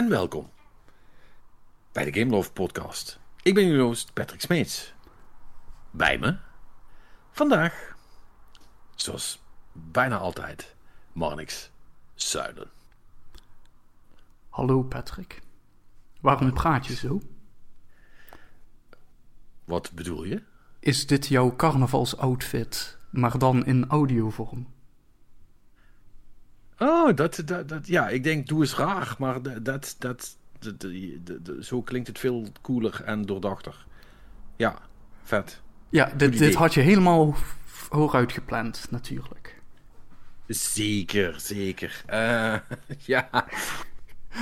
en welkom bij de Game Love Podcast. Ik ben jullie host Patrick Smeets. Bij me vandaag, zoals bijna altijd, Marnix Zuiden. Hallo Patrick. Waarom praat je zo? Wat bedoel je? Is dit jouw carnavalsoutfit, maar dan in audiovorm? Oh, dat, dat, dat, ja, ik denk doe eens raar, maar dat, dat, dat, dat- dat- zo klinkt het veel cooler en doordachter. Ja, vet. Ja, dit, dit had je helemaal vooruit gepland, natuurlijk. Zeker, zeker. Eh, ja.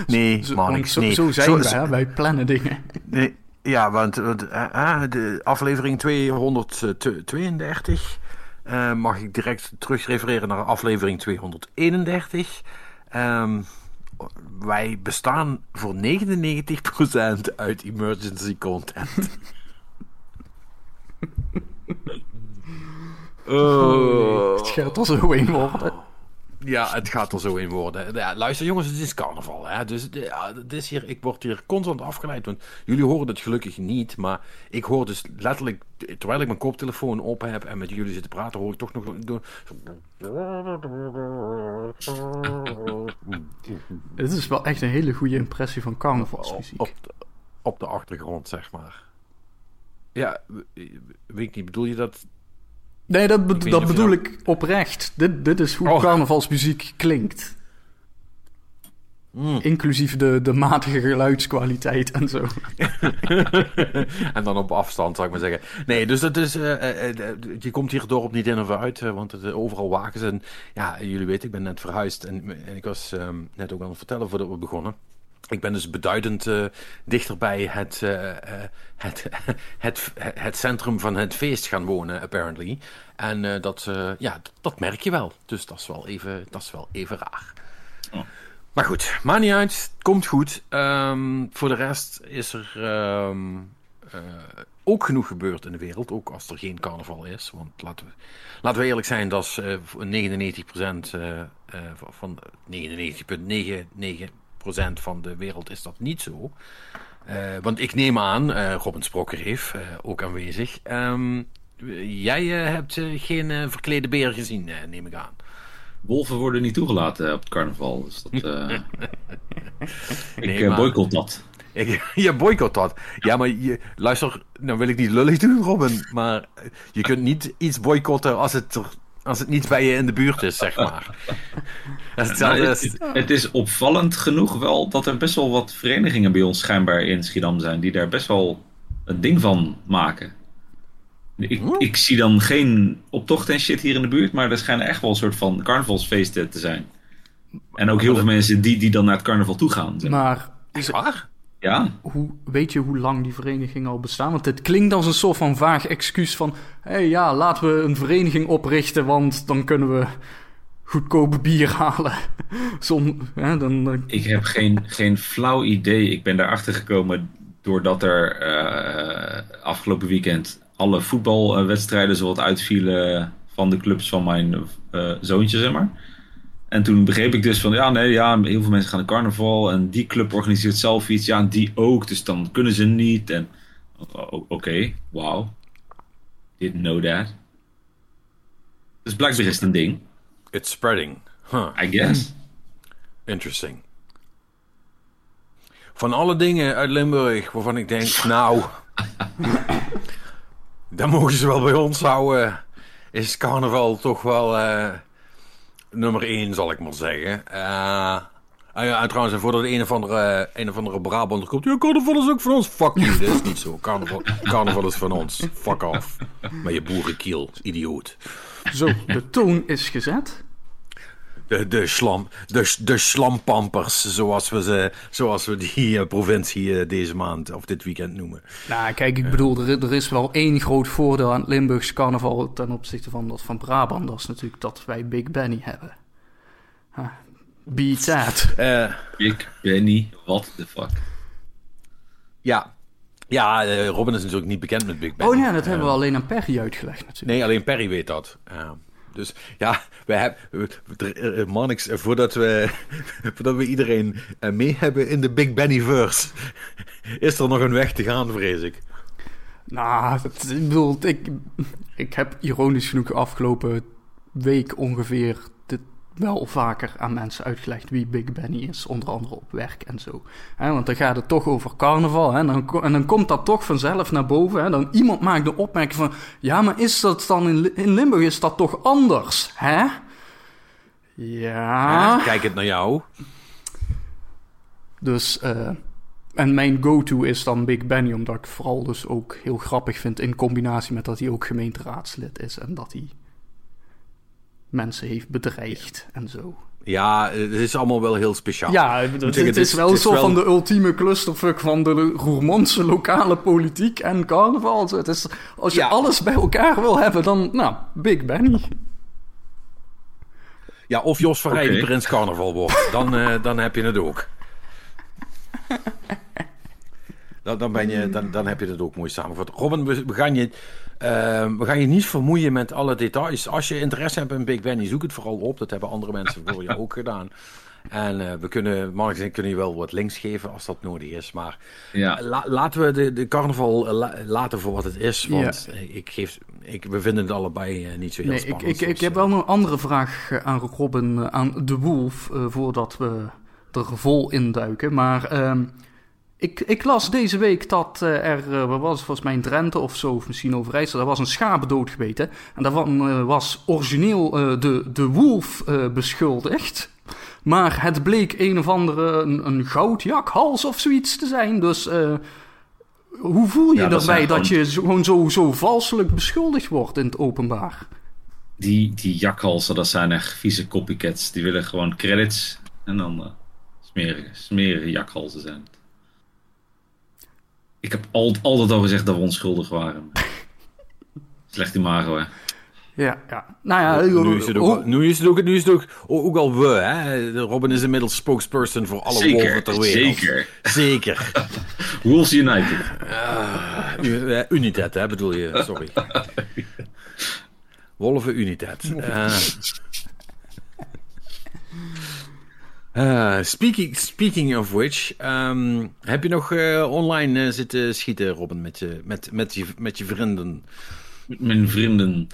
Nee, Zo, man, zo, nee. zo zijn Zo- we, zo- hè? wij plannen dingen. Nee, ja, want, want eh, eh, de aflevering 232 eh, mag ik direct terugrefereren naar aflevering 231. Ehm, wij bestaan voor 99% uit emergency content. oh. Het gaat er zo in worden. Ja, het gaat er zo in worden. Ja, luister jongens, het is carnaval. Hè? Dus ja, het is hier, ik word hier constant afgeleid. Want jullie horen het gelukkig niet. Maar ik hoor dus letterlijk, terwijl ik mijn koptelefoon open heb en met jullie zit te praten, hoor ik toch nog. Dit is wel echt een hele goede impressie van carnavalsmuziek. Op, de, op de achtergrond, zeg maar. Ja, weet ik niet, bedoel je dat? Nee, dat, be- dat bedoel ik oprecht. Dit, dit is hoe Oh. carnavalsmuziek klinkt. Hmm. Inclusief de, de matige geluidskwaliteit en zo. en dan op afstand, zou ik maar zeggen. Nee, dus dat is, eh, eh, eh, je komt hier dorp niet in of uit, want het, overal wagens. En ja, jullie weten, ik ben net verhuisd. En, en ik was ehm, net ook aan het vertellen voordat we begonnen. Ik ben dus beduidend eh, dichter bij het, eh, eh, het, het, het centrum van het feest gaan wonen, apparently. En eh, dat, eh, ja, dat, merk je wel. Dus dat is wel even, dat is wel even raar. Maar goed, maakt niet uit. Komt goed. Ehm, voor de rest is er ehm, eh, ook genoeg gebeurd in de wereld. Ook als er geen carnaval is. Want laten we, laten we eerlijk zijn, dat is eh, voor 99% eh, eh, van 99,99% van de wereld is dat niet zo. Eh, want ik neem aan, eh, Robin Sprokker heeft eh, ook aanwezig. Ehm, jij hebt geen verklede beer gezien, neem ik aan. Wolven worden niet toegelaten op het carnaval. Dus dat, ik Nee, maar- boycott dat. Ik, je boycott dat. Ja, maar je, luister, nou wil ik niet lullig doen, Robin. Maar je kunt niet iets boycotten als het, er, als het niet bij je in de buurt is, zeg maar. Is Nou, het, het is opvallend genoeg wel dat er best wel wat verenigingen bij ons schijnbaar in Schiedam zijn. Die daar best wel een ding van maken. Ik, ik zie dan geen optocht en shit hier in de buurt. Maar er schijnen echt wel een soort van carnavalsfeesten te zijn. En ook heel veel mensen die, die dan naar het carnaval toe gaan. zeg maar. Echt waar? Ja, hoe, weet je hoe lang die verenigingen al bestaan? Want het klinkt als een soort van vaag excuus van... hé hey, ja, laten we een vereniging oprichten... want dan kunnen we goedkope bier halen. Hè, dan, eh, Ik heb geen, geen flauw idee. Ik ben daarachter gekomen doordat er eh, afgelopen weekend alle voetbalwedstrijden zo wat uitvielen van de clubs van mijn eh, zoontje, zeg maar. En toen begreep ik dus van, ja, nee, ja, heel veel mensen gaan naar carnaval en die club organiseert zelf iets, ja, en die ook, dus dan kunnen ze niet. En oké, wow. Didn't know that. Dus blijkbaar is het een ding, It's spreading. Huh. I guess. Interesting. Van alle dingen uit Limburg waarvan ik denk, nou, dan mogen ze wel bij ons houden, is carnaval toch wel eh, nummer één, zal ik maar zeggen. Eh, en trouwens, en voordat een of andere, een of andere Brabander komt, ja, carnaval is ook van ons. Fuck you, dat is niet zo. Carnaval, carnaval is van ons. Fuck off. Met je boerenkiel, idioot. zo, de toon is gezet. De, de, slam, de, de slampampers, zoals we, ze, zoals we die eh, provincie eh, deze maand of dit weekend noemen. Nou, kijk, ik bedoel, er, er is wel één groot voordeel aan het Limburgse carnaval... ten opzichte van dat van Brabant. Dat is natuurlijk dat wij Big Benny hebben. Huh. Beat that. Eh, Big Benny, what the fuck. ja, ja eh, Robin is natuurlijk niet bekend met Big Ben. Oh ja, dat hebben we alleen aan Perry uitgelegd natuurlijk. Nee, alleen Perry weet dat. Eh, Dus ja, we hebben, Marnix, voordat we, voordat we iedereen uh, mee hebben in de Big Bennyverse, is er nog een weg te gaan, vrees ik. Nou, het, ik bedoel, ik, ik heb ironisch genoeg de afgelopen week ongeveer wel vaker aan mensen uitgelegd wie Big Benny is, onder andere op werk en zo. want dan gaat het toch over carnaval en, dan, en dan komt dat toch vanzelf naar boven. Hè? Dan iemand maakt de opmerking van, ja, maar is dat dan in, in Limburg is dat toch anders, hè? Ja. kijk het naar jou. Dus, uh, en mijn go-to is dan Big Benny, omdat ik vooral dus ook heel grappig vind in combinatie met dat hij ook gemeenteraadslid is en dat hij mensen heeft bedreigd en zo. Ja, het is allemaal wel heel speciaal. Ja, het, het, is wel zo van de ultieme clusterfuck van de Roermondse lokale politiek en carnaval. Het is, als je alles bij elkaar wil hebben, dan, nou, Big Benny. Ja, of Jos van Rij prins carnaval wordt. Dan, uh, dan heb je het ook. dan, dan, ben je, dan, dan heb je het ook mooi samengevat. Robin, we, we gaan je we gaan je niet vermoeien met alle details. Als je interesse hebt in Big Benny, zoek het vooral op. Dat hebben andere mensen voor je ook gedaan. En uh, we kunnen, Mark en kunnen je wel wat links geven als dat nodig is. Maar ja. laten we de, de carnaval laten voor wat het is. Want ik geef, ik, we vinden het allebei niet zo heel nee, spannend. Ik, ik, ik heb wel een andere vraag eh, aan Robin, aan De Wolf, voordat we er vol induiken. Maar ehm, ik, ik, las deze week dat uh, er, uh, wat was het, volgens mij in Drenthe of zo, of misschien Overijssel, daar was een schaap doodgebeten. En daarvan uh, was origineel de, de wolf beschuldigd. Maar het bleek een of andere, een, een goudjakhals of zoiets te zijn. Dus hoe voel je ja, erbij dat, dat je gewoon zo, zo valselijk beschuldigd wordt in het openbaar? Die, die jakhalsen, dat zijn echt vieze copycats. Die willen gewoon credits en dan smerige, smerige jakhalsen zijn ik heb altijd, altijd al gezegd dat we onschuldig waren. Slecht imago, hè. Ja, ja. Nou ja, nu is het ook, nu is het ook, nu is het ook, ook al we, hè. Robin is inmiddels spokesperson voor alle zeker, wolven ter wereld. Zeker. Zeker. Wolves United. Uh, United, hè, bedoel je, sorry. Wolven United. Uh, Uh, speaking, speaking of which, um, heb je nog uh, online uh, zitten schieten, Robin, met je, met, met je, met je vrienden? Met mijn vrienden.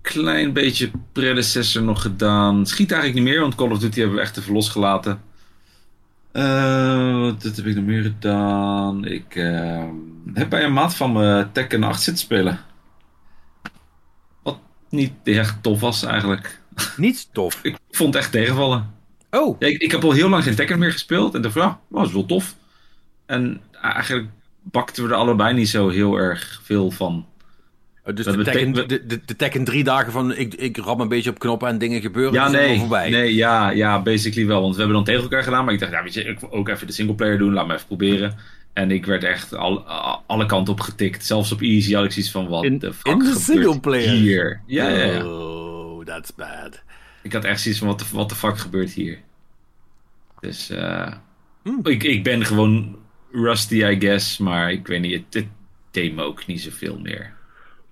klein beetje predecessor nog gedaan. Schiet eigenlijk niet meer, want Call of Duty hebben we echt even losgelaten. wat heb ik nog meer gedaan? Ik heb bij een maat van me Tekken 8 zitten spelen. Wat niet echt tof was eigenlijk. Niet tof. Ik vond het echt tegenvallen. Oh. Ja, ik, ik, heb al heel lang geen Tekken meer gespeeld. En dacht van, ja, dat is wel tof. En eigenlijk bakten we er allebei niet zo heel erg veel van. Oh, dus de tekken, de, de, de tekken drie dagen van ik, ik rap een beetje op knoppen en dingen gebeuren. Ja, nee, voorbij. nee ja, ja, basically wel. Want we hebben dan tegen elkaar gedaan. Maar ik dacht, ja, weet je, ik wil ook even de singleplayer doen. Laat me even proberen. En ik werd echt al, alle kanten op getikt. Zelfs op easy had ik zoiets van, wat de fuck In de singleplayer? Hier. Ja, ja, ja. Oh, that's bad. Ik had echt zoiets van, wat de, wat de fuck gebeurt hier? Dus uh, ik, ik ben gewoon rusty, I guess. Maar ik weet niet, het, het deed me ook niet zoveel meer.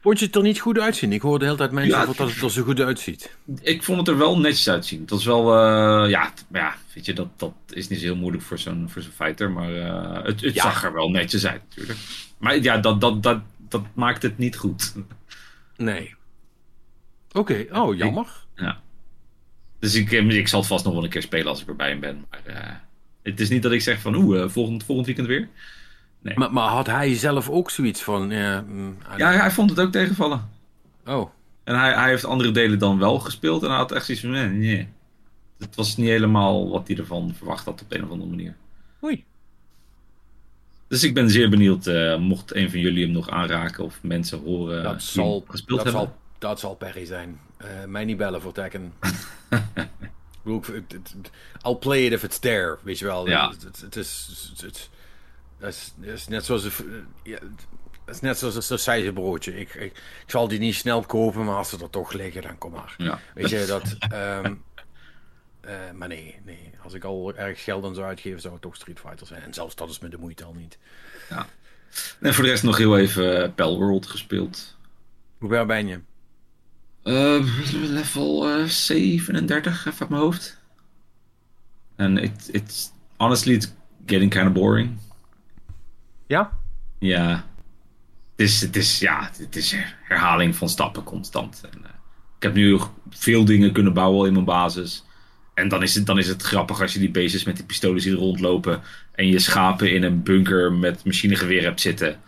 Vond je het er niet goed uitzien? Ik hoorde de hele tijd mensen ja, dat het er zo goed uitziet. Ik vond het er wel netjes uitzien. Dat is wel, uh, ja, ja, weet je, dat, dat is niet zo heel moeilijk voor zo'n voor zo'n fighter. Maar uh, het, het zag er wel netjes uit, natuurlijk. Maar ja, dat, dat, dat, dat maakt het niet goed. Nee. Oké, okay. oh, jammer. ja. Dus ik, eh, ik zal het vast nog wel een keer spelen als ik erbij ben. Maar uh, het is niet dat ik zeg van oeh, uh, volgend, volgend weekend weer. Nee. Maar, maar, had hij zelf ook zoiets van... Uh, ja, hij vond het ook tegenvallen. Oh. En hij, hij heeft andere delen dan wel gespeeld. En hij had echt zoiets van, nee, nee. Het was niet helemaal wat hij ervan verwacht had op een of andere manier. Oei. Dus ik ben zeer benieuwd, uh, mocht een van jullie hem nog aanraken of mensen horen dat zal, gespeeld dat hebben. Zal, dat zal Perry zijn. Uh, mij niet bellen voor Tekken. I'll play it if it's there, weet je wel. Ja. Het, is, het, het, is net zoals een, ja, het is net zoals een sausijzenbroodje. Ik, ik, ik, zal die niet snel kopen, maar als ze er toch liggen, dan kom maar. Ja. Weet je, dat... Um, uh, maar nee, nee, als ik al erg geld aan zou uitgeven, zou het toch Street Fighter zijn. En zelfs dat is me de moeite al niet. Ja. En voor de rest nog heel even uh, World gespeeld. Hoe ver ben je? Uh, level uh, 37, even uit mijn hoofd. En it, it's honestly it's getting kind of boring. Ja? Ja. Het is, het is, ja, het is herhaling van stappen constant. En, uh, ik heb nu veel dingen kunnen bouwen in mijn basis. En dan is, het, dan is het grappig als je die beestjes met die pistolen ziet rondlopen. En je schapen in een bunker met machinegeweer hebt zitten.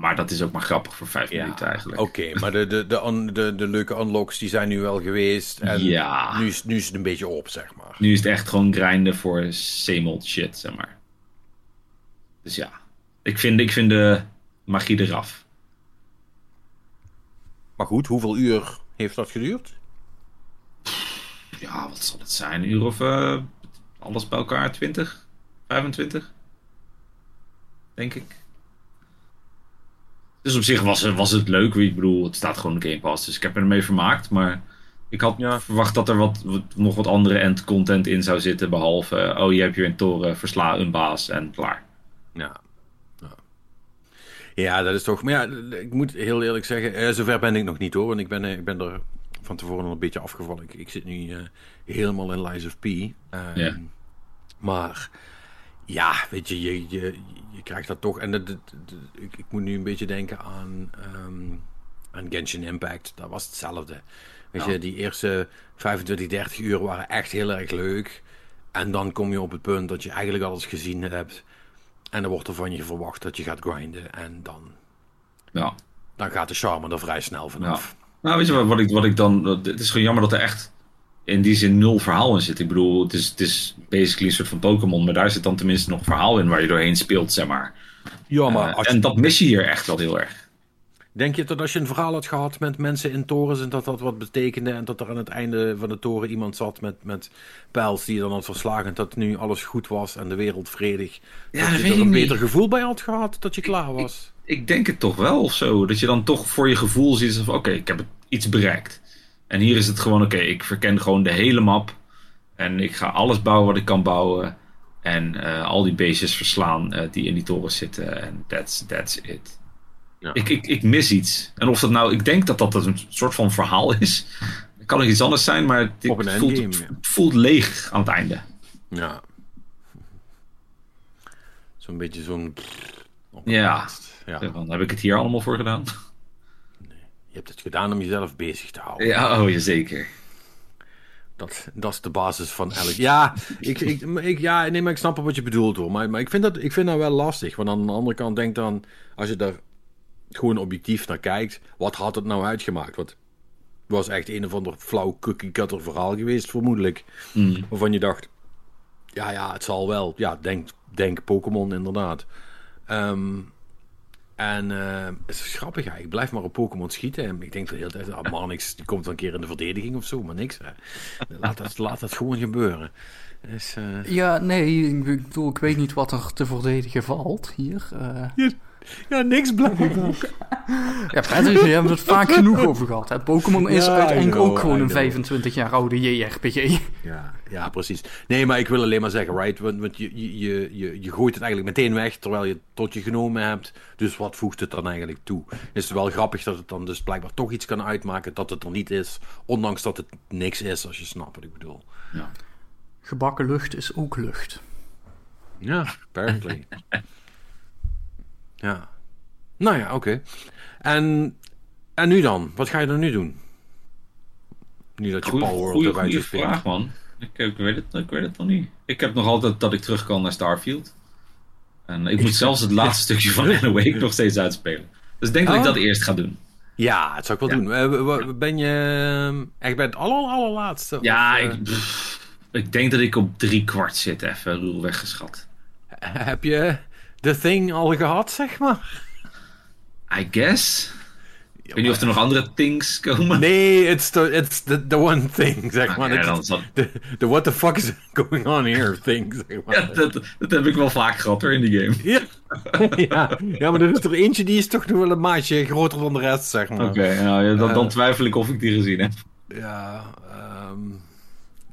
Maar dat is ook maar grappig voor vijf ja, minuten eigenlijk. Oké, maar de, de, de, de, de leuke unlocks die zijn nu wel geweest. En ja. nu, is, nu is het een beetje op, zeg maar. Nu is het echt gewoon grinden voor same shit, zeg maar. Dus ja, ik vind, ik vind de magie eraf. Maar goed, hoeveel uur heeft dat geduurd? Ja, wat zal het zijn? Een uur of uh, alles bij elkaar? 20? 25? Denk ik. Dus op zich was, was het leuk. Ik bedoel, het staat gewoon in Game Pass. Dus ik heb me ermee vermaakt. Maar ik had ja. verwacht dat er wat, wat, nog wat andere end content in zou zitten. Behalve, oh je hebt hier een toren, versla een baas en klaar. Ja. ja. Ja, dat is toch... Maar ja, ik moet heel eerlijk zeggen, eh, zover ben ik nog niet hoor. Want ik ben, ik ben er van tevoren al een beetje afgevallen. Ik, ik zit nu uh, helemaal in Lies of P. Um, ja. Maar ja, weet je, je, je, je krijgt dat toch. En dat, dat, ik, ik, moet nu een beetje denken aan, um, aan Genshin Impact. Dat was hetzelfde. Weet ja. je, die eerste 25, 30 uur waren echt heel erg leuk. En dan kom je op het punt dat je eigenlijk alles gezien hebt. En dan wordt er van je verwacht dat je gaat grinden. En dan, ja. dan gaat de charme er vrij snel vanaf. Ja. Nou, weet je wat, wat, ik, wat ik dan. Het is gewoon jammer dat er echt in die zin nul verhaal in zit. Ik bedoel, het is, het is basically een soort van Pokémon, maar daar zit dan tenminste nog verhaal in waar je doorheen speelt, zeg maar. Ja, maar uh, En dat mis je hier echt wel heel erg. Denk je dat als je een verhaal had gehad met mensen in torens en dat dat wat betekende en dat er aan het einde van de toren iemand zat met, met pijls die je dan had verslagen, dat nu alles goed was en de wereld vredig, ja, dat je er een beter gevoel bij had gehad dat je klaar was? Ik, ik, denk het toch wel of zo. Dat je dan toch voor je gevoel ziet van oké, okay, ik heb iets bereikt. En hier is het gewoon oké, okay, ik verken gewoon de hele map en ik ga alles bouwen wat ik kan bouwen. En uh, al die beestjes verslaan uh, die in die toren zitten. En that's, that's it. Ja. Ik, ik, ik mis iets. En of dat nou, ik denk dat dat een soort van verhaal is. Het kan ook iets anders zijn, maar het, voelt, endgame, ja. voelt leeg aan het einde. Ja. Zo'n beetje zo'n. Ja. ja. Dan heb ik het hier allemaal voor gedaan. Hebt het gedaan om jezelf bezig te houden. Ja, oh, zeker. Dat, dat is de basis van elk. Ja, ik, ik, ik, ja nee, maar ik snap wat je bedoelt hoor. Maar, maar ik, vind dat, ik vind dat wel lastig. Want aan de andere kant denk dan, als je daar gewoon objectief naar kijkt, wat had het nou uitgemaakt? Wat was echt een of ander flauw cookie cutter verhaal geweest, vermoedelijk. Mm. Waarvan je dacht, ja, ja, het zal wel. Ja, denk, denk Pokémon inderdaad. Um, en uh, het is grappig, ja. ik blijf maar op Pokémon schieten. En ik denk de hele tijd, ah, man, niks, die komt wel een keer in de verdediging of zo, maar niks. Hè. Laat, dat, laat dat gewoon gebeuren. Dus, uh... Ja, nee, ik bedoel, ik weet niet wat er te verdedigen valt hier. Uh... Ja, ja, niks blijkbaar. ja, Patrick, we hebben het vaak genoeg over gehad. Hè. Pokémon is ja, uiteindelijk know, ook gewoon een 25 jaar oude JRPG. Ja, ja, precies. Nee, maar ik wil alleen maar zeggen, right, want, want je, je, je, je gooit het eigenlijk meteen weg terwijl je het tot je genomen hebt. Dus wat voegt het dan eigenlijk toe? Is het wel grappig dat het dan dus blijkbaar toch iets kan uitmaken dat het er niet is, ondanks dat het niks is, als je snapt wat ik bedoel. Ja. Gebakken lucht is ook lucht. Ja, apparently. Ja. Nou ja, oké. Okay. En, en nu dan? Wat ga je dan nu doen? Nu dat je Goeie, Power goeie, erbij goeie vraag, man. Ik, ik, weet het, ik weet het nog niet. Ik heb nog altijd dat ik terug kan naar Starfield. En ik moet zelfs het laatste stukje van Anna Wake nog steeds uitspelen. Dus ik denk oh. dat ik dat eerst ga doen. Ja, dat zou ik wel ja. doen. Ben je echt bij het aller, allerlaatste? Ja, of, ik, pff, ik denk dat ik op drie kwart zit, even ruw weggeschat. Heb je The Thing al gehad, zeg maar? I guess. Ik weet niet of er nog andere things komen. Nee, it's the, it's the, the one thing, zeg maar. Dan zal... de what the fuck is going on here thing, zeg maar. Ja, dat, dat heb ik wel vaak gehad hoor, in die game. Ja, ja. ja maar er is er eentje die is toch nog wel een maatje groter dan de rest, zeg maar. Oké, okay, nou, dan, dan, twijfel ik of ik die gezien heb. Ja, um,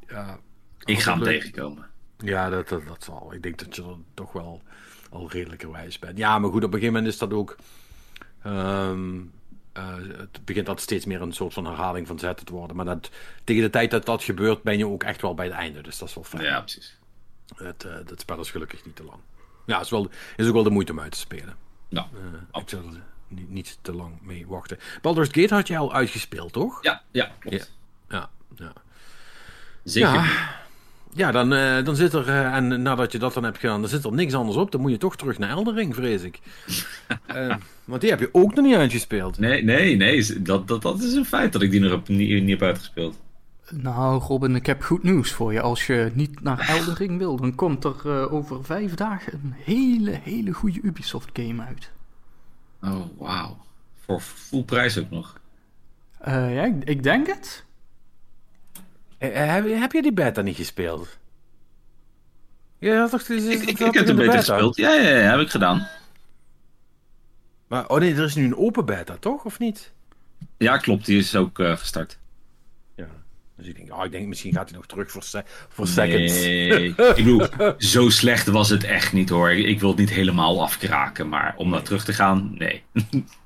ja. Ik ga hem tegenkomen. Ja, dat, dat, dat zal. Ik denk dat je er toch wel al redelijkerwijs bent. Ja, maar goed, op een gegeven moment is dat ook... Um, eh, het begint dat steeds meer een soort van herhaling van zetten te worden. Maar dat, tegen de tijd dat dat gebeurt, ben je ook echt wel bij het einde. Dus dat is wel fijn. Ja, precies. Het, uh, dat spel is gelukkig niet te lang. Ja, is, wel, is ook wel de moeite om uit te spelen. Nou, uh, ik zal er niet, niet, te lang mee wachten. Baldur's Gate had je al uitgespeeld, toch? Ja, ja, klopt. Ja, ja. ja. Zeker. Ja, ja dan, uh, dan zit er, uh, en nadat je dat dan hebt gedaan, dan zit er niks anders op. Dan moet je toch terug naar Eldering, vrees ik. uh, want die heb je ook nog niet uitgespeeld. Nee, nee, nee. Dat, dat, dat is een feit dat ik die nog heb, niet, niet heb uitgespeeld. Nou, Robin, ik heb goed nieuws voor je. Als je niet naar Eldering wil, dan komt er uh, over vijf dagen een hele, hele goede Ubisoft-game uit. Oh, wauw. Voor full prijs ook nog. Uh, ja, ik, ik, denk het. Uh, heb, heb, je die beta niet gespeeld? Ja, toch, ik, ik, ik heb beta, beta gespeeld. Ja, ja, ja, heb ik gedaan. Maar, oh nee, er is nu een open beta, toch? Of niet? Ja, klopt. Die is ook uh, gestart. Ja. Dus ik denk, oh, ik denk misschien gaat hij nog terug voor, se voor seconds. Nee, ik bedoel, zo slecht was het echt niet hoor. Ik, ik wil het niet helemaal afkraken, maar om naar terug te gaan, nee.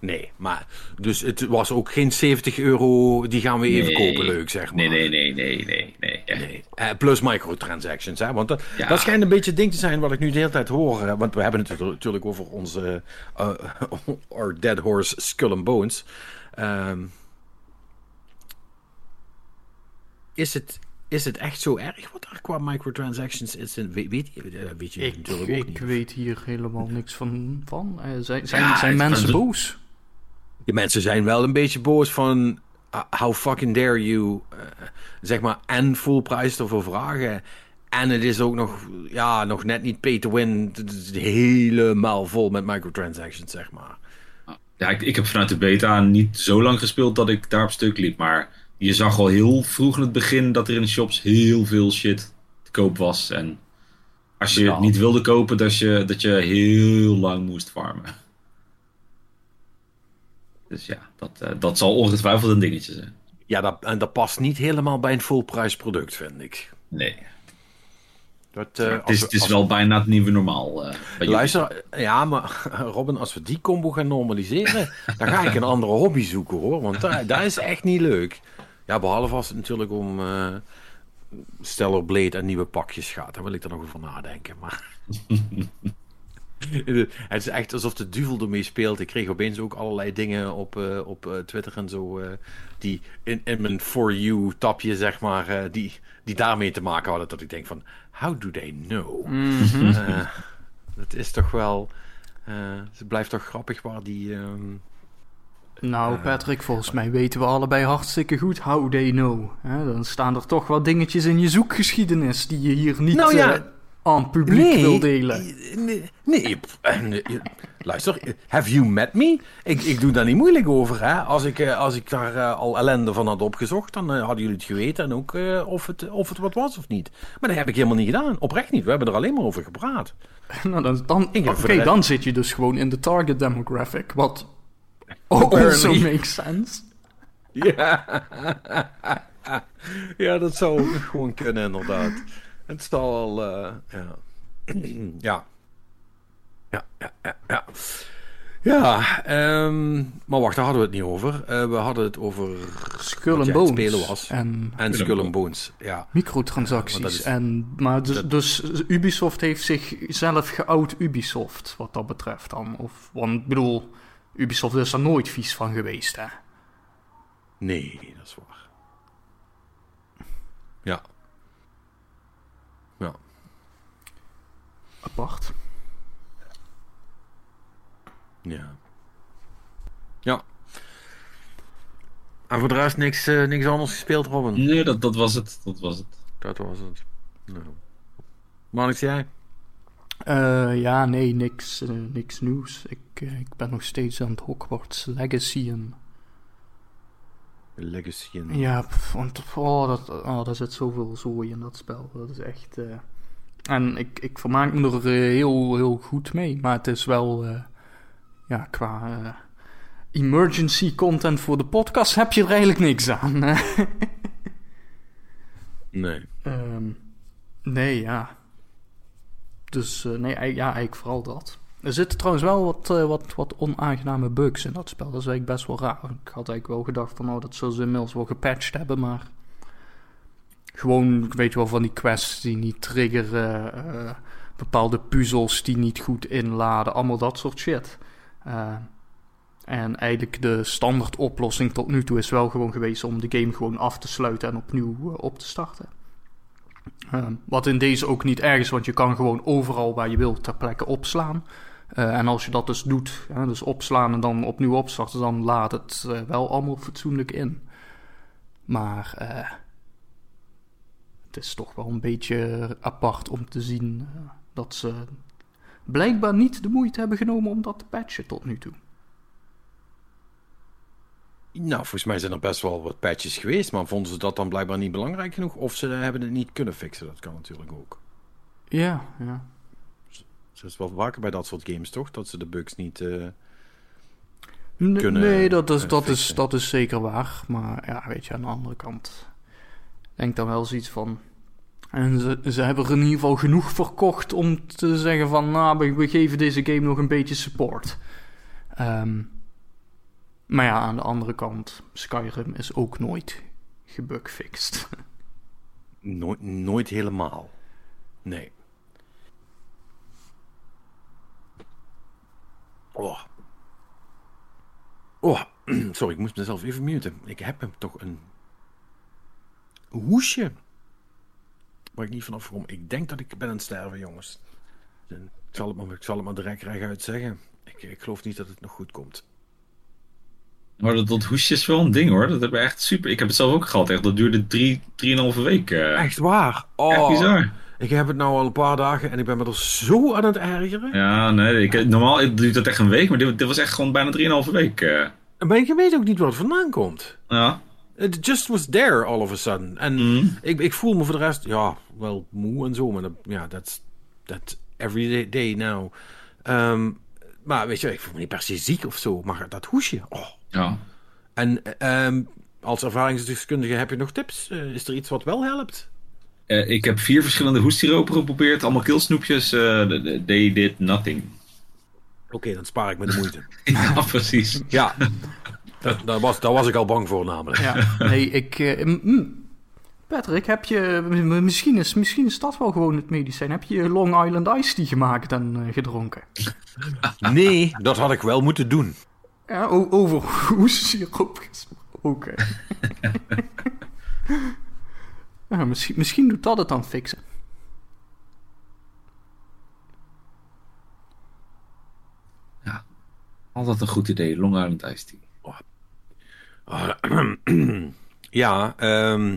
Nee, maar dus het was ook geen 70 euro, die gaan we even nee. kopen, leuk zeg maar. Nee, nee, nee, nee, nee. nee, nee. Uh, plus microtransactions, hè? want dat, ja. dat schijnt een beetje het ding te zijn wat ik nu de hele tijd hoor. Hè? Want we hebben het natuurlijk over onze uh, our Dead Horse Skull and Bones. Um, is het, is het echt zo erg wat er qua microtransactions is? Weet, weet, weet je ik, natuurlijk ook ik niet. weet hier helemaal niks van. van. Zijn zijn, ja, zijn mensen boos? Die mensen zijn wel een beetje boos van... Uh, how fucking dare you... Uh, zeg maar, en full prijs ervoor vragen... En het is ook nog, ja, nog net niet pay to win. Het is helemaal vol met microtransactions, zeg maar. Ja, ik, ik heb vanuit de beta niet zo lang gespeeld dat ik daar op stuk liep. Maar je zag al heel vroeg in het begin dat er in de shops heel veel shit te koop was. En als je het niet wilde kopen, dat je, dat je heel lang moest farmen. Dus ja, dat, uh, dat zal ongetwijfeld een dingetje zijn. Ja, dat, en dat past niet helemaal bij een fullprijs product, vind ik. Nee. Dat, uh, het is, het is wel bijna het nieuwe normaal. Uh, Luister, ja, maar Robin, als we die combo gaan normaliseren, dan ga ik een andere hobby zoeken hoor. Want dat, dat is echt niet leuk. Ja, behalve als het natuurlijk om uh, Stellar Blade en nieuwe pakjes gaat. Dan wil ik er nog over nadenken. Maar het is echt alsof de duivel ermee speelt. Ik kreeg opeens ook allerlei dingen op, uh, op uh, Twitter en zo. Uh, die in, in mijn For You tapje, zeg maar. die, die daarmee te maken hadden. Dat ik denk van, how do they know? Mm -hmm. het is toch wel... het blijft toch grappig waar die... Um, nou, Patrick, volgens mij weten we allebei hartstikke goed how they know. He, dan staan er toch wat dingetjes in je zoekgeschiedenis die je hier niet nou ja, uh, aan publiek nee, wil delen. Nee, nee, nee, luister, have you met me? Ik, ik doe daar niet moeilijk over. Hè? Als, ik, als ik daar uh, al ellende van had opgezocht, dan uh, hadden jullie het geweten en ook uh, of, het, of het wat was of niet. Maar dat heb ik helemaal niet gedaan. Oprecht niet. We hebben er alleen maar over gepraat. nou, dan, dan, Oké, okay, dan zit je dus gewoon in de target demographic. Wat also makes sense. Ja. ja, dat zou gewoon kunnen, inderdaad. Het zal al, uh, ja. ja. Ja, ja, ja, ja. Ja, um, maar wacht, daar hadden we het niet over. Uh, we hadden het over Skull and Bones spelen was. En, en Skull and Bones, ja. Microtransacties. Is, en, maar dus, dat, dus Ubisoft heeft zichzelf geout Ubisoft, wat dat betreft dan. Of, want ik bedoel, Ubisoft is er nooit vies van geweest, hè? Nee, dat is waar. Ja. Ja. Apart. Ja. Ja. En voor de rest niks, uh, niks anders gespeeld, Robin? Nee, dat, dat was het. Dat was het. Dat was het. Nou. Marnix, jij? Uh, ja, nee, niks, uh, niks nieuws. Ik, uh, ik ben nog steeds aan het Hogwarts Legacyen. Legacyen? Ja, pff, want oh, dat, oh, daar zit zoveel zooi in dat spel. Dat is echt... En ik, ik vermaak me er heel, heel goed mee. Maar het is wel... ja, qua emergency content voor de podcast heb je er eigenlijk niks aan. nee. Um, nee, ja... Dus uh, nee, ja, eigenlijk vooral dat. Er zitten trouwens wel wat, eh, wat, wat onaangename bugs in dat spel. Dat is eigenlijk best wel raar. Ik had eigenlijk wel gedacht van, oh, dat zullen ze inmiddels wel gepatcht hebben, maar... Gewoon, weet je wel, van die quests die niet triggeren, eh, bepaalde puzzels die niet goed inladen, allemaal dat soort shit. Eh, en eigenlijk de standaard oplossing tot nu toe is wel gewoon geweest om de game gewoon af te sluiten en opnieuw eh, op te starten. Wat in deze ook niet erg is, want je kan gewoon overal waar je wilt ter plekke opslaan. En als je dat dus doet, hè, dus opslaan en dan opnieuw opstarten, dan laat het wel allemaal fatsoenlijk in. Maar is toch wel een beetje apart om te zien eh, dat ze blijkbaar niet de moeite hebben genomen om dat te patchen tot nu toe. Nou, volgens mij zijn er best wel wat patches geweest, maar vonden ze dat dan blijkbaar niet belangrijk genoeg? Of ze hebben het niet kunnen fixen, dat kan natuurlijk ook. Ja, ja. Dat is wel vaker bij dat soort games, toch? Dat ze de bugs niet... N- kunnen, nee, dat is, eh, dat, is, dat is zeker waar. Maar ja, weet je, aan de andere kant denk dan wel zoiets van. En ze, ze hebben er in ieder geval genoeg verkocht om te zeggen van, nou, we, geven deze game nog een beetje support. Ehm, maar ja, aan de andere kant, Skyrim is ook nooit gebugfixed. nooit, nooit helemaal. Nee. Oh. Oh, sorry, ik moest mezelf even muten. Ik heb hem toch een hoesje. Waar ik niet vanaf kom. Ik denk dat ik ben aan het sterven, jongens. En Ik zal het maar, ik zal het maar direct rechtuit zeggen. Ik, ik geloof niet dat het nog goed komt. Maar dat, dat hoesje is wel een ding hoor. Dat hebben we echt super. Ik heb het zelf ook gehad. Echt. Dat duurde drie, drieënhalve week. eh Echt waar? Oh, Echt bizar. Ik heb het nou al een paar dagen en ik ben me er zo aan het ergeren. Ja, nee. Ik, normaal duurt dat echt een week. Maar dit, dit was echt gewoon bijna drieënhalve week. eh. Maar ik weet ook niet waar het vandaan komt. ja. It just was there all of a sudden. En Mhm. ik, ik voel me voor de rest, ja, wel moe en zo. Maar dat, ja, that's, that's every day, now. Ehm, maar weet je, ik voel me niet per se ziek of zo. Maar dat hoesje, oh. ja. En ehm, als ervaringsdeskundige heb je nog tips? Eh, is er iets wat wel helpt? Eh, ik heb vier verschillende hoestiropen geprobeerd. Allemaal killsnoepjes. eh, they did nothing. Oké, dan spaar ik me de moeite. ja, precies. ja, dat, daar, was, daar was ik al bang voor namelijk. ja, nee, ik. mm, mm. Patrick, heb je. Misschien is, misschien is dat wel gewoon het medicijn. Heb je Long Island Ice Tea gemaakt en eh, gedronken? Nee, dat had ik wel moeten doen. Ja, over hoestsiroop gesproken. ja, misschien, misschien doet dat het dan fixen. Altijd een goed idee. Long Island Iced Tea. Ja, ehm,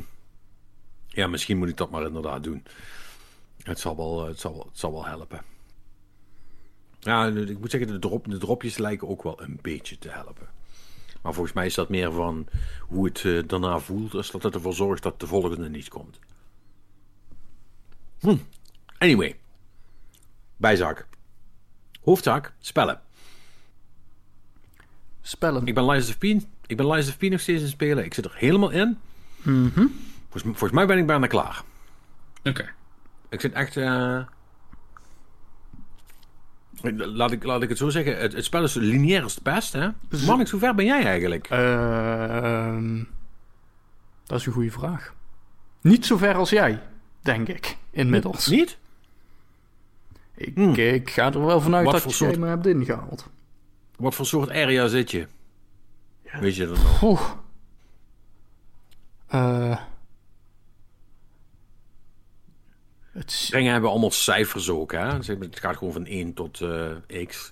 ja, misschien moet ik dat maar inderdaad doen. Het zal wel, het zal wel, het zal wel helpen. Ja, ik moet zeggen, de, drop, de dropjes lijken ook wel een beetje te helpen. Maar volgens mij is dat meer van hoe het eh, daarna voelt, dus dat het ervoor zorgt dat de volgende niet komt. Hm. Anyway, bijzaak. Hoofdzaak, spellen. Spellen. Ik ben Lies of P. Ik ben Lies of P nog steeds aan het spelen. Ik zit er helemaal in. Mhm. Volgens, volgens mij ben ik bijna klaar. Oké. Ik zit echt. eh, Laat, ik, laat ik het zo zeggen. Het, het spel is lineair als het best, hè? Mannix, hoe ver ben jij eigenlijk? Ehm, dat is een goede vraag. Niet zo ver als jij, denk ik, inmiddels. Niet? Ik, Hmm. ik ga er wel vanuit Wat dat je soort- me hebt ingehaald. Wat voor soort area zit je? Weet je dat nog? Oeh. Eh. het is- Dingen hebben allemaal cijfers ook, hè? Dus Het gaat gewoon van 1 tot eh, x.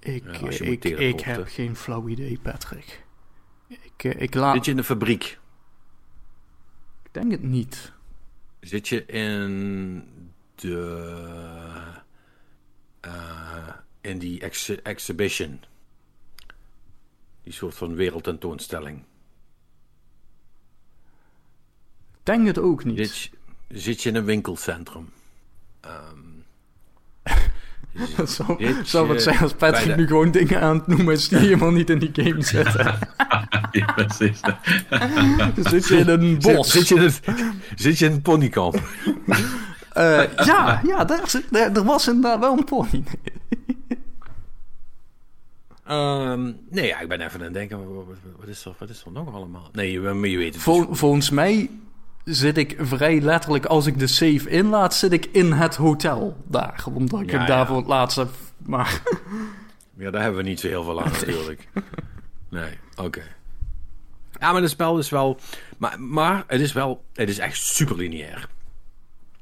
ik, Ja, je ik, ik, heb geen flauw idee, Patrick. Ik, eh, ik laat. Zit je in de fabriek? Ik denk het niet. Zit je in de. eh, in die ex- exhibition? Die soort van wereldtentoonstelling. Ik denk het ook niet. Zit, je- zit je in een winkelcentrum? Dat zou, Dit, zou wat zijn als Patrick de- nu gewoon dingen aan het noemen is die helemaal niet in die game zitten. ja, precies. Dan zit je in een bos. Zit, zit, je in het, zit je in een ponykamp? Eh, ja, ja daar, zit- daar, er was inderdaad wel een pony. Ehm, nee, ja, ik ben even aan het denken, wat, is, er, wat is er nog allemaal? Nee, je, je weet het. Vol- volgens mij zit ik vrij letterlijk, als ik de save inlaat, zit ik in het hotel daar. Omdat ik Ja, het ja. laatst heb. Maar Ja, daar hebben we niet zo heel veel aan natuurlijk. Nee, oké. Ja, maar het spel is wel... Maar, maar het is wel... Het is echt super lineair.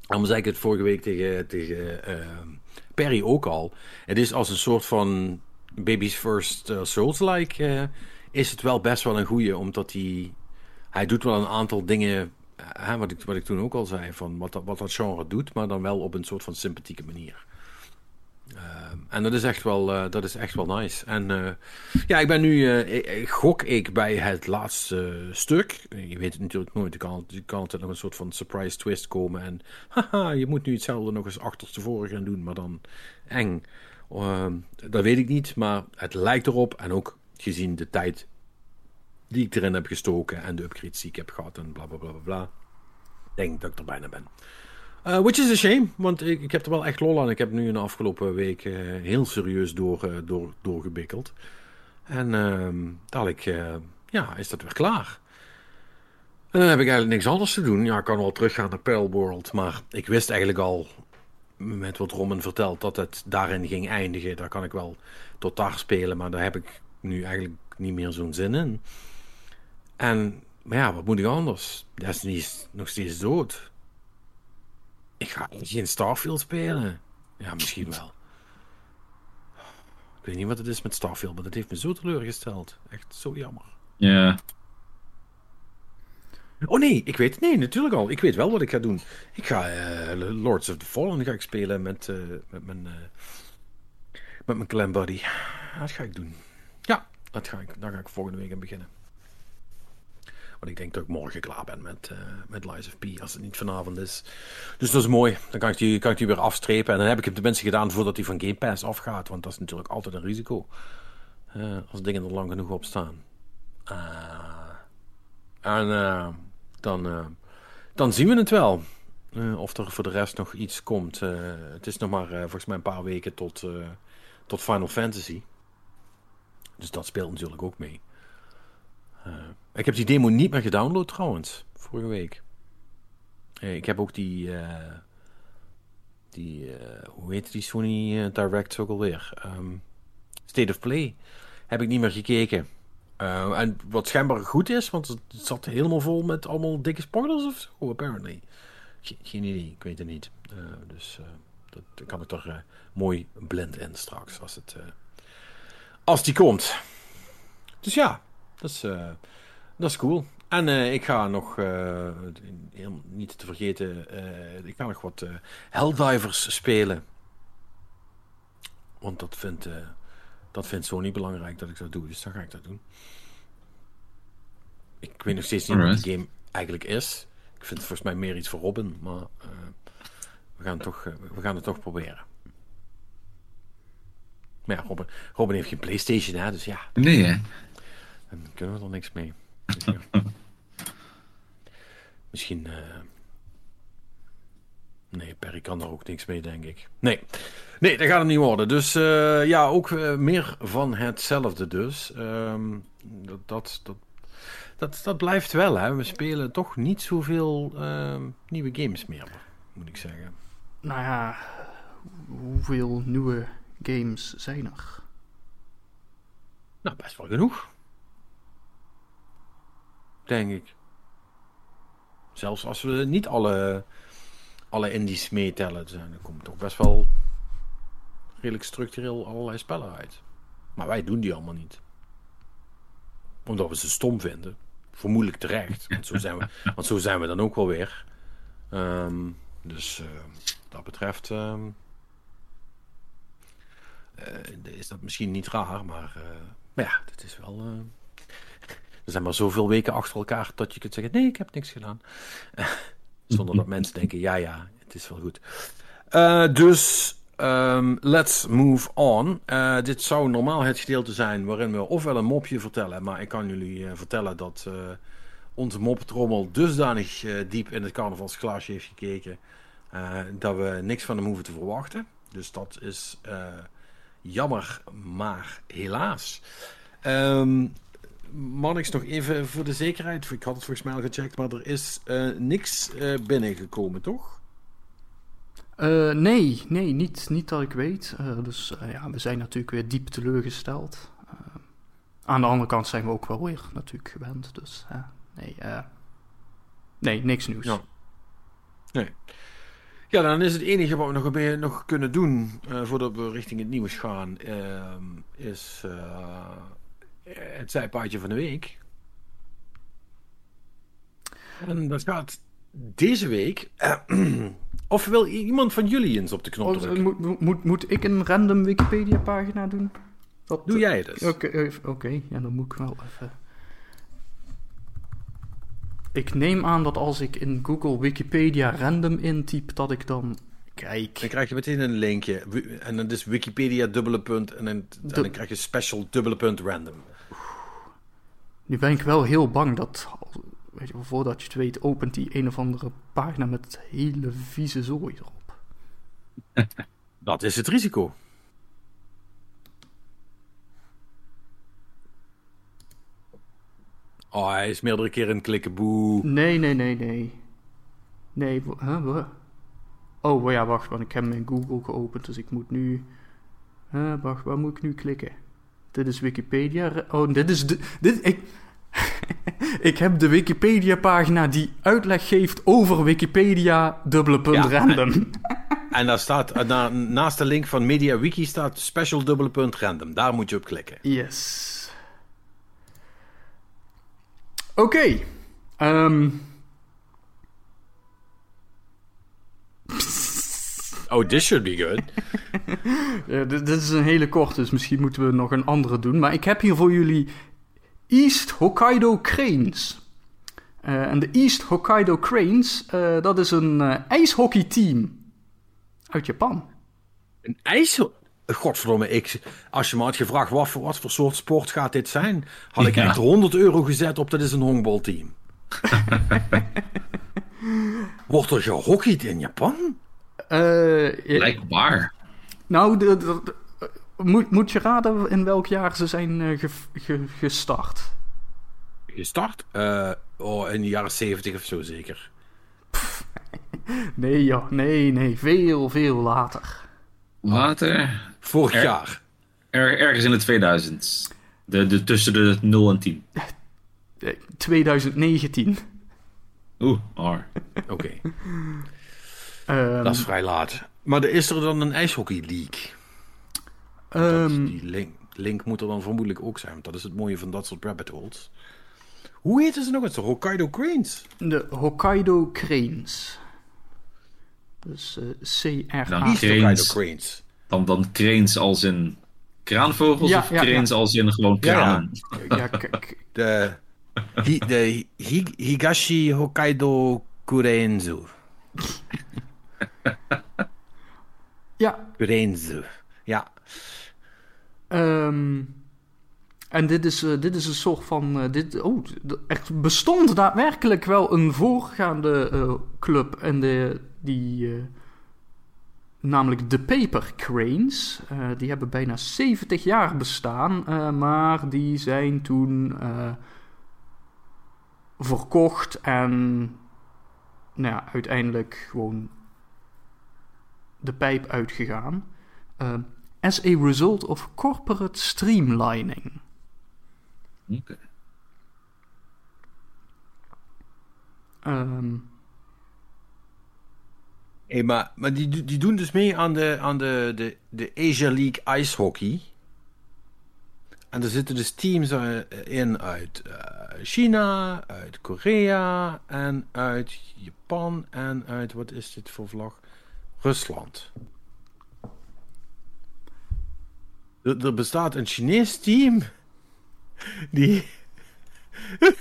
Anders zei ik het vorige week tegen, tegen ehm, Perry ook al. Het is als een soort van Baby's First eh, Souls-like... eh, is het wel best wel een goeie, omdat hij... Hij doet wel een aantal dingen... eh, wat, ik, wat ik toen ook al zei, van wat, dat- wat dat genre doet... maar dan wel op een soort van sympathieke manier. Ehm, en dat is echt wel, dat is echt wel nice. En ja, ik ben nu, gok ik bij het laatste stuk. Je weet het natuurlijk nooit. Er kan, kan altijd nog een soort van surprise twist komen. En haha, je moet nu hetzelfde nog eens achterstevoren gaan doen, maar dan eng. Ehm, dat weet ik niet, maar het lijkt erop. En ook gezien de tijd die ik erin heb gestoken en de upgrades die ik heb gehad en bla bla bla bla. Denk dat ik er bijna ben. Uh, which is a shame, want ik, ik heb er wel echt lol aan. Ik heb nu in de afgelopen week eh, heel serieus door, eh, door, doorgebikkeld. En ehm dadelijk ja, is dat weer klaar. En dan heb ik eigenlijk niks anders te doen. Ja, ik kan wel teruggaan naar Pearl World, maar ik wist eigenlijk al met wat Roman vertelt dat het daarin ging eindigen. Daar kan ik wel tot daar spelen, maar daar heb ik nu eigenlijk niet meer zo'n zin in. En, maar ja, wat moet ik anders? Destiny is nog steeds dood. Ik ga geen Starfield spelen. Ja, misschien wel. Ik weet niet wat het is met Starfield, maar dat heeft me zo teleurgesteld. Echt zo jammer. Ja. Oh nee, ik weet nee, natuurlijk al. Ik weet wel wat ik ga doen. Ik ga eh, Lords of the Fallen ga ik spelen met, eh, met mijn eh, met mijn clan. Dat ga ik doen. Ja, dat ga ik, daar ga ik volgende week aan beginnen. Want ik denk dat ik morgen klaar ben met, met Lies of P, als het niet vanavond is. Dus dat is mooi. Dan kan ik die, kan ik die weer afstrepen. En dan heb ik het tenminste gedaan voordat die van Game Pass afgaat. Want dat is natuurlijk altijd een risico. Als dingen er lang genoeg op staan. En dan, eh, dan zien we het wel. Eh, of er voor de rest nog iets komt. Eh, het is nog maar volgens mij een paar weken tot, tot Final Fantasy. Dus dat speelt natuurlijk ook mee. Ik heb die demo niet meer gedownload trouwens, vorige week. Ik heb ook die, die hoe heet die Sony Direct ook alweer? Ehm, State of Play. Heb ik niet meer gekeken. Eh, en wat schijnbaar goed is, want het zat helemaal vol met allemaal dikke spoilers of zo, apparently. Ge- geen idee, ik weet het niet. Eh, dus eh, dat kan ik eh, mooi blind in straks, als, het, als die komt. Dus ja, dat is, dat is cool. En ik ga nog, heel, niet te vergeten, ik ga nog wat Helldivers spelen. Want dat vindt, dat vindt Sony belangrijk dat ik dat doe, dus dan ga ik dat doen. Ik weet nog steeds niet wat Alright. die game eigenlijk is. Ik vind het volgens mij meer iets voor Robin, maar eh, we, gaan het toch, eh, we gaan het toch proberen. Maar ja, Robin, Robin heeft geen Playstation, hè, dus ja, Nee, hè? dan kunnen we er niks mee. Misschien. eh, Nee, Perry kan daar ook niks mee, denk ik. Nee, nee dat gaat het niet worden. Dus eh, ja, ook eh, meer van hetzelfde dus. Ehm, dat, dat, dat, dat, dat blijft wel, hè. We spelen toch niet zoveel ehm, nieuwe games meer, moet ik zeggen. nou ja, hoeveel nieuwe games zijn er? Nou, best wel genoeg. Denk ik. Zelfs als we niet alle, alle indies meetellen, zijn, er komt toch best wel redelijk structureel allerlei spellen uit. Maar wij doen die allemaal niet. Omdat we ze stom vinden. Vermoedelijk terecht. Want zo zijn we, want zo zijn we dan ook wel weer. Ehm, dus eh, wat dat betreft ehm, eh, is dat misschien niet raar, maar, eh, maar ja, het is wel. eh, er zijn maar zoveel weken achter elkaar dat je kunt zeggen: nee, ik heb niks gedaan. Zonder dat mensen denken: ja, ja, het is wel goed. Eh, dus ehm, let's move on. Eh, dit zou normaal het gedeelte zijn waarin we ofwel een mopje vertellen, maar ik kan jullie eh, vertellen dat onze moppetrommel dusdanig diep in het carnavalsglaasje heeft gekeken dat we niks van hem hoeven te verwachten. Dus dat is, Jammer, maar helaas. Ehm Mannix, nog even voor de zekerheid. Ik had het volgens mij al gecheckt, maar er is eh, niks eh, binnengekomen, toch? Eh, nee, nee, niet, niet dat ik weet. Dus ja, we zijn natuurlijk weer diep teleurgesteld. Aan de andere kant zijn we ook wel weer natuurlijk gewend. Dus nee, eh, nee, niks nieuws. Ja. Nee. Ja, dan is het enige wat we nog, een beetje nog kunnen doen voordat we richting het nieuws gaan, ehm, is eh, het zijpaadje van de week. En dat gaat deze week. of wil iemand van jullie eens op de knop Oh, drukken? moet, moet, moet ik een random Wikipedia pagina doen? Dat, Doe jij eens. Oké, eh, oké, ja, dan moet ik wel even. Ik neem aan dat als ik in Google Wikipedia random intyp, dat ik dan. Kijk. Dan krijg je meteen een linkje. En dan is Wikipedia dubbele punt. En dan, en dan Du- krijg je special dubbele punt random. Nu ben ik wel heel bang dat. Weet je, voordat je het weet, opent die een of andere pagina met hele vieze zooi erop. Dat is het risico. Oh, hij is meerdere keren een klikken. Boe. Nee, nee, nee, nee. Nee, huh, Oh, ja, wacht, want ik heb in Google geopend, dus ik moet nu... Wacht, waar moet ik nu klikken? Dit is Wikipedia. Oh, dit is de... Dit, ik... ik heb de Wikipedia-pagina die uitleg geeft over Wikipedia, dubbele punt Ja. random. En daar staat, eh, na- naast de link van MediaWiki staat special dubbele punt random. Daar moet je op klikken. Yes. Oké. Ehm, Oh, this should be good. Ja, dit, dit is een hele korte, dus misschien moeten we nog een andere doen. Maar ik heb hier voor jullie East Hokkaido Cranes. Eh, en de East Hokkaido Cranes, eh, dat is een eh, ijshockeyteam uit Japan. Een ijs... Godverdomme, ik, als je me had gevraagd wat voor, wat voor soort sport gaat dit zijn, had ik Ja. echt 100 euro gezet op dat is een honkbalteam. Wordt er gehockeyd in Japan? Eh, ja, Blijkbaar. nou, de, de- de- moet, moet je raden in welk jaar ze zijn eh, ge- ge- gestart? Gestart? Eh, oh, in de jaren 70 of zo zeker. Nee, joh, nee, nee, veel, veel later. Later. Vorig Er- jaar. Er, ergens in de 2000. De, de, tussen de 0 en 10. Eh, 2019. Oeh, ar. Oké, Ehm, dat is vrij laat. Maar er is er dan een ijshockey league. Ehm, die link, link moet er dan vermoedelijk ook zijn. Want dat is het mooie van dat soort rabbit holes. Hoe heten ze nog eens? De Hokkaido Cranes? De Hokkaido Cranes. Dus eh C-R-A. Dan. Hokkaido Cranes. Dan, dan cranes als in kraanvogels Ja, of ja, cranes als in gewoon Ja, ja. kranen? Ja, kijk. De, de hi, Higashi Hokkaido Kurenzu. Ja, Kurenzu. Ja. ehm, en dit is, eh, dit is een soort van... eh, dit, oh, er bestond daadwerkelijk wel een voorgaande eh, club. En de, die... namelijk de Paper Cranes. Die hebben bijna 70 jaar bestaan. maar die zijn toen... verkocht en nou ja, uiteindelijk gewoon de pijp uitgegaan. Eh, as a result of corporate streamlining. Oké. Ehm, Hey, maar maar die, die doen dus mee aan de, aan de, de, de Asia League Ice Hockey. En er zitten dus teams eh, in uit eh, China, uit Korea en uit Japan en uit, wat is dit voor vlag? Rusland. Er, er bestaat een Chinees team die...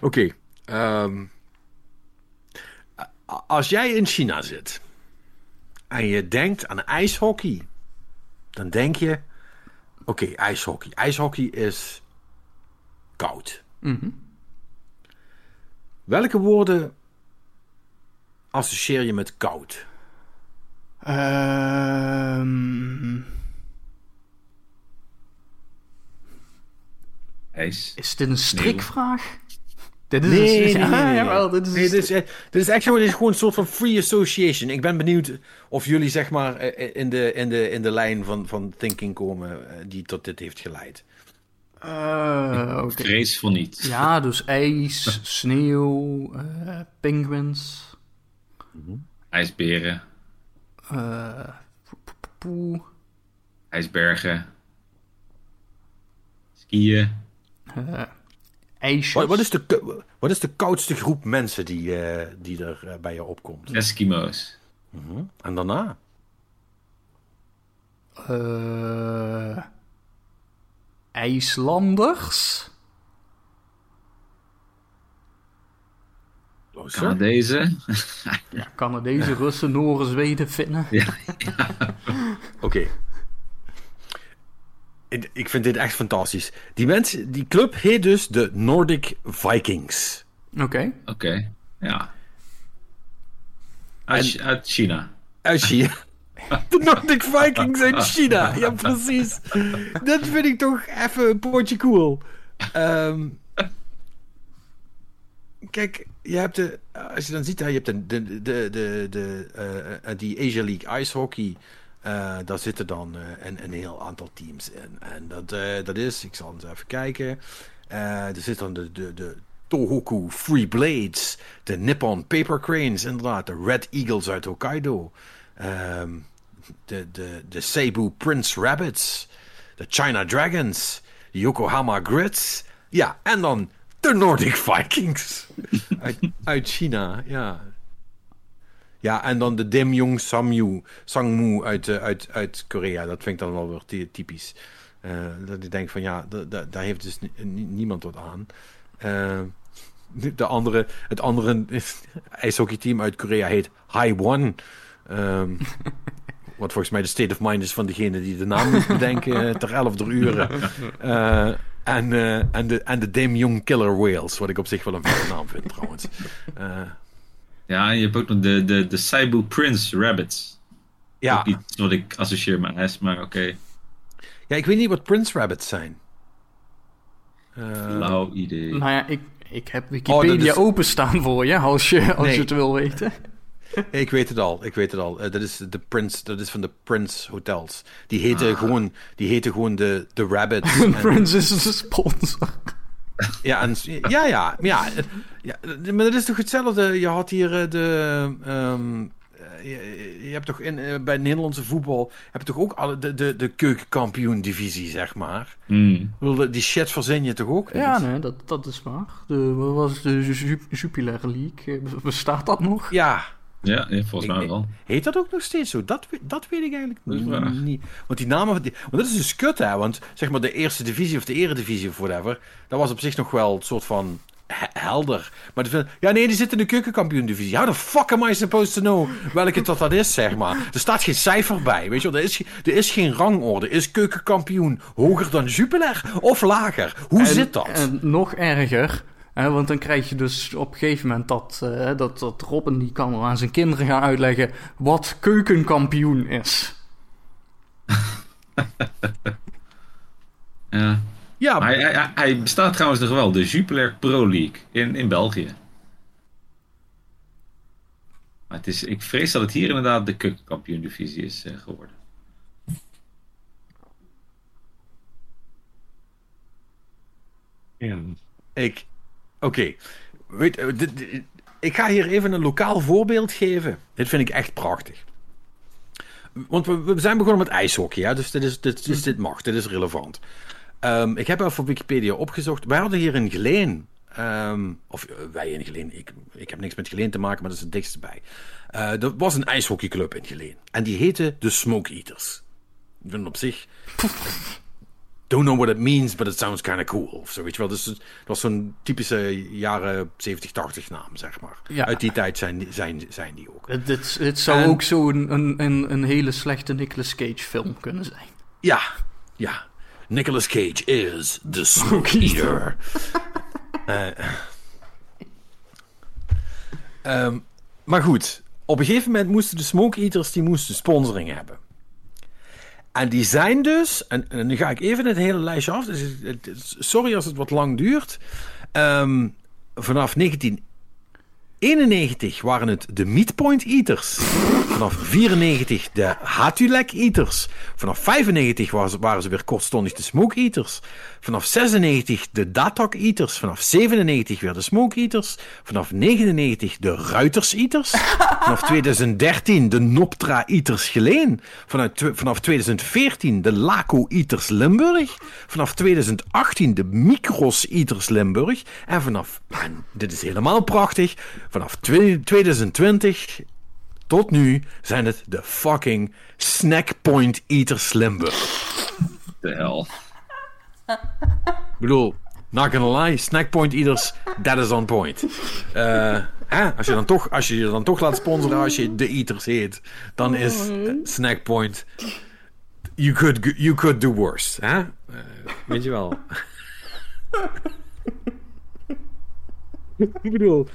Oké, ehm, als jij in China zit en je denkt aan ijshockey, dan denk je: oké, ijshockey. Ijshockey is koud. mhm. Welke woorden associeer je met koud? Ehm. Um... IJs. Is dit een strikvraag? Dit is nee, een, nee, nee, nee. Dit is, nee, dit is, eh, dit is echt gewoon, dit is gewoon een soort van free association. Ik ben benieuwd of jullie zeg maar eh, eh, in de, in de, in de lijn van, van thinking komen die tot dit heeft geleid. Uh, okay. Vrees voor niets. Ja, dus ijs, sneeuw, uh, penguins. IJsberen, eh, poe, ijsbergen, skiën. eh, ijsjes. Wat, wat, is de, wat is de koudste groep mensen die, eh, die er bij je opkomt? Eskimo's. Mhm. En daarna? Eh, IJslanders? Luister. Canadezen. Ja, Canadezen, Russen, Noren, Zweden, Finnen. ja, Oké. Ik, ik vind dit echt fantastisch. Die, mensen, die club heet dus de Nordic Vikings. Oké. oké. Ja. Uit, uit China. Uit China. De Nordic Vikings uit China. Ja, precies. Dat vind ik toch even een poortje cool. Ehm, kijk, je hebt de, als je dan ziet, je hebt de, de, de, de, de, eh, eh, die Asia League Ice Hockey. eh, daar zitten dan een, een heel aantal teams in. En dat, dat is, ik zal eens even kijken. Er zit dan de, de, de Tohoku Free Blades. De Nippon Paper Cranes, inderdaad. De Red Eagles uit Hokkaido. Ehm, de, de, de Seibu Prince Rabbits. De China Dragons. De Yokohama Grids. Ja, en dan de Nordic Vikings. uit, uit China, ja. Ja, en dan de Demjong Samyu, Sangmu uit, eh, uit, uit Korea. Dat vind ik dan wel weer ty- typisch. Eh, dat ik denk van ja, da- da- daar heeft dus ni- ni- niemand wat aan. Eh, de andere, het andere ijshockeyteam uit Korea heet Haiwon. Ehm wat volgens mij de state of mind is van degene die de naam moet bedenken ter 11 uren. Eh, en, eh, en, de, en de Demjong Killer Whales, wat ik op zich wel een vette naam vind trouwens. Eh, Ja, en je hebt ook nog de, de, de Saibu Prince Rabbits. ja. Ook iets wat ik associeer met ijs, maar oké. ja, ik weet niet wat Prince Rabbits zijn. Eh, Lauw idee. Nou ja, ik, ik heb Wikipedia Oh, dat is- openstaan voor je, als je, als Nee. je het wil weten. Ik weet het al, ik weet het al. Eh, dat, is de Prince, dat is van de Prince Hotels. Die heten, gewoon, die heten gewoon de, de Rabbits. En- Prince is een sponsor. Ja, en, ja, ja, ja, ja. Maar dat is toch hetzelfde? Je had hier eh, de. ehm, eh, je, je hebt toch in, bij Nederlandse voetbal. heb je toch ook alle, de, de, de keukenkampioen-divisie, zeg maar. Bedoel, Die shit verzin je toch ook? niet? Ja, nee, dat, dat is waar. De, wat was de Ju- Jupiler League? Bestaat dat nog? Ja. Ja, ja, volgens mij wel. Heet dat ook nog steeds zo? Dat, dat weet ik eigenlijk Dat niet. Want die namen. van die- Want dat is dus kut, hè? Want zeg maar de eerste divisie of de eredivisie of whatever. Dat was op zich nog wel een soort van he- helder. Maar de, ja, nee, die zit in de keukenkampioen-divisie. How the fuck am I supposed to know welke dat, dat is, zeg maar? Er staat geen cijfer bij, weet je wel? Er is, er is geen rangorde. Is keukenkampioen hoger dan Jupiler of lager? Hoe En- zit dat? En nog erger, want dan krijg je dus op een gegeven moment dat, eh, dat, dat Robin die kan aan zijn kinderen gaan uitleggen wat keukenkampioen is. Ja. ja, Maar hij, hij, hij bestaat trouwens nog wel, de Jupiler Pro League in, in België. Maar het is, ik vrees dat het hier inderdaad de keukenkampioen divisie is eh, geworden. Ik. Oké. Eh, Ik ga hier even een lokaal voorbeeld geven. Dit vind ik echt prachtig. Want we, we zijn begonnen met ijshockey, hè? dus, dit is, dit, dus dit mag, dit is relevant. Ehm, ik heb even op Wikipedia opgezocht. Wij hadden hier in Geleen, ehm, of eh, wij in Geleen, ik, ik heb niks met Geleen te maken, maar dat is het dichtste bij. Eh er was een ijshockeyclub in Geleen. En die heette de Smoke Eaters. Ik vind op zich don't know what it means, but it sounds kind of cool. Of zo, weet je wel. Dus het was zo'n typische jaren 70, 80 naam, zeg maar. Ja. Uit die tijd zijn, die- zijn, zijn die ook. Het, dit zou En- ook zo een, een, een, hele slechte Nicolas Cage film kunnen zijn. Ja, ja. Nicolas Cage is the Smoke Eater. Eh, ehm, maar goed, op een gegeven moment moesten de Smoke Eaters die moesten sponsoring hebben. En die zijn dus, en, nu ga ik even het hele lijstje af. Dus sorry als het wat lang duurt. Ehm, vanaf 1991 waren het de Meatpoint Eaters. Vanaf 94 de Hatulek Eaters. Vanaf 95 waren ze, weer kortstondig de Smoke Eaters. Vanaf 96 de Datok Eaters. Vanaf 97 weer de Smoke Eaters. Vanaf 99 de Ruiters Eaters. Vanaf 2013 de Noptra Eaters Geleen. Vanaf 2014 de Laco Eaters Limburg. Vanaf 2018 de Micros Eaters Limburg. En vanaf, dit is helemaal prachtig, vanaf twe- 2020 tot nu zijn het de fucking Snackpoint Eaters Limburg. De hel. Ik bedoel, not gonna lie, Snackpoint Eaters, that is on point. Eh, hè, als, je dan toch, als je je dan toch laat sponsoren als je de Eaters heet, dan is eh, Snackpoint... You could, you could do worse. Hè? Eh, weet je wel. Ik bedoel...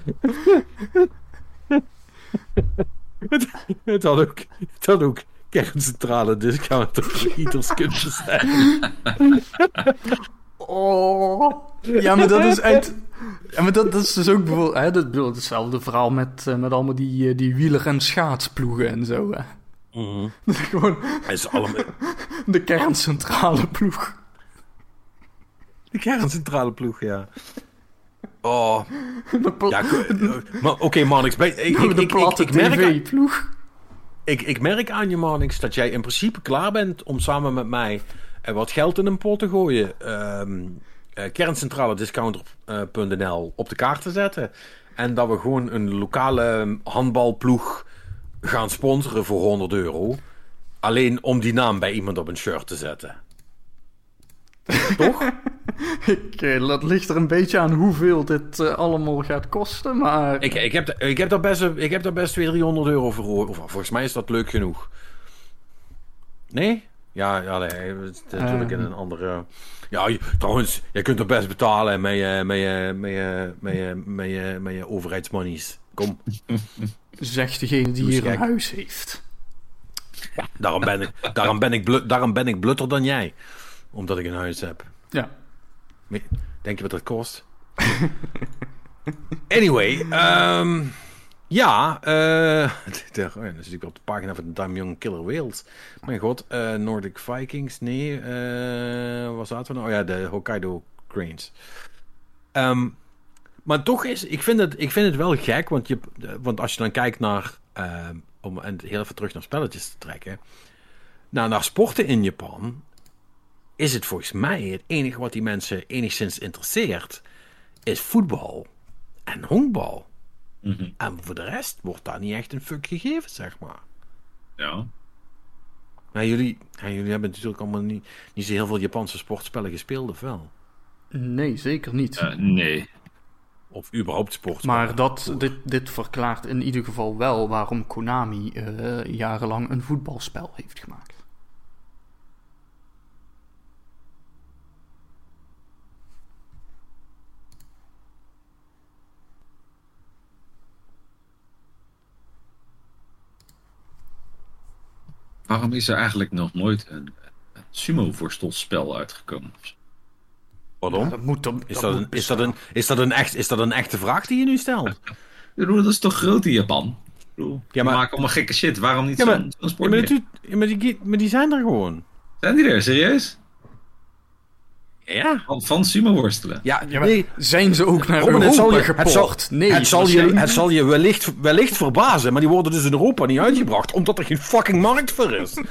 het, het had ook, het had ook kerncentrale discounter voor Eaters kunnen zijn. Oh. Ja, maar dat is uit... Ja, maar dat, dat is dus ook bijvoorbeeld... Hè, dat, bedoel, hetzelfde verhaal met, eh, met allemaal die, eh, die wieler- en schaatsploegen en zo. Hè. Dat is gewoon is allemaal... de kerncentrale ploeg. De kerncentrale ploeg, ja. Oh, ja, ik- eh, maar oké, Marnix, bij- ik, ik, ik, ik, platte ik, merk, aan- tv-ploeg. ik, ik merk aan je, Marnix, dat jij in principe klaar bent om samen met mij eh, wat geld in een pot te gooien. Ehm eh, kerncentralediscounter.nl op de kaart te zetten. En dat we gewoon een lokale handbalploeg gaan sponsoren voor 100 euro. Alleen om die naam bij iemand op een shirt te zetten. Toch? Ik, eh, dat ligt er een beetje aan hoeveel dit eh, allemaal gaat kosten, maar... Ik, ik, heb, ik, heb daar best, ik heb daar best 200, 300 euro voor. Of, volgens mij is dat leuk genoeg. Nee? Ja, ja nee, natuurlijk in een andere... Ja, je- trouwens, je kunt er best betalen met je, met je, met je, met je, met je, met je overheidsmonies. Kom, Zegt degene die hier een huis heeft. daarom ben ik, daarom ben ik, blu- daarom ben ik blutter dan jij. Omdat ik een huis heb. Ja. Denk je wat dat kost? anyway, ehm, ja, ja, dan zit ik op de pagina van Damn Young Killer Whales. Mijn god, eh, Nordic Vikings, nee, eh waar zaten we nou? Oh ja, de Hokkaido Cranes. Ehm, maar toch is, ik vind, het, ik vind het wel gek, want, je, want als je dan kijkt naar, ehm, om en heel even terug naar spelletjes te trekken, nou, naar sporten in Japan, is het volgens mij het enige wat die mensen enigszins interesseert, is voetbal en honkbal. Mhm. En voor de rest wordt daar niet echt een fuck gegeven, zeg maar. Ja. Nou, jullie, ja, jullie hebben natuurlijk allemaal niet, niet zo heel veel Japanse sportspellen gespeeld, of wel? Nee, zeker niet. Eh, nee. Of überhaupt sportspellen. Maar dat, dit, dit verklaart in ieder geval wel waarom Konami eh, jarenlang een voetbalspel heeft gemaakt. Waarom is er eigenlijk nog nooit een, een sumo-worstelspel uitgekomen? Pardon? dat moet dan. Is dat, een, is, dat een, is, dat een echt, is dat een echte vraag die je nu stelt? Dat is toch groot in Japan? Bedoel, Ja, maar- maken allemaal gekke shit. Waarom niet Ja, maar- zo'n zo'n Ja, sport maar, maar, die, maar die zijn er gewoon. Zijn die er? Serieus? Ja. Van, van sumo-worstelen? Ja, Ja, maar nee, zijn ze ook naar Robin, het zal Europa je, het zal, geport? nee, het zal je, het zal je wellicht, wellicht verbazen, maar die worden dus in Europa niet uitgebracht, omdat er geen fucking markt voor is.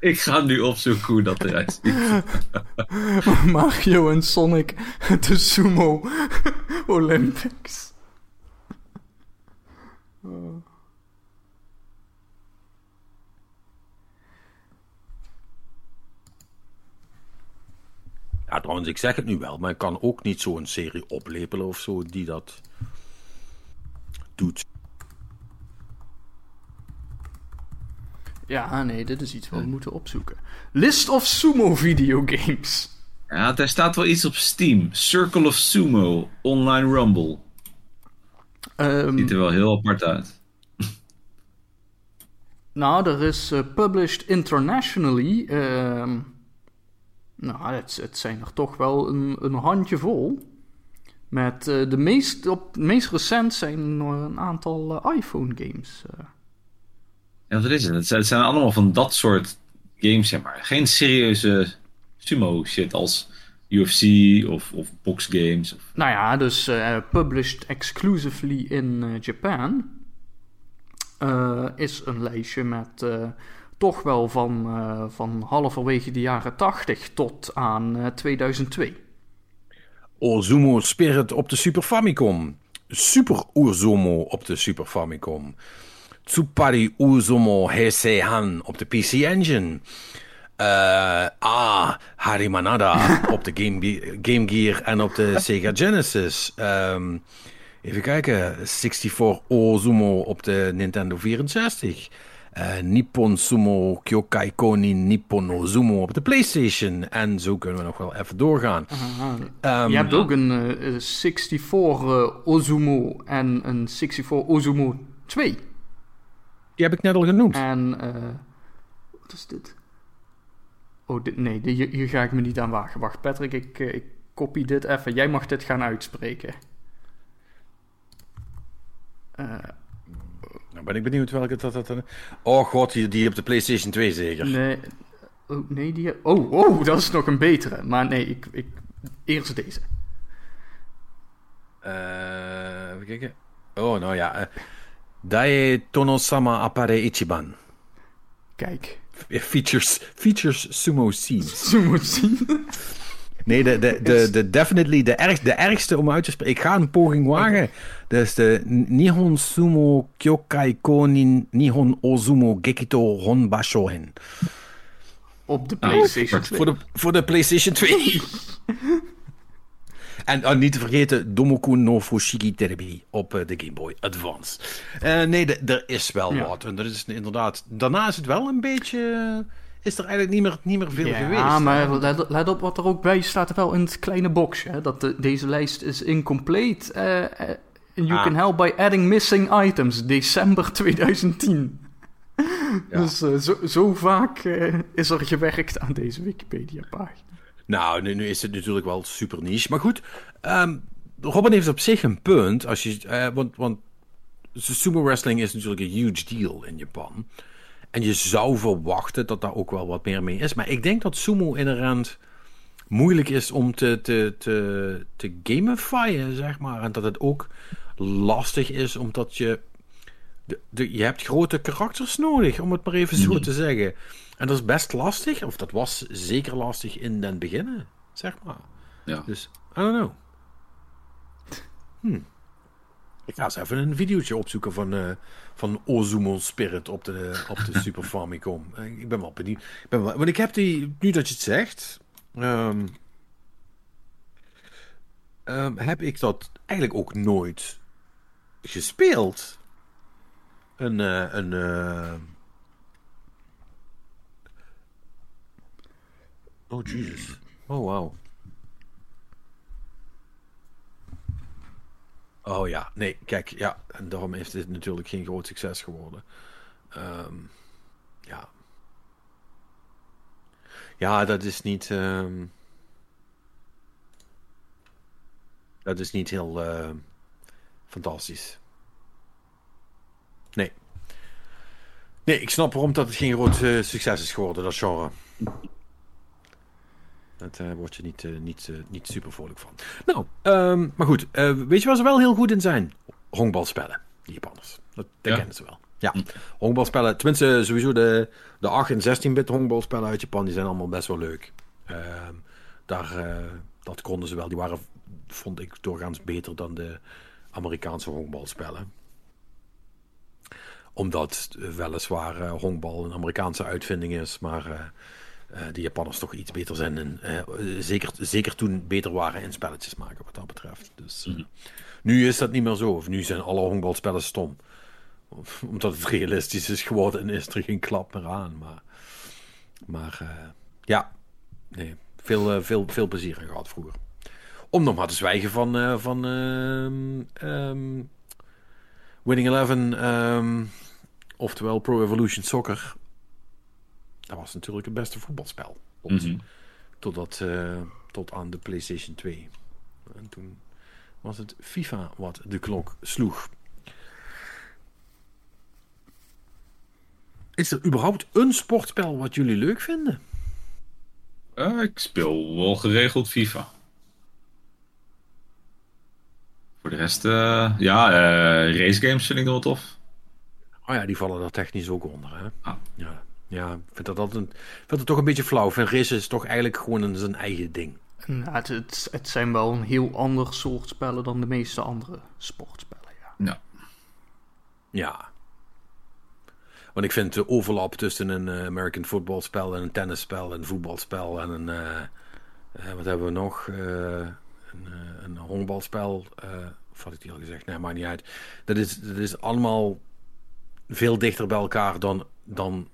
Ik ga nu opzoeken hoe dat eruit ziet. Mario en Sonic, de Sumo Olympics. Ja, trouwens, ik zeg het nu wel, maar ik kan ook niet zo'n serie oplepelen of zo die dat doet. Ja, nee, dit is iets wat we moeten opzoeken. List of Sumo videogames. Ja, er staat wel iets op Steam. Circle of Sumo, Online Rumble. Ehm, Ziet er wel heel apart uit. Nou, er is uh, published internationally. Uh, nou, het, het, zijn er toch wel een, een handjevol. Met uh, de meest, op, meest recent zijn een aantal uh, iPhone games. Ja, wat is het? Het zijn allemaal van dat soort games, zeg maar. Geen serieuze sumo shit als UFC of, of box games. Of... Nou ja, dus published exclusively in Japan. Uh, is een lijstje met uh, toch wel van, uh, van halverwege de jaren 80 tot aan 2002. Ozumo Spirit op de Super Famicom. Super Uzumo op de Super Famicom. Tsupari Uzumo Heiseihan op de PC Engine. ah, Harimanada op de Game, Game Gear en op de Sega Genesis. Um, Even kijken. 64 Ozumo op de Nintendo 64. Uh, Nippon Sumo Kyokai Konin Nippon Ozumo op de PlayStation. En zo kunnen we nog wel even doorgaan. Um, je hebt ook een uh, 64 uh, Ozumo en een 64 Ozumo 2. Die heb ik net al genoemd. En wat is dit? Oh, dit, nee, hier, hier, ga ik me niet aan wagen. Wacht, Patrick, ik, ik kopie dit even. Jij mag dit gaan uitspreken. Uh, nou ben ik benieuwd welke dat... dat, Oh god, die, die op de PlayStation 2 zeker? Nee, oh, nee die... Oh, oh, dat is nog een betere. Maar nee, ik... ik eerst deze. Uh, even kijken. Oh, nou ja. Uh, Dae Tono-sama Appare Ichiban. Kijk. Features, features sumo scene. Sumo scene. Nee, de, de, de, de definitely de, erg, de ergste om uit te spreken. Ik ga een poging wagen. Dat is de Nihon Sumo Kyokai Konin Nihon Ozumo Gekito Honbashohen. Op de PlayStation oh, 2. Voor de, voor de PlayStation 2. En oh, niet te vergeten Domoku no Fushigi Terebi op uh, de Game Boy Advance. Uh, nee, er is wel ja. wat. En dat is inderdaad... Daarna is het wel een beetje is er eigenlijk niet meer, niet meer veel ja, geweest. Ja, maar let, let, op wat er ook bij staat er wel in het kleine boxje. Hè, dat de, deze lijst is incomplete. Uh, uh, you ah. can help by adding missing items. December 2010. Ja. Dus uh, zo, zo, vaak is er gewerkt aan deze Wikipedia-pagina. Nou, nu, nu, is het natuurlijk wel super niche. Maar goed, um, Robin heeft op zich een punt. Als je, want, want sumo wrestling is natuurlijk een huge deal in Japan. En je zou verwachten dat daar ook wel wat meer mee is. Maar ik denk dat sumo inherent moeilijk is om te, te, te, te gamifyen, zeg maar. En dat het ook lastig is, omdat je... De, de, je hebt grote karakters nodig, om het maar even zo mhm. te zeggen. En dat is best lastig, of dat was zeker lastig in den beginnen, zeg maar. Ja. Dus, I don't know. Hmm. Ik ga eens even een videootje opzoeken van, uh, van Ozumo Spirit op de, op de Super Famicom. Eh, ik ben wel benieuwd. Ik ben wel, want ik heb die, nu dat je het zegt, um, um, heb ik dat eigenlijk ook nooit gespeeld. Een, uh, een, uh... Oh, Jesus. Oh, wow. Oh ja, nee, kijk, ja, en daarom heeft dit natuurlijk geen groot succes geworden. Um, ja. Ja, dat is niet. Um, dat is niet heel uh, fantastisch. Nee. Nee, ik snap waarom dat het geen groot uh, succes is geworden, dat genre. Daar uh, word je niet, uh, niet, uh, niet super vrolijk van. Nou, um, maar goed. weet je waar ze wel heel goed in zijn? Honkbalspellen, die Japanners. Dat, dat ja. kennen ze wel. Ja, hm. honkbalspellen. Tenminste, sowieso de, de 8 en 16-bit honkbalspellen uit Japan, die zijn allemaal best wel leuk. Ehm, daar, dat konden ze wel. Die waren, vond ik, doorgaans beter dan de Amerikaanse honkbalspellen omdat weliswaar honkbal een Amerikaanse uitvinding is, maar de Japanners toch iets beter zijn. En, uh, zeker, zeker toen beter waren in spelletjes maken wat dat betreft. Dus, uh, mm. Nu is dat niet meer zo. Of nu zijn alle honkbalspellen stom. Omdat het realistisch is geworden en is er geen klap meer aan. Maar, maar ja, nee, veel, veel, veel plezier in gehad vroeger. Om nog maar te zwijgen van, van um, Winning Eleven. Um, oftewel Pro Evolution Soccer, dat was natuurlijk het beste voetbalspel. Mhm. Totdat, eh, tot aan de PlayStation 2. En toen was het FIFA wat de klok sloeg. Is er überhaupt een sportspel wat jullie leuk vinden? Eh, ik speel wel geregeld FIFA. Voor de rest, eh, ja, eh racegames vind ik wel tof. Oh ja, die vallen daar technisch ook onder. Hè? Ah. Ja, ja, ik vind dat altijd, ik vind het toch een beetje flauw. Vind racen is toch eigenlijk gewoon een, zijn eigen ding. Nou, het, het, het zijn wel een heel ander soort spellen dan de meeste andere sportspellen. Ja. Ja. Ja. Want ik vind de overlap tussen een eh, American footballspel en een tennisspel en een voetbalspel en een... eh, eh, wat hebben we nog? Eh, een, eh, een honkbalspel. eh, of had ik die al gezegd? Nee, maakt niet uit. Dat is, dat is allemaal veel dichter bij elkaar dan... dan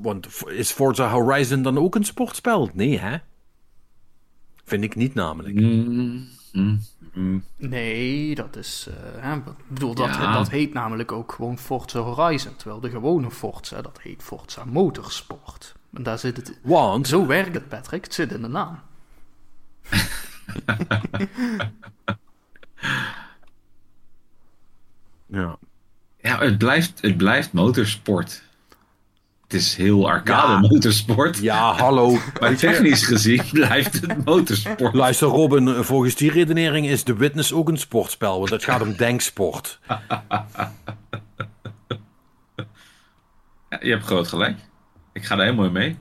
want is Forza Horizon dan ook een sportspel? Nee, hè? Vind ik niet namelijk. Mm, mm, mm. Nee, dat is. eh, ik bedoel, dat, Ja. dat heet namelijk ook gewoon Forza Horizon. Terwijl de gewone Forza, dat heet Forza Motorsport. En daar zit het. Want Zo werkt het, Patrick. Het zit in de naam. Ja. Ja, het blijft, het blijft motorsport. Het is heel arcade Ja. motorsport. Ja, hallo. Maar technisch gezien blijft het motorsport. Luister Robin, volgens die redenering is The Witness ook een sportspel, want het gaat om denksport. Ja, je hebt groot gelijk. Ik ga daar helemaal mee.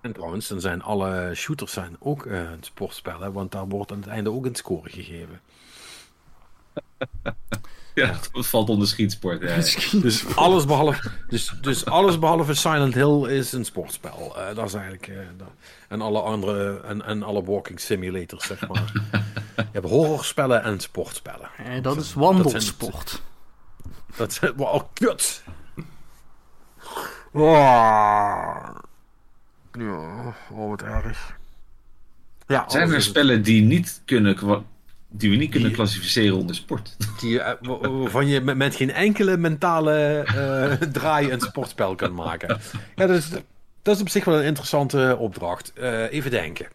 En trouwens, dan zijn alle shooters zijn ook eh sportspellen, want daar wordt aan het einde ook een score gegeven. Ja, dat valt onder schietsport. Ja. Dus alles behalve, dus, dus alles behalve Silent Hill is een sportspel. Eh, dat is eigenlijk. eh, dat- en alle andere. En, en alle walking simulators, zeg maar. Je hebt horrorspellen en sportspellen. Eh, dat is wandelsport. Dat is. Wow, kut! Oh. Ja, oh, wat erg. Ja, Zijn er alles is- spellen die, niet kunnen, die we niet kunnen Die- klassificeren onder sport? Die, eh, wa- wa- waarvan je met, met geen enkele mentale eh, draai een sportspel kan maken. Ja, dat is, dat is op zich wel een interessante opdracht. Eh, even denken.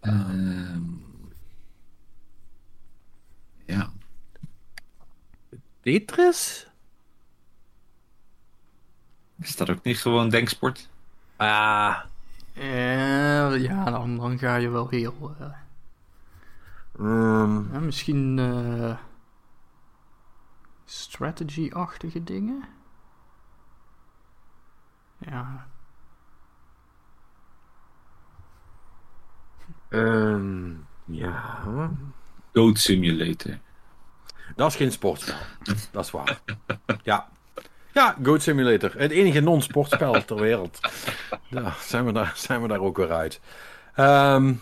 Ehm, ja. Tetris? Is dat ook niet gewoon denksport? Ah, Eh, ja, dan, dan ga je wel heel. eh, ja, misschien. eh, strategy-achtige dingen? Ja. ehm, ja. Goat Simulator. Dat is geen sportspel. Dat is waar. Ja. Ja, Goat Simulator. Het enige non-sportspel ter wereld. Ja, zijn we daar, zijn we daar ook weer uit. Ehm,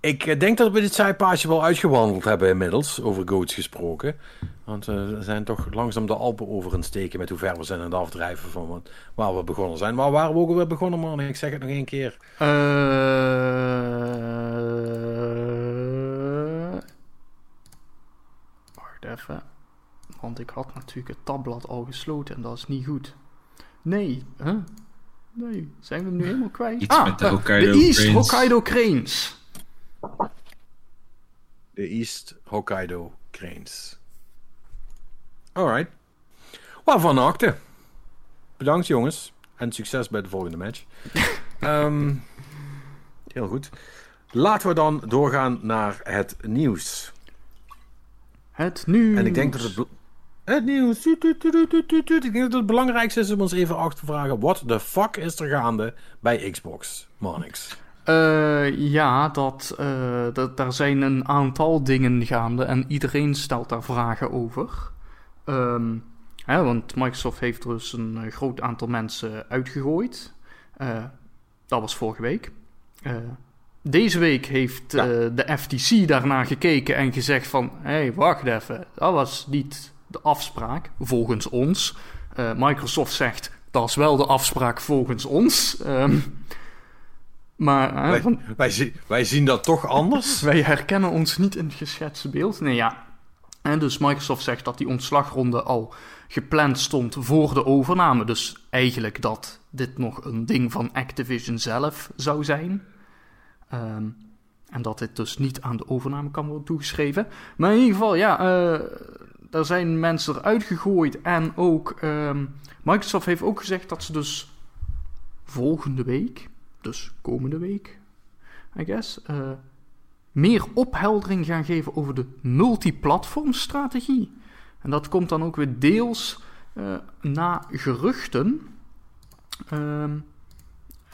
ik denk dat we dit zijpaadje wel uitgewandeld hebben inmiddels, over goats gesproken. Want eh, we zijn toch langzaam de Alpen over het steken met hoe ver we zijn aan het afdrijven van waar we begonnen zijn. Waar we ook alweer begonnen, man? Ik zeg het nog één keer. Eh, wacht even. Want ik had natuurlijk het tabblad al gesloten en dat is niet goed. Nee, huh? Nee, zijn we hem nu helemaal kwijt? Iets met de Hokkaido de East Cranes. Hokkaido Cranes. De East Hokkaido Cranes. Alright. Waarvan acte. Bedankt jongens. En succes bij de volgende match. Ehm, heel goed. Laten we dan doorgaan naar het nieuws. Het nieuws. En ik denk dat het... Het nieuws. Ik denk dat het belangrijkste is om ons even af te vragen... What the fuck is er gaande bij Xbox? Monix. Eh, ja, dat, eh, dat, daar zijn een aantal dingen gaande en iedereen stelt daar vragen over. Ehm, hè, want Microsoft heeft dus een eh, groot aantal mensen uitgegooid. Dat was vorige week. Deze week heeft Ja. de FTC daarna gekeken en gezegd van... Hé, hey, wacht even, dat was niet de afspraak, volgens ons. Eh, Microsoft zegt, dat is wel de afspraak volgens ons. Ehm Maar hè, Wij, van- wij, zien- wij zien dat toch anders. wij herkennen ons niet in het geschetste beeld. Nee, ja. En dus Microsoft zegt dat die ontslagronde al gepland stond voor de overname. Dus eigenlijk dat dit nog een ding van Activision zelf zou zijn. Ehm, en dat dit dus niet aan de overname kan worden toegeschreven. Maar in ieder geval, ja, eh er zijn mensen eruit gegooid. En ook ehm, Microsoft heeft ook gezegd dat ze dus volgende week, dus komende week, I guess, eh, meer opheldering gaan geven over de multiplatformstrategie. En dat komt dan ook weer deels eh, na geruchten. Ehm,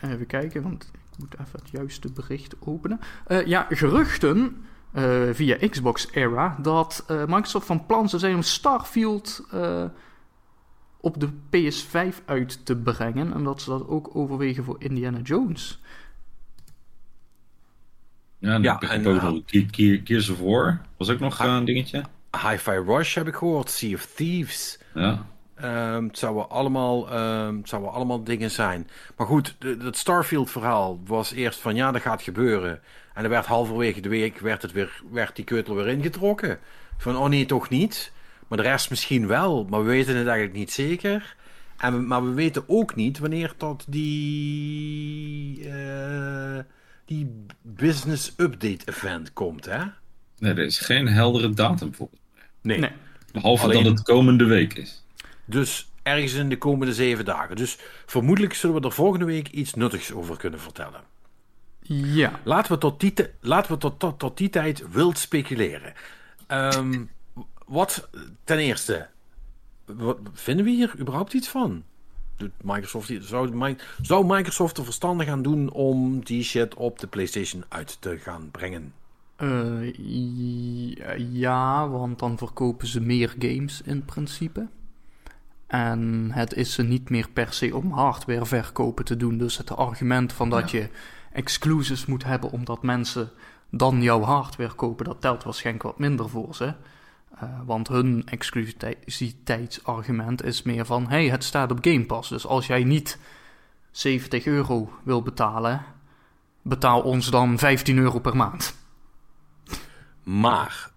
even kijken, want ik moet even het juiste bericht openen. Eh, ja, geruchten eh, via Xbox Era dat eh, Microsoft van plan zou zijn om Starfield eh, op de PS5 uit te brengen. En dat ze dat ook overwegen voor Indiana Jones. Ja, en Ja, ook nog Gears of War was ook nog een dingetje. Hi-Fi Rush heb ik gehoord. Sea of Thieves. Ja. Ehm, het, zouden allemaal, ehm, het zouden allemaal dingen zijn. Maar goed, de- het Starfield-verhaal was eerst van ja, dat gaat gebeuren. En er werd halverwege de week werd, het weer, werd die keutel weer ingetrokken. Van oh nee, toch niet. Maar de rest misschien wel. Maar we weten het eigenlijk niet zeker. En we- maar we weten ook niet wanneer tot die, eh, die business update event komt, hè? Nee, er is geen heldere datum voor. Nee. Nee. Behalve Alleen- dat het komende week is. Dus ergens in de komende zeven dagen. Dus vermoedelijk zullen we er volgende week iets nuttigs over kunnen vertellen. Ja. Laten we tot die, laten we tot, tot, tot die tijd wild speculeren. Ehm, wat ten eerste, wat, vinden we hier überhaupt iets van? Doet Microsoft, zou, zou Microsoft er verstandig aan doen om die shit op de PlayStation uit te gaan brengen? Eh, ja, ja, want dan verkopen ze meer games in principe. En het is ze niet meer per se om hardware verkopen te doen. Dus het argument van dat je exclusives moet hebben omdat mensen dan jouw hardware kopen, dat telt waarschijnlijk wat minder voor ze. Eh, want hun exclusiviteitsargument is meer van: hey, het staat op Game Pass. Dus als jij niet 70 euro wil betalen, betaal ons dan 15 euro per maand. Maar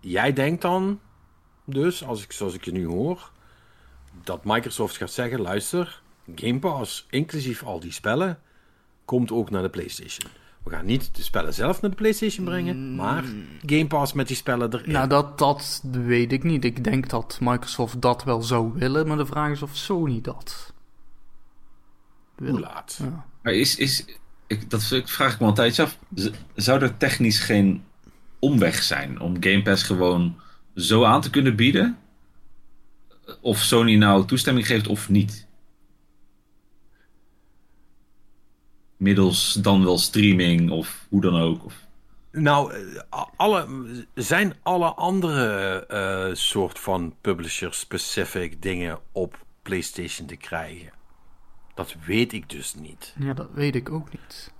jij denkt dan dus, als ik, zoals ik je nu hoor, dat Microsoft gaat zeggen: luister, Game Pass, inclusief al die spellen, komt ook naar de PlayStation. We gaan niet de spellen zelf naar de PlayStation brengen, maar Game Pass met die spellen erin. Nou, dat, dat weet ik niet. Ik denk dat Microsoft dat wel zou willen, maar de vraag is of Sony dat wil. Hoe laat? Ja. Maar is, is ik, dat vraag ik me al een tijdje af. Zou er technisch geen omweg zijn om Game Pass gewoon zo aan te kunnen bieden? Of Sony nou toestemming geeft of niet? Middels dan wel streaming of hoe dan ook. Of, Nou, eh, alle, zijn alle andere eh, soort van publisher-specific dingen op PlayStation te krijgen? Dat weet ik dus niet. ja, dat weet ik ook niet.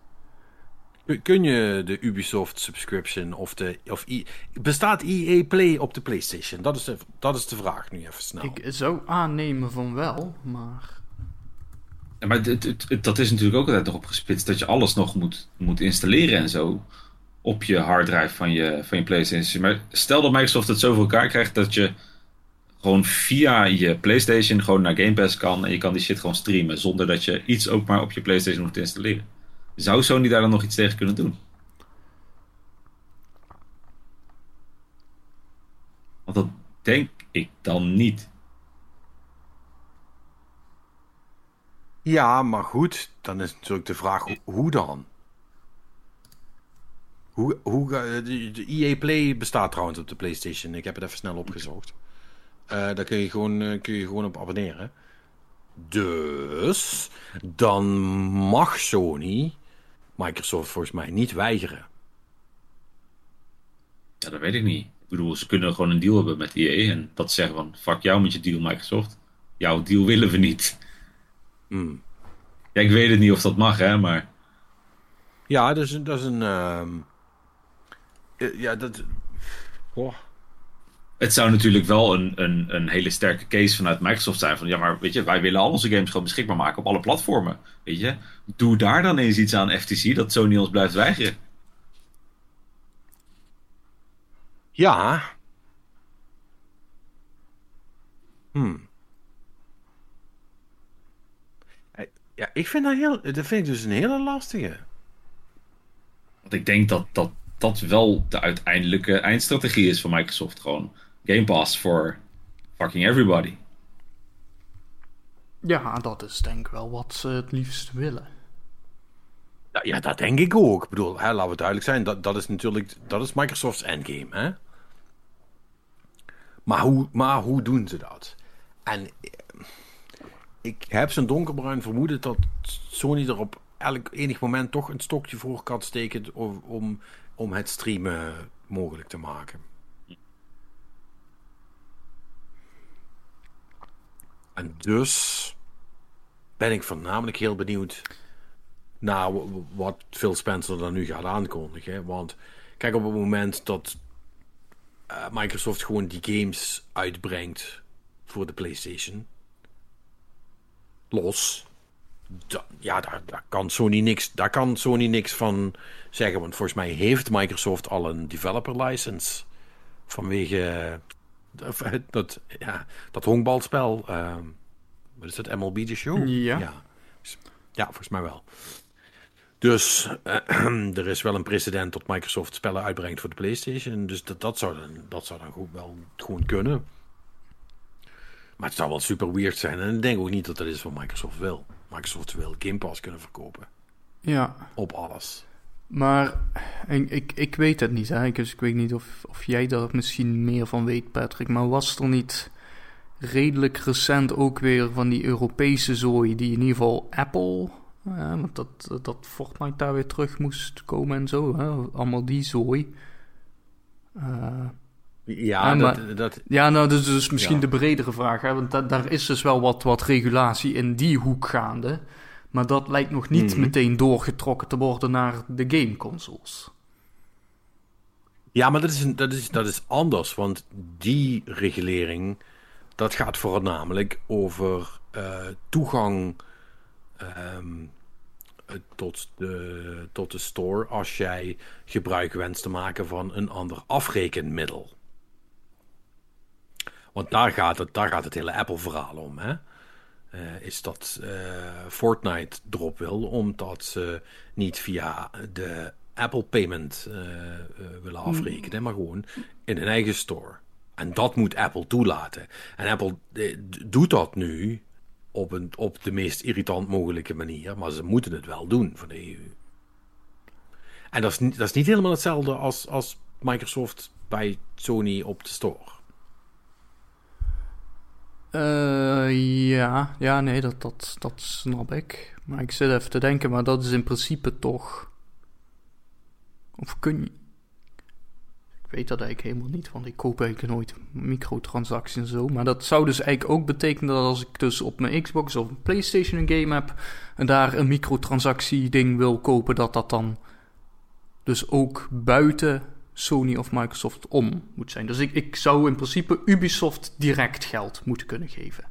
Kun- Kun je de Ubisoft subscription of de. Of I- bestaat EA Play op de PlayStation? Dat is de, dat is de vraag nu even snel. Ik zou aannemen van wel, maar... Maar dat is natuurlijk ook altijd nog op gespitst dat je alles nog moet, moet installeren en zo op je harddrive van je, van je PlayStation. Maar stel dat Microsoft het zo voor elkaar krijgt dat je gewoon via je PlayStation gewoon naar Game Pass kan en je kan die shit gewoon streamen zonder dat je iets ook maar op je PlayStation te installeren. Zou Sony daar dan nog iets tegen kunnen doen? Want dat denk ik dan niet. Ja, maar goed, dan is natuurlijk de vraag ho- hoe dan? Hoe, hoe, ga- de, EA Play bestaat trouwens op de PlayStation. Ik heb het even snel opgezocht. Eh, daar kun je, gewoon, eh, kun je gewoon op abonneren. Dus dan mag Sony Microsoft volgens mij niet weigeren. Ja, dat weet ik niet. Ik bedoel, ze kunnen gewoon een deal hebben met EA en dat ze zeggen van, fuck jou met je deal Microsoft. Jouw deal willen we niet. Hmm. Ja, ik weet het niet of dat mag, hè, maar... Ja, dat is, een- dat is een. ehm, eh, ja, dat. Oh. Het zou natuurlijk wel een, een, een hele sterke case vanuit Microsoft zijn. Van ja, maar weet je, wij willen al onze games gewoon beschikbaar maken op alle platformen. Weet je, doe daar dan eens iets aan FTC dat Sony ons blijft weigeren. Ja. Hmm. Eh, Ja, ik vind dat heel, dat vind ik dus een hele lastige. Want ik denk dat dat, dat wel de uiteindelijke eindstrategie is van Microsoft. Gewoon Game Pass voor fucking everybody. Ja, dat is denk ik wel wat ze het liefst willen. Ja, ja, dat denk ik ook. Ik bedoel, hè, laten we duidelijk zijn, dat, dat is natuurlijk dat is Microsoft's endgame. Hè? Maar, hoe, maar hoe doen ze dat? En ik heb zo'n donkerbruin vermoeden dat Sony er op elk enig moment toch een stokje voor kan steken om, om, het streamen mogelijk te maken. En dus ben ik voornamelijk heel benieuwd naar wat Phil Spencer dan nu gaat aankondigen. Want kijk, op het moment dat eh, Microsoft gewoon die games uitbrengt voor de PlayStation, los, da- ja, daar, daar, kan Sony niks, daar kan Sony niks van zeggen. Want volgens mij heeft Microsoft al een developer license vanwege eh, dat, ja, dat honkbalspel. ehm, wat is dat, MLB The Show? Ja. ja. Ja, volgens mij wel. Dus eh, er is wel een precedent dat Microsoft spellen uitbrengt voor de PlayStation. Dus dat, dat, zou, dan, dat zou dan goed, wel gewoon kunnen. Maar het zou wel super weird zijn. En ik denk ook niet dat dat is wat Microsoft wil. Microsoft wil Game Pass kunnen verkopen. Ja, Op alles. maar ik, ik, ik weet het niet. Hè. Ik- Dus ik weet niet of, of jij daar misschien meer van weet, Patrick. Maar was er niet redelijk recent ook weer van die Europese zooi die in ieder geval Apple... want dat, dat Fortnite daar weer terug moest komen en zo. Hè. Allemaal die zooi. Eh, Ja, Ja, dat, maar- dat, Ja, nou, dus, dus misschien Ja. de bredere vraag. Hè? Want da- daar is dus wel wat, wat regulatie in die hoek gaande. Maar dat lijkt nog niet Mhm. meteen doorgetrokken te worden naar de gameconsoles. Ja, maar dat is, een- dat, is, dat is anders, want die regulering, dat gaat voornamelijk over eh, toegang ehm, eh, tot, de, tot de store als jij gebruik wenst te maken van een ander afrekenmiddel. Want daar gaat het, daar gaat het hele Apple-verhaal om, hè? Eh, is dat eh, Fortnite erop wil, omdat ze niet via de Apple Payment eh, willen afrekenen, maar gewoon in hun eigen store. En dat moet Apple toelaten. En Apple doet dat nu op, een, op de meest irritant mogelijke manier, maar ze moeten het wel doen voor de EU. En dat is niet, dat is niet helemaal hetzelfde als, als Microsoft bij Sony op de store. Eh, ja, ja, nee, dat, dat, dat snap ik. Maar ik zit even te denken, maar dat is in principe toch. Of kun je. Ik weet dat eigenlijk helemaal niet, want ik koop eigenlijk nooit microtransacties en zo. Maar dat zou dus eigenlijk ook betekenen dat als ik dus op mijn Xbox of PlayStation een game heb. en daar een microtransactie ding wil kopen, dat dat dan. dus ook buiten Sony of Microsoft om moet zijn. Dus ik, ik zou in principe Ubisoft direct geld moeten kunnen geven.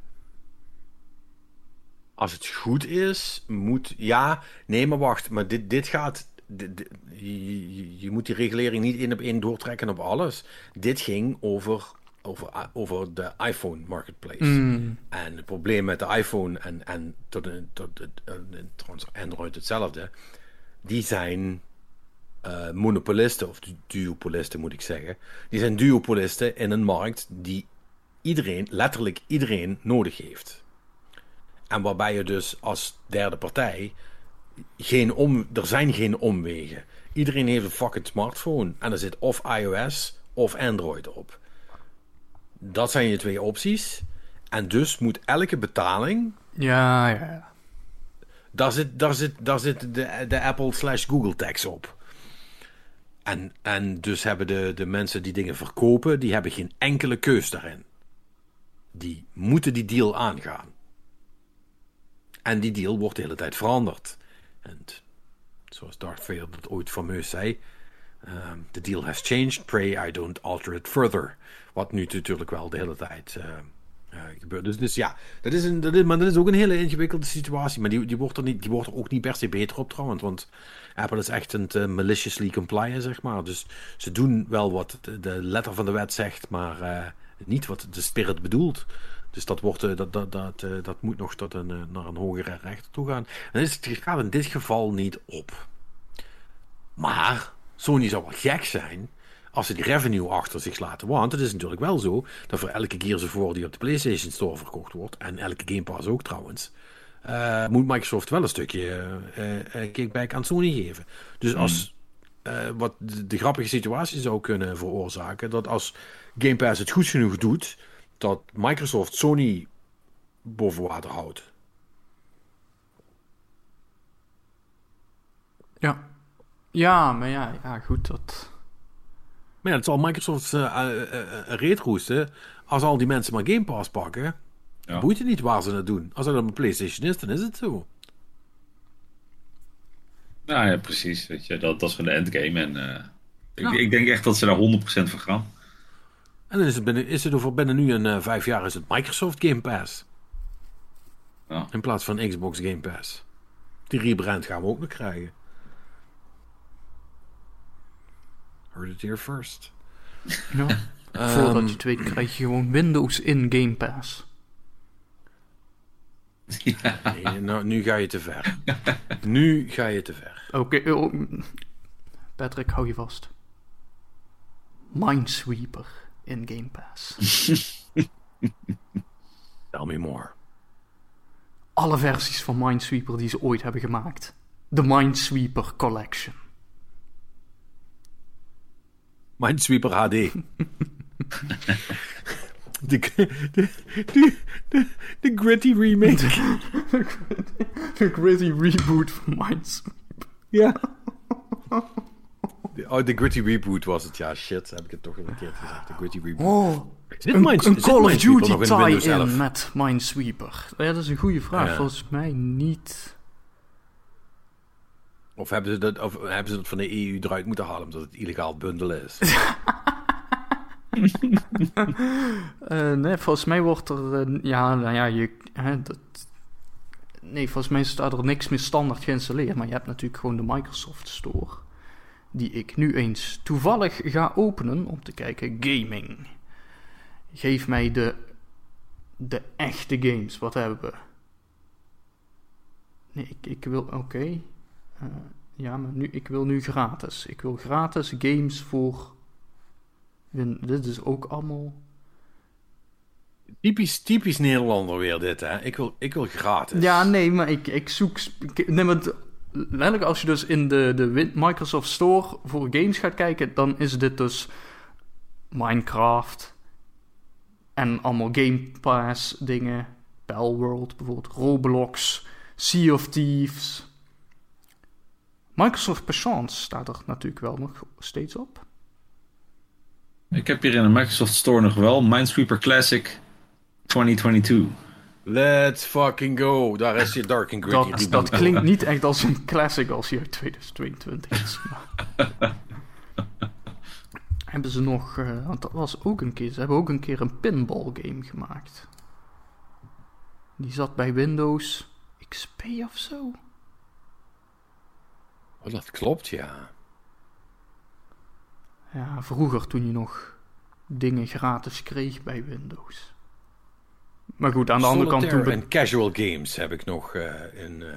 Als het goed is, moet. Ja, nee, maar wacht. Maar dit, dit gaat. dit- dit- je, je- moet die regulering niet één op één doortrekken op alles. Dit ging over, over, over de iPhone marketplace. En het probleem met de iPhone en, en tot, tot, trouwens Android hetzelfde. Die zijn eh, monopolisten, of du- duopolisten moet ik zeggen. Die zijn duopolisten in een markt die iedereen, letterlijk iedereen, nodig heeft. En waarbij je dus als derde partij geen om, er zijn geen omwegen. Iedereen heeft een fucking smartphone en er zit of iOS of Android op. Dat zijn je twee opties. En dus moet elke betaling Ja, ja, ja. daar zit, daar zit, daar zit de, de Apple slash Google tax op. En, en dus hebben de, de mensen die dingen verkopen, die hebben geen enkele keus daarin. Die moeten die deal aangaan. En die deal wordt de hele tijd veranderd. En zoals Darth Vader dat ooit fameus zei, ehm, the deal has changed, pray I don't alter it further. Wat nu natuurlijk wel de hele tijd uh, Dus, dus ja, dat is, een, dat is, maar dat is ook een hele ingewikkelde situatie. Maar die, die, wordt er niet, die wordt er ook niet per se beter op trouwens. Want Apple is echt een uh, maliciously compliant, zeg maar. Dus ze doen wel wat de, letter van de wet zegt, maar niet wat de spirit bedoelt. Dus dat, wordt, dat, dat, dat, dat moet nog tot een, naar een hogere rechter toe gaan. En het gaat in dit geval niet op. Maar Sony zou wel gek zijn als ze die revenue achter zich laten. Want het is natuurlijk wel zo dat voor elke Gears of War die op de PlayStation Store verkocht wordt, en elke Game Pass ook trouwens, uh, moet Microsoft wel een stukje uh, uh, kickback aan Sony geven. Dus als wat de, de, grappige situatie zou kunnen veroorzaken, dat als Game Pass het goed genoeg doet, dat Microsoft Sony boven water houdt. Ja. Ja, maar ja, ja goed, dat... Maar ja, het zal Microsoft uh, uh, uh, reet roesten als al die mensen maar Game Pass pakken. Ja. Boeit het niet waar ze het doen. Als het dan een PlayStation is, dan is het zo. Nou ja, precies. Weet je, dat, dat is gewoon de endgame. En ik, ja. ik, denk echt dat ze daar 100% van gaan. En dan is het, binnen, is het over binnen nu een vijf jaar is het Microsoft Game Pass. Ja. In plaats van Xbox Game Pass. Die rebrand gaan we ook nog krijgen. Heard it here first. Ja. um, Voordat je het weet krijg je gewoon Windows in Game Pass. Ja. Nee, nou, nu ga je te ver. nu ga je te ver. Oké, okay, oh, Patrick, hou je vast. Minesweeper in Game Pass. Tell me more. Alle versies van Minesweeper die ze ooit hebben gemaakt. De Minesweeper Collection. Minesweeper HD. de, de, de, gritty remake. de gritty reboot van Minesweeper. Ja. Oh, de gritty reboot was het. Ja, shit. Heb ik het toch een keer gezegd. De gritty reboot. Oh, een, Mines, een Call of Duty tie-in met Minesweeper. Ja, dat is een goede vraag. Ja. Volgens mij niet. Of hebben, ze dat, of hebben ze dat van de EU eruit moeten halen omdat het illegaal bundelen is? uh, nee, volgens mij wordt er. Uh, ja, nou ja, je. Hè, dat, nee, volgens mij staat er niks meer standaard geïnstalleerd. Maar je hebt natuurlijk gewoon de Microsoft Store. Die ik nu eens toevallig ga openen om te kijken. Gaming. Geef mij de. De echte games. Wat hebben we? Nee, ik, ik wil. Oké. Uh, ja, maar nu, ik wil nu gratis. Ik wil gratis games voor. Dit is ook allemaal. Typisch, typisch Nederlander weer dit, hè? Ik wil, ik wil gratis. Ja, nee, maar ik, ik zoek. Ik, nee, maar letterlijk, als je dus in de, de Microsoft Store voor games gaat kijken, dan is dit dus Minecraft en allemaal Game Pass dingen. World bijvoorbeeld, Roblox, Sea of Thieves. Microsoft Patience staat er natuurlijk wel nog steeds op. Ik heb hier in de Microsoft Store nog wel Minesweeper Classic 2022. Let's fucking go. Daar is je Dark and Gritty. Dat, dat klinkt niet echt als een classic als je uit 2022 is. hebben ze nog... Uh, want dat was ook een keer... Ze hebben ook een keer een pinball game gemaakt. Die zat bij Windows XP of zo. Oh, dat klopt, ja. Ja, vroeger toen je nog dingen gratis kreeg bij Windows. Maar goed, aan de andere kant... Toen en casual games heb ik nog uh, in, uh,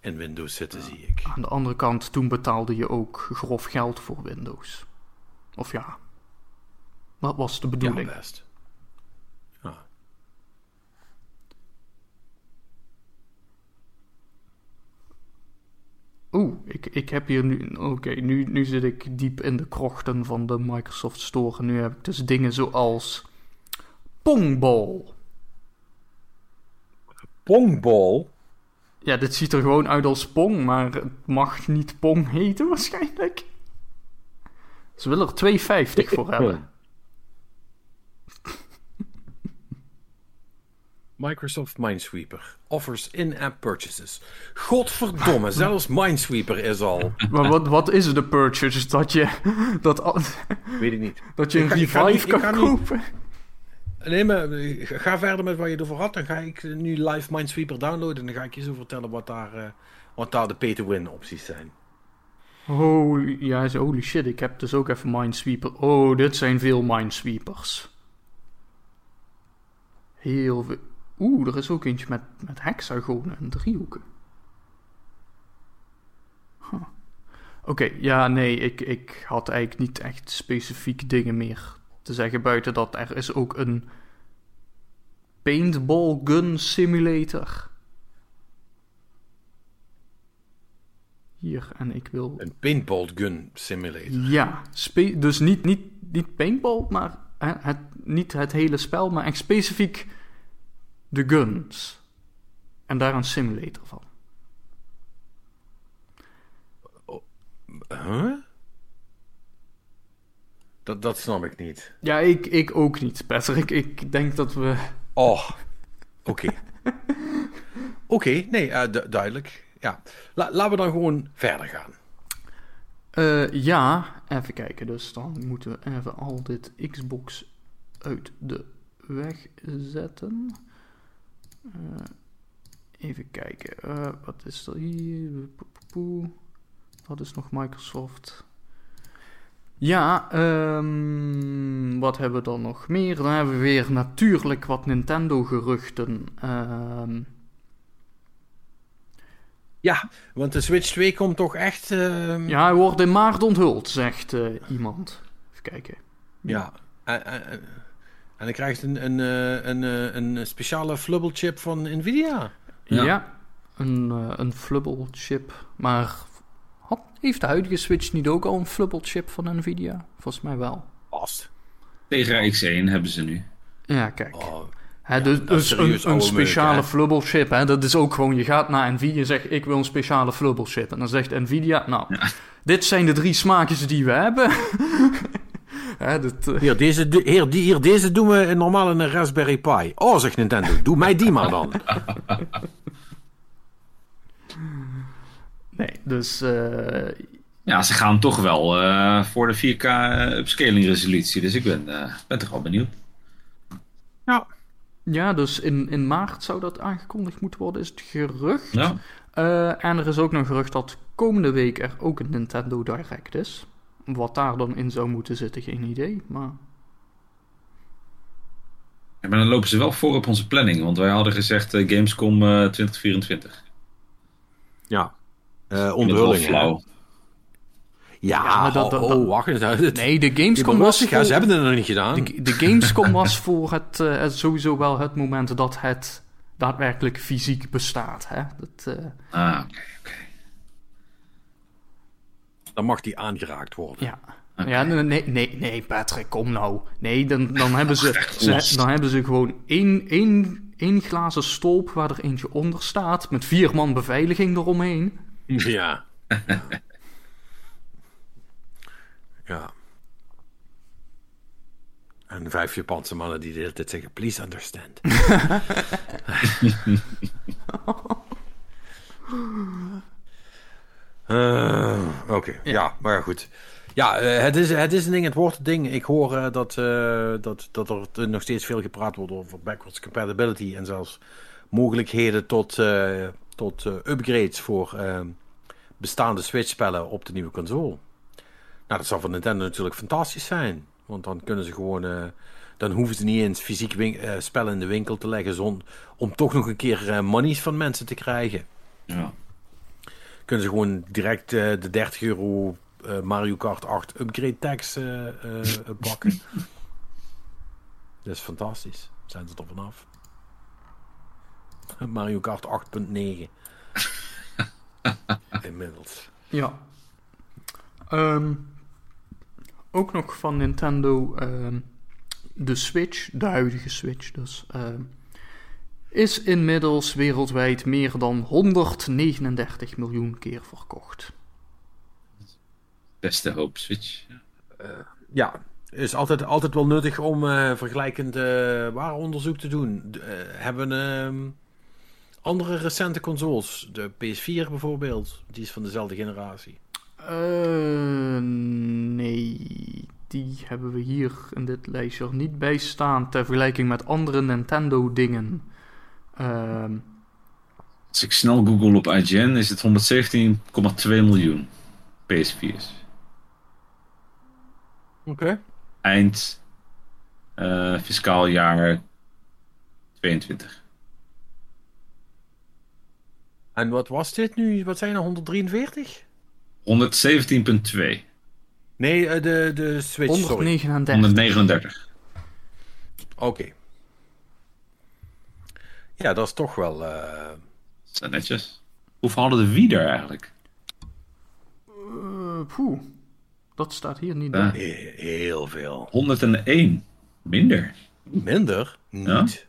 in Windows zitten, zie ik. Aan de andere kant, toen betaalde je ook grof geld voor Windows. Of ja, wat was de bedoeling? Ja, best. Oeh, ik, ik heb hier nu. Oké, nu, nu zit ik diep in de krochten van de Microsoft Store. En nu heb ik dus dingen zoals. Pongball. Pongball? Ja, dit ziet er gewoon uit als Pong, maar het mag niet Pong heten waarschijnlijk. Ze willen er 2,50 voor hebben. Microsoft Minesweeper offers in-app purchases. Godverdomme, zelfs Minesweeper is al. Maar wat, wat is de purchase? Dat je, dat, Weet ik niet. dat je een Ik ga- revive niet- kan niet- kopen? Nee, maar eh, ga verder met wat je ervoor had. Dan ga ik eh, nu live Minesweeper downloaden. En dan ga ik je zo vertellen wat daar, eh, wat daar de pay-to-win opties zijn. Holy, ja, holy shit, ik heb dus ook even Minesweeper. Oh, dit zijn veel Minesweepers. Heel veel. Oeh, er is ook eentje met, met hexagonen en driehoeken. Huh. Oké, ja, nee, ik, ik had eigenlijk niet echt specifiek dingen meer te zeggen. Buiten dat er is ook een paintball gun simulator. Hier, en ik wil Een paintball gun simulator. ja, dus niet, niet, niet paintball, maar hè, het, niet het hele spel, maar echt specifiek de guns. En daar een simulator van. Huh? Dat, dat snap ik niet. Ja, ik, ik ook niet, Patrick. Ik denk dat we... Oh, oké. oké, nee, eh, du- duidelijk. Ja. La- laten we dan gewoon verder gaan. Eh, ja, even kijken. Dus dan moeten we even al dit Xbox uit de weg zetten. Eh, even kijken. eh, wat is er hier? Wat is nog Microsoft? Ja, ehm, wat hebben we dan nog meer? Dan hebben we weer natuurlijk wat Nintendo-geruchten. Ehm, Ja, want de Switch 2 komt toch echt... ehm, ja, hij wordt in maart onthuld, zegt eh, iemand. Even kijken. Ja. En- dan krijgt een, een, eh, een, eh, een speciale flubble chip van Nvidia. Ja, Ja. een, eh, een flubble chip. Maar had, heeft de huidige Switch niet ook al een flubble chip van Nvidia? Volgens mij wel. Past. Tegra X1 hebben ze nu. Ja, kijk. Oh, dus dus een, speciale hè? flubble chip. Hè, dat is ook gewoon, je gaat naar Nvidia en zegt, ik wil een speciale flubble chip. En dan zegt Nvidia, nou, dit zijn de drie smaakjes die we hebben. hè, dat, eh, Hier, deze, hier, die, hier, deze doen we normaal in een Raspberry Pi. Oh, zegt Nintendo, doe mij die maar dan. nee, dus eh, Ja, ze gaan toch wel eh, voor de 4K upscaling resolutie. Dus ik ben, eh, ben toch wel benieuwd. Ja. ja, dus in, in maart zou dat aangekondigd moeten worden, is het gerucht. Ja. Eh, en er is ook nog gerucht dat komende week er ook een Nintendo Direct is. Wat daar dan in zou moeten zitten, geen idee. Maar Ja, Maar dan lopen ze wel voor op onze planning. Want wij hadden gezegd eh, Gamescom eh, 2024. Ja. Uh, flauw. Ja, Ja, maar dat- oh, dat- oh, dat- wacht eens. Het- nee, de Gamescom was rustig, ja, voor, ze hebben het nog niet gedaan. de, de Gamescom was voor het, eh, sowieso wel het moment dat het daadwerkelijk fysiek bestaat. Hè? Dat, eh, Ah, oké, oké. Dan mag die aangeraakt worden. ja. Ja, nee, nee, nee, nee, Patrick, kom nou. Nee, dan, dan, hebben ze, ze, dan hebben ze gewoon één, één, één glazen stolp waar er eentje onder staat, met vier man beveiliging eromheen. Ja. ja. En vijf Japanse mannen die de hele tijd zeggen, please understand. Eh, Oké, ja. maar goed. Ja, eh, het, is, het is een ding, het wordt een ding. Ik hoor eh, dat, dat, dat er nog steeds veel gepraat wordt over backwards compatibility en zelfs mogelijkheden tot, tot upgrades voor eh, bestaande Switch-spellen op de nieuwe console. Nou, dat zou voor Nintendo natuurlijk fantastisch zijn. Want dan kunnen ze gewoon. dan hoeven ze niet eens fysiek spellen in de winkel te leggen. Zon, om toch nog een keer eh, monies van mensen te krijgen. Ja. Kunnen ze gewoon direct eh, de 30 euro eh, Mario Kart 8 upgrade tax eh, pakken. dat is fantastisch. Zijn ze er vanaf. Mario Kart 8.9. Inmiddels. Ja. Ehm, ook nog van Nintendo ehm, de Switch, de huidige Switch dus, ehm, is inmiddels wereldwijd meer dan 139 miljoen keer verkocht. Beste hoop Switch. Ja, is altijd, altijd wel nuttig om eh, vergelijkend uh, waaronderzoek te doen. Eh, hebben ehm, andere recente consoles, de PS4 bijvoorbeeld, die is van dezelfde generatie. Eh, nee, die hebben we hier in dit lijstje er niet bij staan ter vergelijking met andere Nintendo dingen. Ehm, Als ik snel google op IGN is het 117,2 miljoen PS4's. Oké. Eind eh, fiscaal jaar 22. En wat was dit nu? Wat zijn er, 143? 117,2. Nee, eh, de, de Switch, sorry. 139. 139. Oké. Ja, dat is toch wel... eh, Dat zijn netjes. Hoeveel hadden de Wii er eigenlijk? Eh, poeh, dat staat hier niet bij. he- heel veel. 101. Minder. Minder? Niet.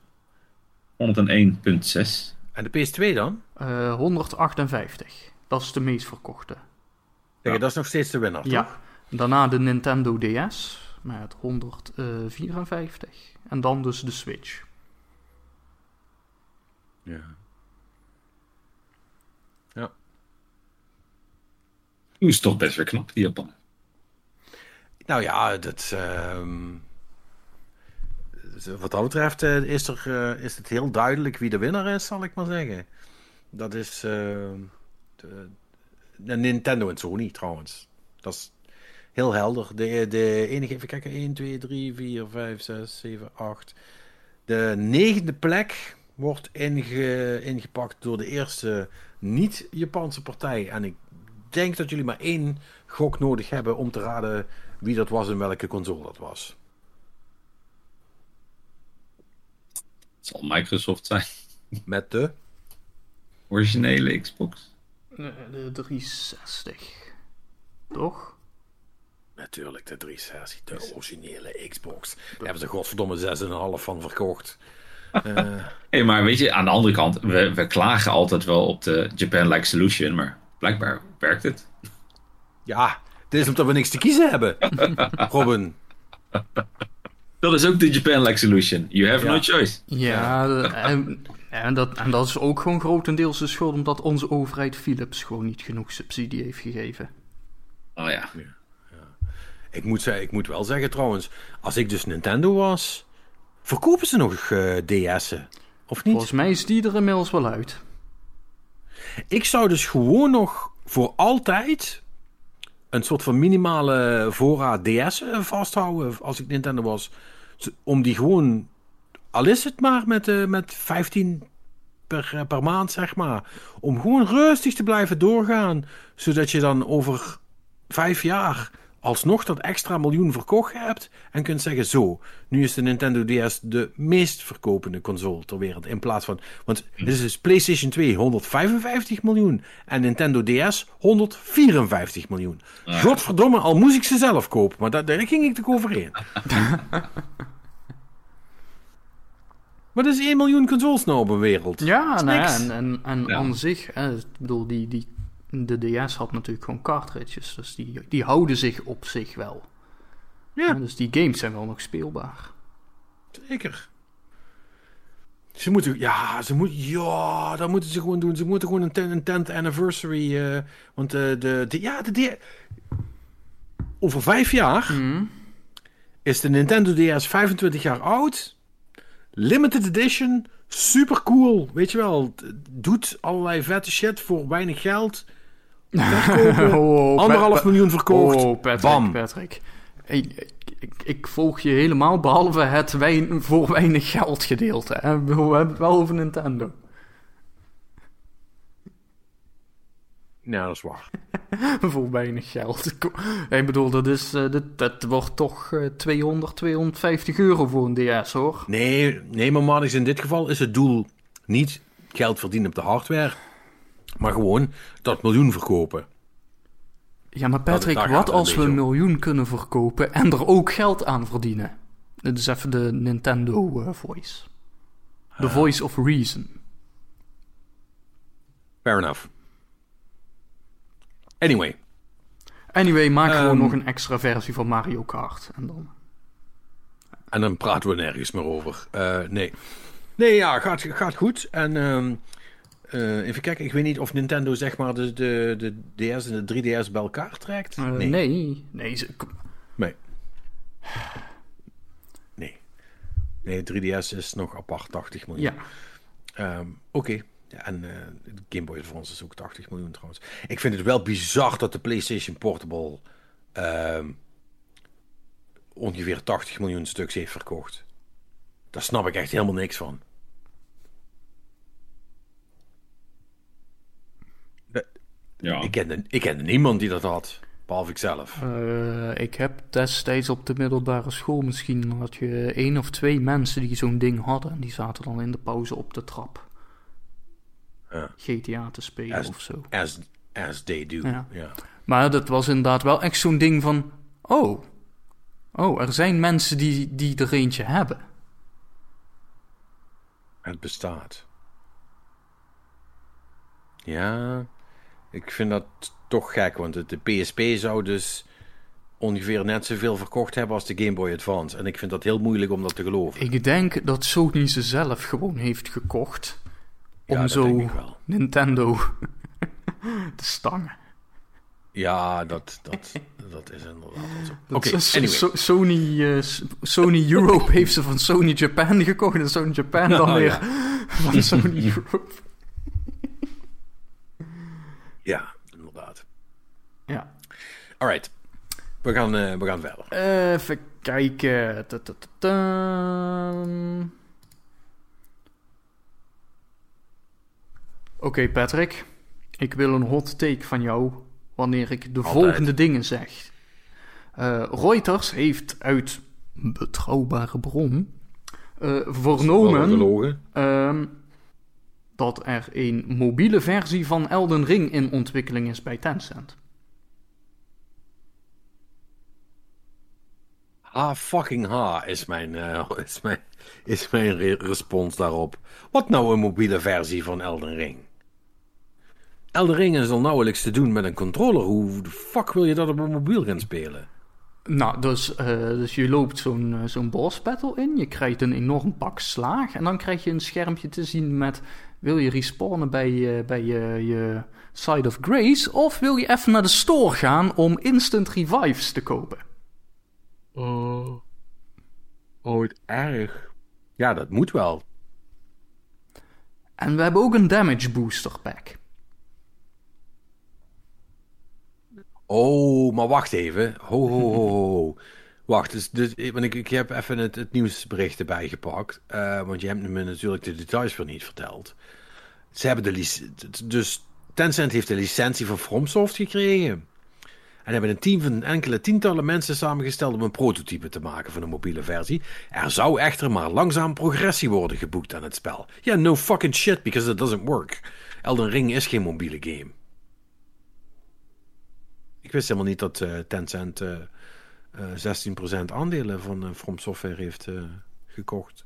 Ja. 101,6. En de PS2 dan? Eh, 158. Dat is de meest verkochte. Ja. dat is nog steeds de winnaar, toch? Ja. Daarna de Nintendo DS met 154. En dan dus de Switch. Ja. Nu is het toch best weer knap, die Japan. Nou ja, dat... ehm, wat dat betreft eh, is, er, eh, is het heel duidelijk wie de winnaar is, zal ik maar zeggen. Dat is ehm, de, de Nintendo en Sony trouwens. Dat is heel helder. De, de enige, even kijken, 1, 2, 3, 4, 5, 6, 7, 8. De negende plek wordt inge, ingepakt door de eerste niet-Japanse partij. En ik denk dat jullie maar één gok nodig hebben om te raden wie dat was en welke console dat was. Het zal Microsoft zijn. Met de... Originele Xbox. De 360. Toch? Natuurlijk, de 360, de originele Xbox. Daar hebben ze godverdomme 6,5 van verkocht. Eh, Hé, maar weet je, aan de andere kant, we, we klagen altijd wel op de Japan-like solution, maar blijkbaar werkt het. ja, het is omdat we niks te kiezen hebben. Robin. Dat is ook de Japan-like solution. You have Ja. no choice. Ja, en, en, dat, en dat is ook gewoon grotendeels de schuld omdat onze overheid Philips gewoon niet genoeg subsidie heeft gegeven. Oh ja. Ik moet, zeggen, ik moet wel zeggen trouwens, als ik dus Nintendo was, verkopen ze nog eh, DS'en? Of niet? Volgens mij is die er inmiddels wel uit. Ik zou dus gewoon nog voor altijd een soort van minimale voorraad DS'en vasthouden als ik Nintendo was. Om die gewoon, al is het maar met, eh, met 15 per, eh, per maand, zeg maar. Om gewoon rustig te blijven doorgaan. Zodat je dan over vijf jaar alsnog dat extra miljoen verkocht hebt. En kunt zeggen, zo, nu is de Nintendo DS de meest verkopende console ter wereld. In plaats van, want dit is dus PlayStation 2 155 miljoen. En Nintendo DS 154 miljoen. Godverdomme, al moest ik ze zelf kopen. Maar daar, daar ging ik toch overheen. maar er is 1 miljoen consoles nou op de wereld. Ja, nou ja, en, en, en Ja. aan zich, hè, ik bedoel, die, die, de DS had natuurlijk gewoon cartridges, dus die, die houden zich op zich wel. Ja. Dus die games zijn wel nog speelbaar. Zeker. Ze moeten, ja, ze moeten, ja, dat moeten ze gewoon doen. Ze moeten gewoon een, ten, een 10th anniversary, eh, want eh, de, de, ja, de, de, over vijf jaar is de Nintendo DS 25 jaar oud. Limited edition, super cool, weet je wel. Doet allerlei vette shit voor weinig geld. Verkopen, Oh, anderhalf Pa- miljoen verkocht. Oh, Patrick, Bam. Patrick. Ik, ik, ik volg je helemaal, behalve het wein, voor weinig geld gedeelte. Hè. We hebben het wel over Nintendo. Ja, dat is waar. voor weinig geld. Ik- bedoel, dat, is, eh, dat, dat wordt toch eh, 200, 250 euro voor een DS, hoor. Nee, nee, maar Marnix, in dit geval is het doel niet geld verdienen op de hardware, maar gewoon dat miljoen verkopen. Ja, maar Patrick, wat als we een miljoen kunnen verkopen en er ook geld aan verdienen? Dit is even de Nintendo eh, Voice. The Voice of Reason. Fair enough. Anyway, Anyway, maak gewoon Ehm. nog een extra versie van Mario Kart. En dan... En dan praten we nergens meer over. Eh, nee. Nee, ja, gaat, gaat goed. En ehm, eh, even kijken, ik weet niet of Nintendo zeg maar de, de, de DS en de 3DS bij elkaar trekt. Eh, nee. Nee, ze- Nee. Nee. Nee, 3DS is nog apart 80 miljoen. ja. Ehm, Oké. Ja, en eh, Game Boy Advance is ook 80 miljoen trouwens. Ik vind het wel bizar dat de PlayStation Portable ehm, ongeveer 80 miljoen stuks heeft verkocht. Daar snap ik echt helemaal niks van. Ja. Ik kende, ik kende niemand die dat had, behalve ik zelf. Eh, ik heb destijds op de middelbare school misschien had je één of twee mensen die zo'n ding hadden. En die zaten dan in de pauze op de trap Ja. GTA te spelen As- of zo. As, as they do. Ja. Ja. Maar dat was inderdaad wel echt zo'n ding van... Oh, oh er zijn mensen die, die er eentje hebben. Het bestaat. Ja, ik vind dat toch gek, want de PSP zou dus ongeveer net zoveel verkocht hebben als de Game Boy Advance. En ik vind dat heel moeilijk om dat te geloven. Ik denk dat Sony ze zelf gewoon heeft gekocht. Om zo. Nintendo te stangen. Ja, dat, dat, dat is inderdaad zo. Dat Oké, is- anyway. So- Sony, eh, Sony Europe heeft ze van Sony Japan gekocht. En Sony Japan dan Oh, weer ja. van Sony Europe. Ja, inderdaad. Ja. Alright, we gaan, eh, we gaan verder. Even kijken. Ta, ta, ta, ta. Oké, Patrick. Ik wil een hot take van jou wanneer ik de Altijd. volgende dingen zeg. Eh, Reuters heeft uit betrouwbare bron eh, Wel vernomen ehm, dat er een mobiele versie van Elden Ring in ontwikkeling is bij Tencent. Ha fucking ha is mijn, eh, is mijn, is mijn re- respons daarop. Wat nou een mobiele versie van Elden Ring? Elden Ring is al nauwelijks te doen met een controller. Hoe de fuck wil je dat op een mobiel gaan spelen? Nou, dus, eh, dus je loopt zo'n eh, zo'n boss battle in, je krijgt een enorm pak slaag en dan krijg je een schermpje te zien met wil je respawnen bij, eh, bij je, je Side of Grace of wil je even naar de store gaan om instant revives te kopen? Oh, oh het erg. Ja, dat moet wel. En we hebben ook een damage booster pack. Oh, maar wacht even. Ho, ho, ho, ho. Wacht, dus, dus, want ik, ik heb even het, het nieuwsbericht erbij gepakt. eh, want je hebt me natuurlijk de details weer niet verteld. Ze hebben de dus Tencent heeft de licentie van FromSoft gekregen. En hebben een team van enkele tientallen mensen samengesteld om een prototype te maken van een mobiele versie. Er zou echter maar langzaam progressie worden geboekt aan het spel. Ja, no fucking shit, because it doesn't work. Elden Ring is geen mobiele game. Ik wist helemaal niet dat eh, Tencent eh 16% aandelen van eh, From Software heeft eh, gekocht.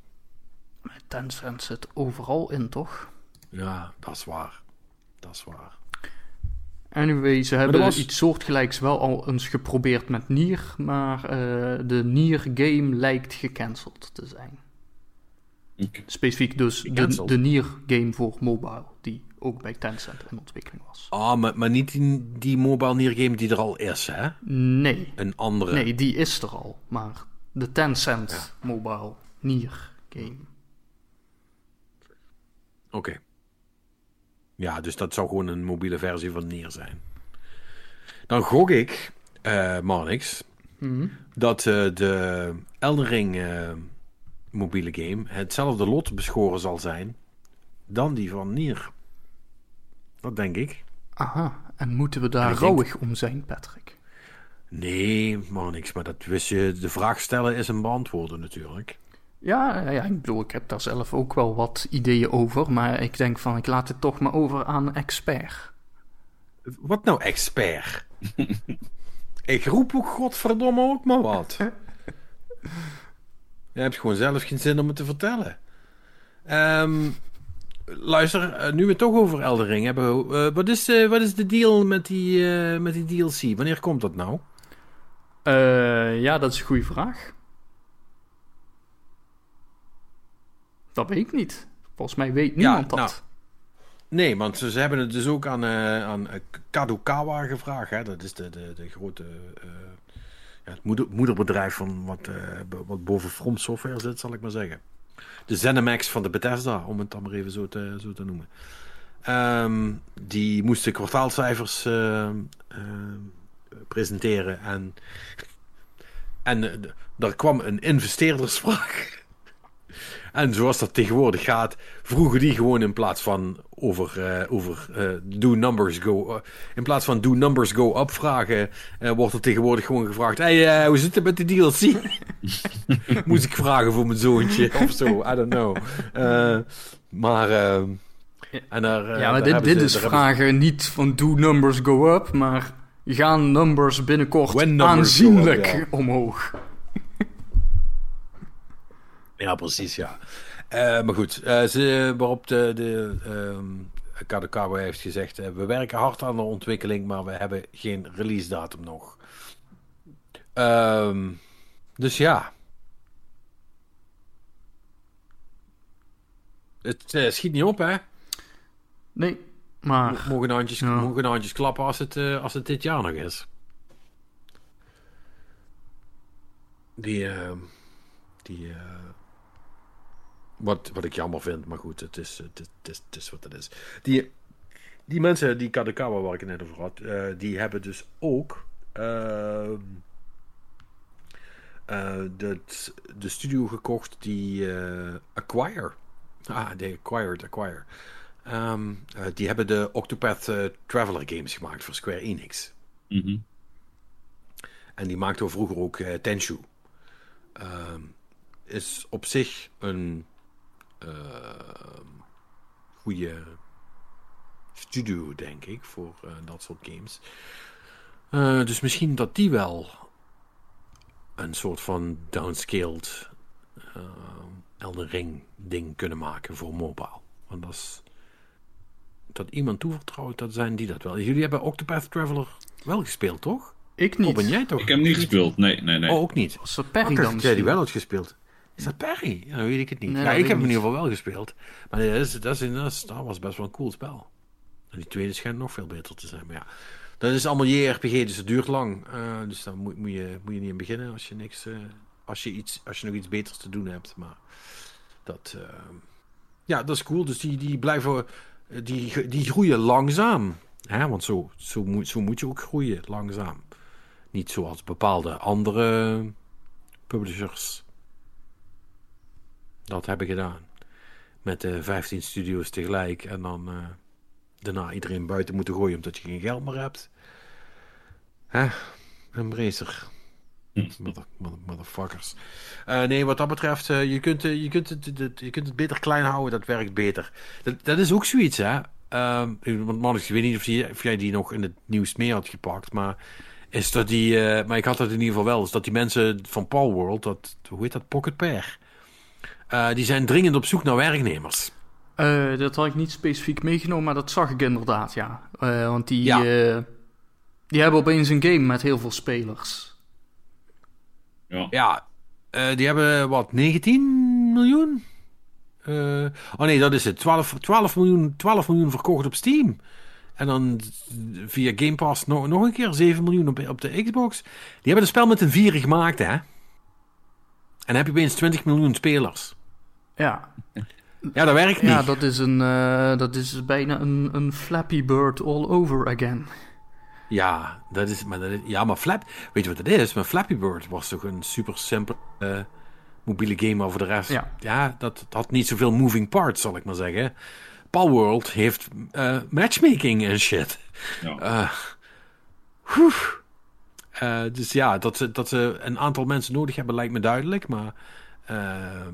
Tencent zit overal in, toch? Ja, dat is waar. Dat is waar. Anyway, ze hebben was- iets soortgelijks wel al eens geprobeerd met Nier, maar eh, de Nier game lijkt gecanceld te zijn. Specifiek dus de, Gecanceld? de Nier game voor mobile, die ook bij Tencent in ontwikkeling was. Ah, maar, maar niet die, die mobile Nier game die er al is, hè? Nee, Een andere. nee, die is er al, maar de Tencent mobile Nier game. Oké. Ja, dus dat zou gewoon een mobiele versie van Nier zijn. Dan gok ik, eh Marnix, Mhm. dat eh, de Elden Ring eh, mobiele game hetzelfde lot beschoren zal zijn dan die van Nier. Dat denk ik. Aha, en moeten we daar denk- rouwig om zijn, Patrick? Nee, maar niks. Maar dat wist je. De vraag stellen is een beantwoorden natuurlijk. Ja, ja, ik bedoel, ik heb daar zelf ook wel wat ideeën over, maar ik denk van, ik laat het toch maar over aan expert. Wat nou expert? ik roep ook godverdomme ook maar wat. Je hebt gewoon zelf geen zin om het te vertellen. Ehm, luister, eh, nu we het toch over Eldering hebben. eh, wat, is, eh, wat is de deal met die, met die DLC? Wanneer komt dat nou? Ja, dat is een goede vraag. Dat weet ik niet. Volgens mij weet niemand dat. nou, Nee, want ze, ze hebben het dus ook aan, aan Kadokawa gevraagd. Hè? Dat is de, de, de grote ja, het moeder, moederbedrijf van wat, wat boven From Software zit, zal ik maar zeggen. De ZeniMax van de Bethesda, om het dan maar even zo te, zo te noemen. Ehm, die moesten kwartaalcijfers eh, eh, presenteren en, en eh, d- daar kwam een investeerdersvraag. En zoals dat tegenwoordig gaat, vroegen die gewoon in plaats van over, eh, over eh, do numbers go, eh, in plaats van do numbers go up vragen, eh, wordt er tegenwoordig gewoon gevraagd: hey, hoe zit het met de DLC? Moest ik vragen voor mijn zoontje of zo? I don't know. Eh, maar. eh, en daar, eh, ja, maar daar dit, hebben dit ze- is hebben vragen niet van do numbers go up, maar gaan numbers binnenkort numbers aanzienlijk go up, ja. omhoog. Ja, precies, ja. Eh, maar goed, eh, ze, waarop de, de ehm Kadokawa heeft gezegd... eh, we werken hard aan de ontwikkeling, maar we hebben geen release datum nog. Ehm, dus ja. Het schiet niet op, hè? Nee, maar Mogen handjes, Ja. mogen de handjes klappen als het, eh, als het dit jaar nog is. Die, ehm, die, eh, wat, wat ik jammer vind, maar goed, het is, het is, het is, het is wat het is. Die, die mensen, die Kadokawa waar ik het net over had, eh, die hebben dus ook ehm, eh, de, de studio gekocht die eh, Acquire. Ah, de Acquired, Acquire. Ehm, eh, die hebben de Octopath Traveler games gemaakt voor Square Enix. Mhm. En die maakte vroeger ook Tenshu. Ehm, is op zich een goede studio, denk ik, voor eh, dat soort games. Eh, dus misschien dat die wel een soort van downscaled ehm, Elden Ring ding kunnen maken voor mobile. Want dat is dat iemand toevertrouwt, dat zijn die dat wel. Jullie hebben Octopath Traveler wel gespeeld, toch? ik Of ben niet. jij toch? Ik heb hem niet gespeeld. Nee, nee, nee. Oh, ook niet. Ik dan jij die wel had gespeeld. Is dat Perry? Ja, dan weet ik het niet. Nee, ja, ik heb hem in ieder geval wel gespeeld. Maar dat, is, dat, is, dat, is- dat was best wel een cool spel. En die tweede schijnt nog veel beter te zijn. Maar ja, dat is allemaal JRPG, dus het duurt lang. Eh, dus daar moet, moet, je, moet je niet in beginnen als je, niks, eh, als, je iets, als je nog iets beters te doen hebt. Maar dat, eh, ja, dat is cool. Dus die, die blijven, die, die groeien langzaam. Hè? Want zo, zo, moet, zo moet je ook groeien, langzaam. Niet zoals bepaalde andere publishers dat hebben gedaan. Met de 15 studio's tegelijk en dan eh, daarna iedereen buiten moeten gooien omdat je geen geld meer hebt. Hè? Een. Mother, mother- motherfuckers. Eh, nee, wat dat betreft, eh, je, kunt, je, kunt het, je kunt het beter klein houden, dat werkt beter. Dat, dat is ook zoiets, hè. Ehm, want man, ik weet niet of, die, of jij die nog in het nieuws mee had gepakt, maar is dat die, maar ik had dat in ieder geval wel, is dat die mensen van Paul World, dat, hoe heet dat, Pocket Pair, eh, die zijn dringend op zoek naar werknemers. Eh, dat had ik niet specifiek meegenomen, maar dat zag ik inderdaad, ja. Eh, want die, Ja. eh, die hebben opeens een game met heel veel spelers. Ja. Ja, eh, die hebben wat, 19 miljoen? Eh, oh nee, dat is het. 12, 12, miljoen, 12 miljoen verkocht op Steam. En dan via Game Pass nog, nog een keer 7 miljoen op, op de Xbox. Die hebben het spel met een 4 gemaakt, hè? En dan heb je opeens 20 miljoen spelers. Ja, Ja, dat werkt niet. ja dat, is een, eh, dat is bijna een, een Flappy Bird all over again. Ja, dat is, maar dat is- ja, maar Flap, weet je wat het is? Maar Flappy Bird was toch een super simpele eh, mobiele game over de rest. Ja. dat, dat had niet zoveel moving parts, zal ik maar zeggen. Palworld heeft eh, matchmaking en shit. Ja. Eh, whew. Eh, dus ja, dat ze, dat ze een aantal mensen nodig hebben lijkt me duidelijk. Maar ehm,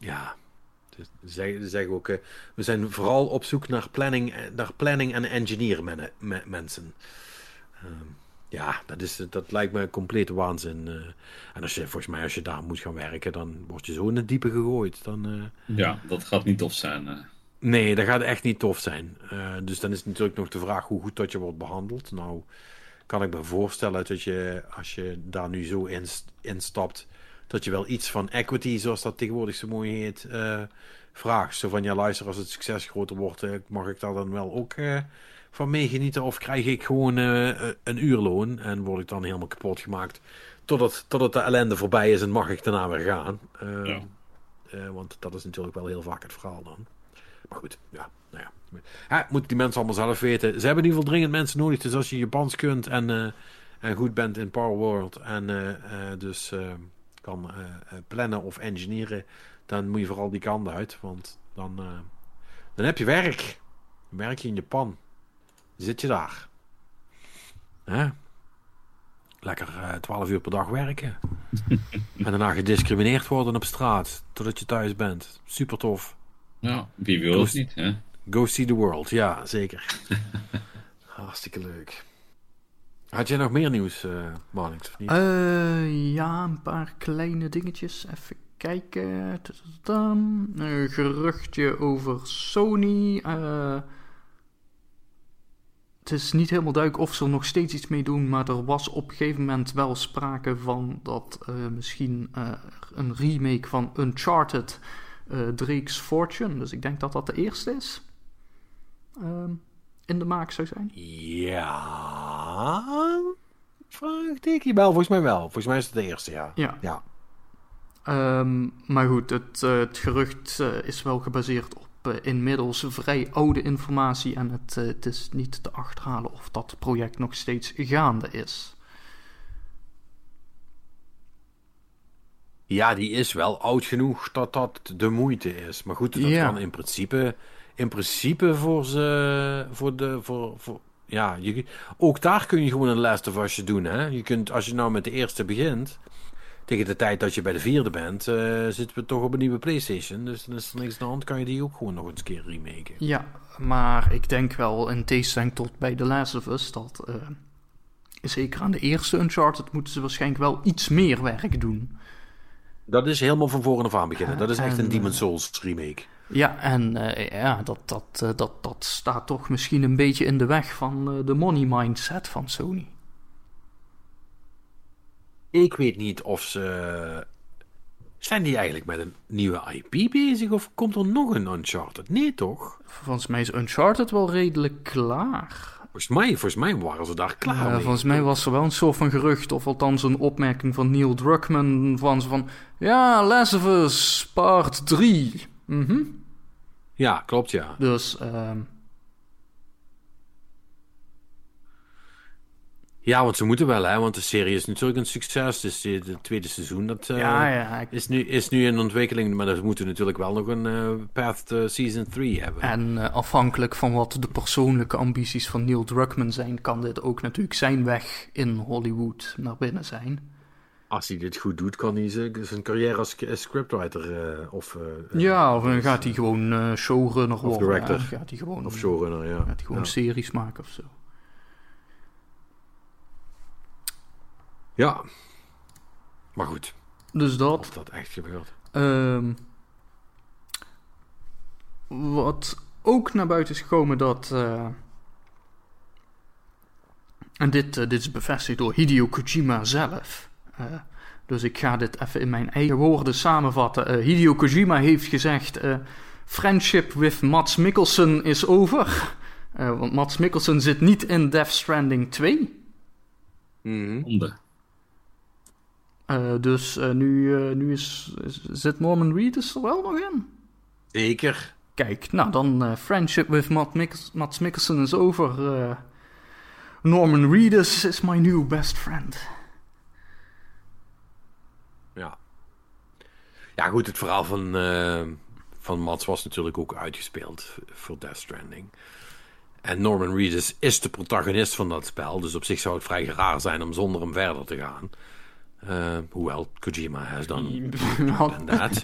ja, dus ze zeggen, ze zeggen ook, eh, we zijn vooral op zoek naar planning, naar planning en engineer men- me- mensen. Ehm, ja, dat, is, dat lijkt me complete waanzin. eh. en als je, volgens mij, als je daar moet gaan werken, dan word je zo in het diepe gegooid. Dan, eh, ja, dat gaat niet tof zijn. Nee, dat gaat echt niet tof zijn. Dus dan is natuurlijk nog de vraag hoe goed dat je wordt behandeld. Nou, kan ik me voorstellen dat je, als je daar nu zo in, instapt, dat je wel iets van equity, zoals dat tegenwoordig zo mooi heet, uh, vraagt. Zo van, ja luister, als het succes groter wordt, uh, mag ik daar dan wel ook uh, van meegenieten? Of krijg ik gewoon een uurloon en word ik dan helemaal kapot gemaakt totdat, totdat de ellende voorbij is en mag ik daarna weer gaan? Ja. want dat is natuurlijk wel heel vaak het verhaal dan. Maar goed, ja, nou ja. ja moeten die mensen allemaal zelf weten. Ze hebben in ieder geval dringend mensen nodig. Dus als je Japans kunt en en goed bent in Power World en uh, uh, dus uh, kan plannen of engineeren, dan moet je vooral die kant uit. Want dan, dan heb je werk. werk je in Japan. Zit je daar. Hè? Lekker 12 uur per dag werken. en daarna gediscrimineerd worden op straat. Totdat je thuis bent. Super tof. Ja, wie wil het niet, hè? Go see the world, ja, zeker. Hartstikke leuk. Had jij nog meer nieuws, uh, ja, een paar kleine dingetjes. Even kijken. Een geruchtje over Sony. Uh, het is niet helemaal duidelijk of ze er nog steeds iets mee doen, maar er was op een gegeven moment wel sprake van dat misschien een remake van Uncharted Drake's Fortune, dus ik denk dat dat de eerste is. Ehm in de maak zou zijn? Ja. Vraagteken. Wel, volgens mij wel. Volgens mij is het de eerste, ja. Ja. ja. Ehm, maar goed, het, uh, het gerucht uh, is wel gebaseerd op uh, inmiddels vrij oude informatie. En het, het is niet te achterhalen of dat project nog steeds gaande is. Ja, die is wel oud genoeg dat dat de moeite is. Maar goed, dat ja. kan in principe in principe voor ze. Voor de, voor, voor, ja, je, ook daar kun je gewoon een Last of Us doen. Hè? Je kunt, als je nou met de eerste begint. Tegen de tijd dat je bij de vierde bent, uh, zitten we toch op een nieuwe PlayStation. Dus dan is er niks aan de hand, kan je die ook gewoon nog eens een keer remaken. Ja, maar ik denk wel, in tegenstelling tot bij The Last of Us, dat uh, zeker aan de eerste Uncharted moeten ze waarschijnlijk wel iets meer werk doen. Dat is helemaal van voren af aan beginnen. Dat is echt een Demon's Souls remake. Ja, en uh, ja, dat, dat, uh, dat, dat staat toch misschien een beetje in de weg van uh, de money mindset van Sony. Ik weet niet of ze. Zijn die eigenlijk met een nieuwe IP bezig of komt er nog een Uncharted? Nee, toch? Volgens mij is Uncharted wel redelijk klaar. Volgens mij, volgens mij waren ze daar klaar mee. Volgens mij was er wel een soort van gerucht, of althans een opmerking van Neil Druckmann van, van ja, Last of Us Part 3. Mhm. Ja, klopt, ja. Dus, uh... Ja, want ze moeten wel, hè, want de serie is natuurlijk een succes. Dus het tweede seizoen, dat uh, ja, ja, is, nu, is nu in ontwikkeling. Maar we moeten natuurlijk wel nog een uh, Path to Season 3 hebben. En uh, afhankelijk van wat de persoonlijke ambities van Neil Druckmann zijn... kan dit ook natuurlijk zijn weg in Hollywood naar binnen zijn als hij dit goed doet, kan hij zijn carrière als scriptwriter uh, of... Uh, ja, of dan gaat hij gewoon uh, showrunner of worden. Director. Ja, gaat hij gewoon, of showrunner, ja. Gaat hij gewoon series maken of zo. Ja. Maar goed. Dus dat. Of dat echt gebeurt. Um, wat ook naar buiten is gekomen dat... en dit, dit is bevestigd door Hideo Kojima zelf... Uh, dus ik ga dit even in mijn eigen woorden samenvatten. Uh, Hideo Kojima heeft gezegd: uh, Friendship with Mats Mikkelsen is over. want Mats Mikkelsen zit niet in Death Stranding 2. Mm dus nu, nu is, is, zit Norman Reedus er wel nog in. Zeker. Kijk, nou dan Friendship with Matt Mats Mikkelsen is over. Norman Reedus is my new best friend. Ja, goed, het verhaal van, uh, van Mats was natuurlijk ook uitgespeeld voor Death Stranding. En Norman Reedus is de protagonist van dat spel, dus op zich zou het vrij raar zijn om zonder hem verder te gaan. Uh, hoewel Kojima has done that.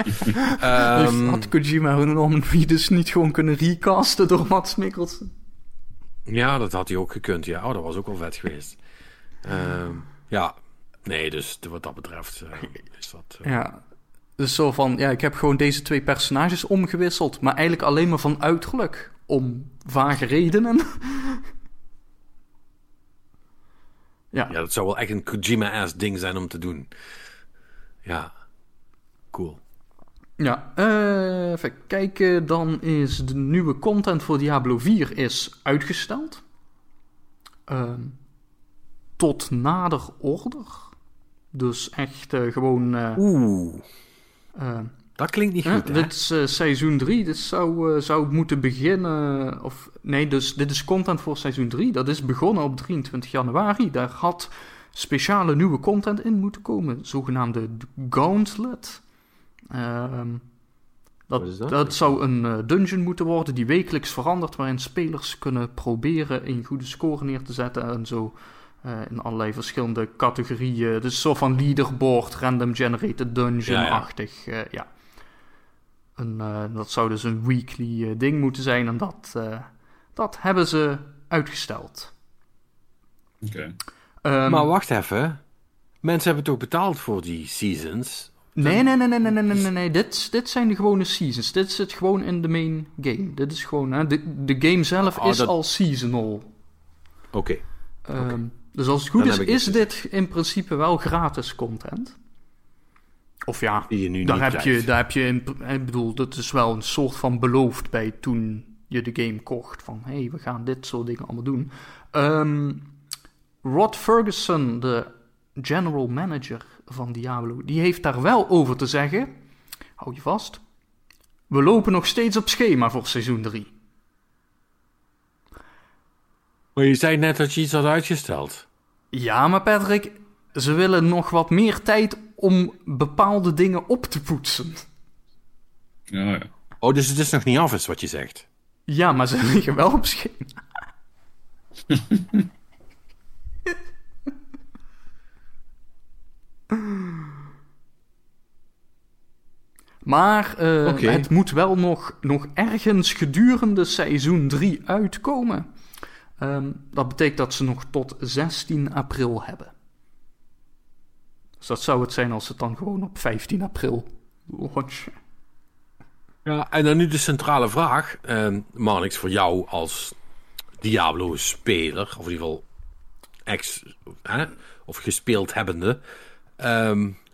um, had Kojima Norman Reedus niet gewoon kunnen recasten door Mats Mikkelsen? Ja, dat had hij ook gekund. Ja, oh, dat was ook wel vet geweest. Uh, ja, nee, dus wat dat betreft uh, is dat... ja, dus zo van, ja, ik heb gewoon deze twee personages omgewisseld. Maar eigenlijk alleen maar van uiterlijk. Om vage redenen. ja. ja, dat zou wel echt een Kojima-ass ding zijn om te doen. Ja. cool. Ja, eh, even kijken. Dan is de nieuwe content voor Diablo 4 is uitgesteld. Ehm, tot nader order. Dus echt eh, gewoon... eh, Oeh, eh, dat klinkt niet goed, dit is eh, seizoen 3. Dit zou, eh, zou moeten beginnen. Of nee, dus dit is content voor seizoen 3. Dat is begonnen op 23 januari. Daar had speciale nieuwe content in moeten komen. Zogenaamde Gauntlet. Ehm, dat, dat? dat? zou een eh, dungeon moeten worden die wekelijks verandert. Waarin spelers kunnen proberen een goede score neer te zetten. En zo eh, in allerlei verschillende categorieën. Dus soort van leaderboard, random generated dungeon-achtig. Ja, eh, En, eh, dat zou dus een weekly ding moeten zijn. En dat, dat hebben ze uitgesteld. Oké. Ehm, maar wacht even. Mensen hebben toch betaald voor die seasons? Nee, nee, nee, nee, nee, nee, nee, nee. Dit, dit zijn de gewone seasons. Dit zit gewoon in de main game. Dit is gewoon, hè, de, de game zelf ah, is al seasonal. Oké. Ehm, okay. Dus als het goed Dan is, is het dit in principe wel gratis content. Of ja, Die je nu daar niet heb, je, daar heb je, in, ik bedoel, dat is wel een soort van beloofd bij toen je de game kocht. Van, hé, hey, we gaan dit soort dingen allemaal doen. Ehm, Rod Ferguson, de general manager van Diablo, die heeft daar wel over te zeggen. Hou je vast. We lopen nog steeds op schema voor seizoen 3. Maar je zei net dat je iets had uitgesteld. Ja, maar Patrick, ze willen nog wat meer tijd om bepaalde dingen op te poetsen. Ja, ja. Oh, dus het is nog niet af, is wat je zegt. Ja, maar ze liggen wel op schema. Maar eh, het moet wel nog, nog ergens gedurende seizoen 3 uitkomen. Ehm, dat betekent dat ze nog tot 16 april hebben. Dus dat zou het zijn als het dan gewoon op 15 april launchen. Ja, en dan nu de centrale vraag, Marnix, voor jou als Diablo-speler, of in ieder geval ex, hè, of gespeeld hebbende.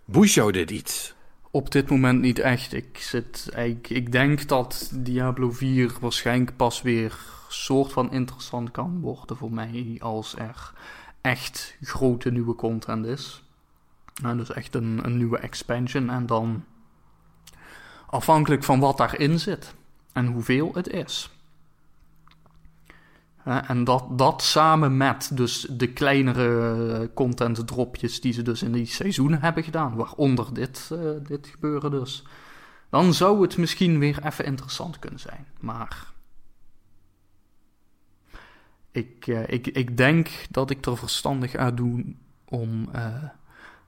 Boeit jou dit iets? Op dit moment niet echt. Ik, zit, ik, ik denk dat Diablo 4 waarschijnlijk pas weer soort van interessant kan worden voor mij als er echt grote nieuwe content is. En dus echt een, een nieuwe expansion en dan afhankelijk van wat daarin zit en hoeveel het is. En dat, dat samen met dus de kleinere content dropjes die ze dus in die seizoenen hebben gedaan, waaronder dit, eh, dit gebeuren dus. Dan zou het misschien weer even interessant kunnen zijn. Maar ik, eh, ik, ik denk dat ik er verstandig aan doe om eh,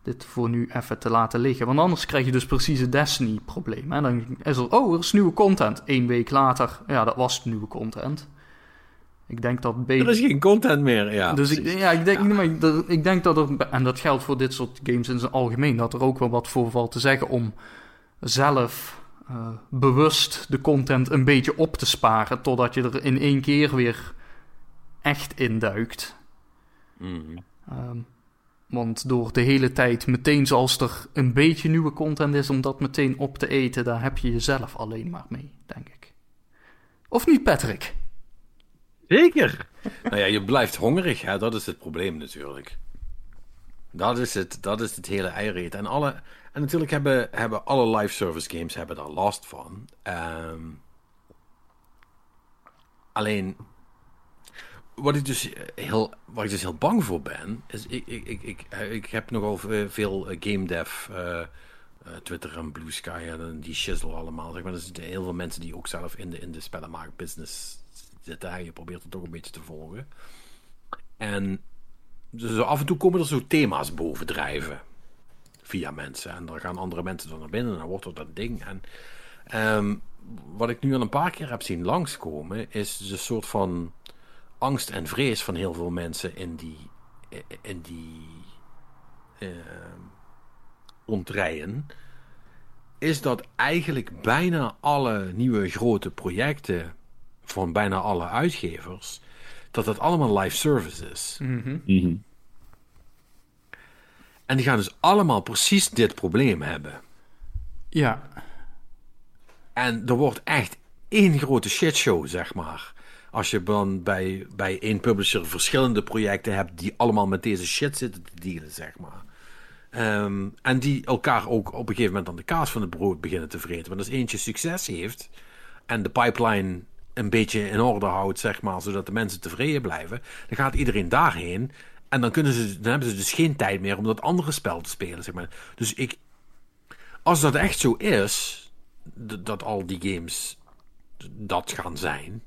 dit voor nu even te laten liggen. Want anders krijg je dus precies het Destiny-probleem. hè. Dan is er, oh, er is nieuwe content. Eén week later, ja, dat was nieuwe content. Ik denk dat Er beter. is geen content meer, ja. Dus ik, ja, ik, denk, maar dat- ik denk dat er, en dat geldt voor dit soort games in zijn algemeen, dat er ook wel wat voor valt te zeggen om zelf eh, bewust de content een beetje op te sparen, totdat je er in één keer weer echt induikt. Mhm. Ehm, want door de hele tijd, meteen zoals er een beetje nieuwe content is, om dat meteen op te eten, daar heb je jezelf alleen maar mee, denk ik. Of niet, Patrick? Zeker. nou ja, je blijft hongerig, hè? dat is het probleem natuurlijk. Dat is het, dat is het hele eireet. En, alle, en natuurlijk hebben, hebben alle live service games hebben daar last van. Ehm, alleen, wat ik, dus heel, waar ik dus heel bang voor ben, is ik, ik, ik, ik, ik heb nogal ve- veel eh, game dev, eh, eh, Twitter en Blue Sky en die shizzle allemaal. Zeg maar. Er zijn heel veel mensen die ook zelf in de, in de spellenmaakbusiness zitten. Je probeert het toch een beetje te volgen. En dus af en toe komen er zo thema's bovendrijven. Via mensen. En dan gaan andere mensen er naar binnen en dan wordt het dat ding. En ehm, wat ik nu al een paar keer heb zien langskomen, is dus een soort van angst en vrees van heel veel mensen in die, in die ehm ontrijen. Is dat eigenlijk bijna alle nieuwe grote projecten van bijna alle uitgevers, dat dat allemaal live service is. Mhm. En die gaan dus allemaal precies dit probleem hebben. Ja. En er wordt echt één grote shitshow, zeg maar. Als je dan bij, bij één publisher verschillende projecten hebt die allemaal met deze shit zitten te dealen, zeg maar. Ehm, en die elkaar ook op een gegeven moment aan de kaas van het brood beginnen te vreten. Want als eentje succes heeft en de pipeline een beetje in orde houdt, zeg maar, zodat de mensen tevreden blijven, dan gaat iedereen daarheen. En dan, kunnen ze, dan hebben ze dus geen tijd meer om dat andere spel te spelen, zeg maar. Dus ik, als dat echt zo is, dat al die games dat gaan zijn,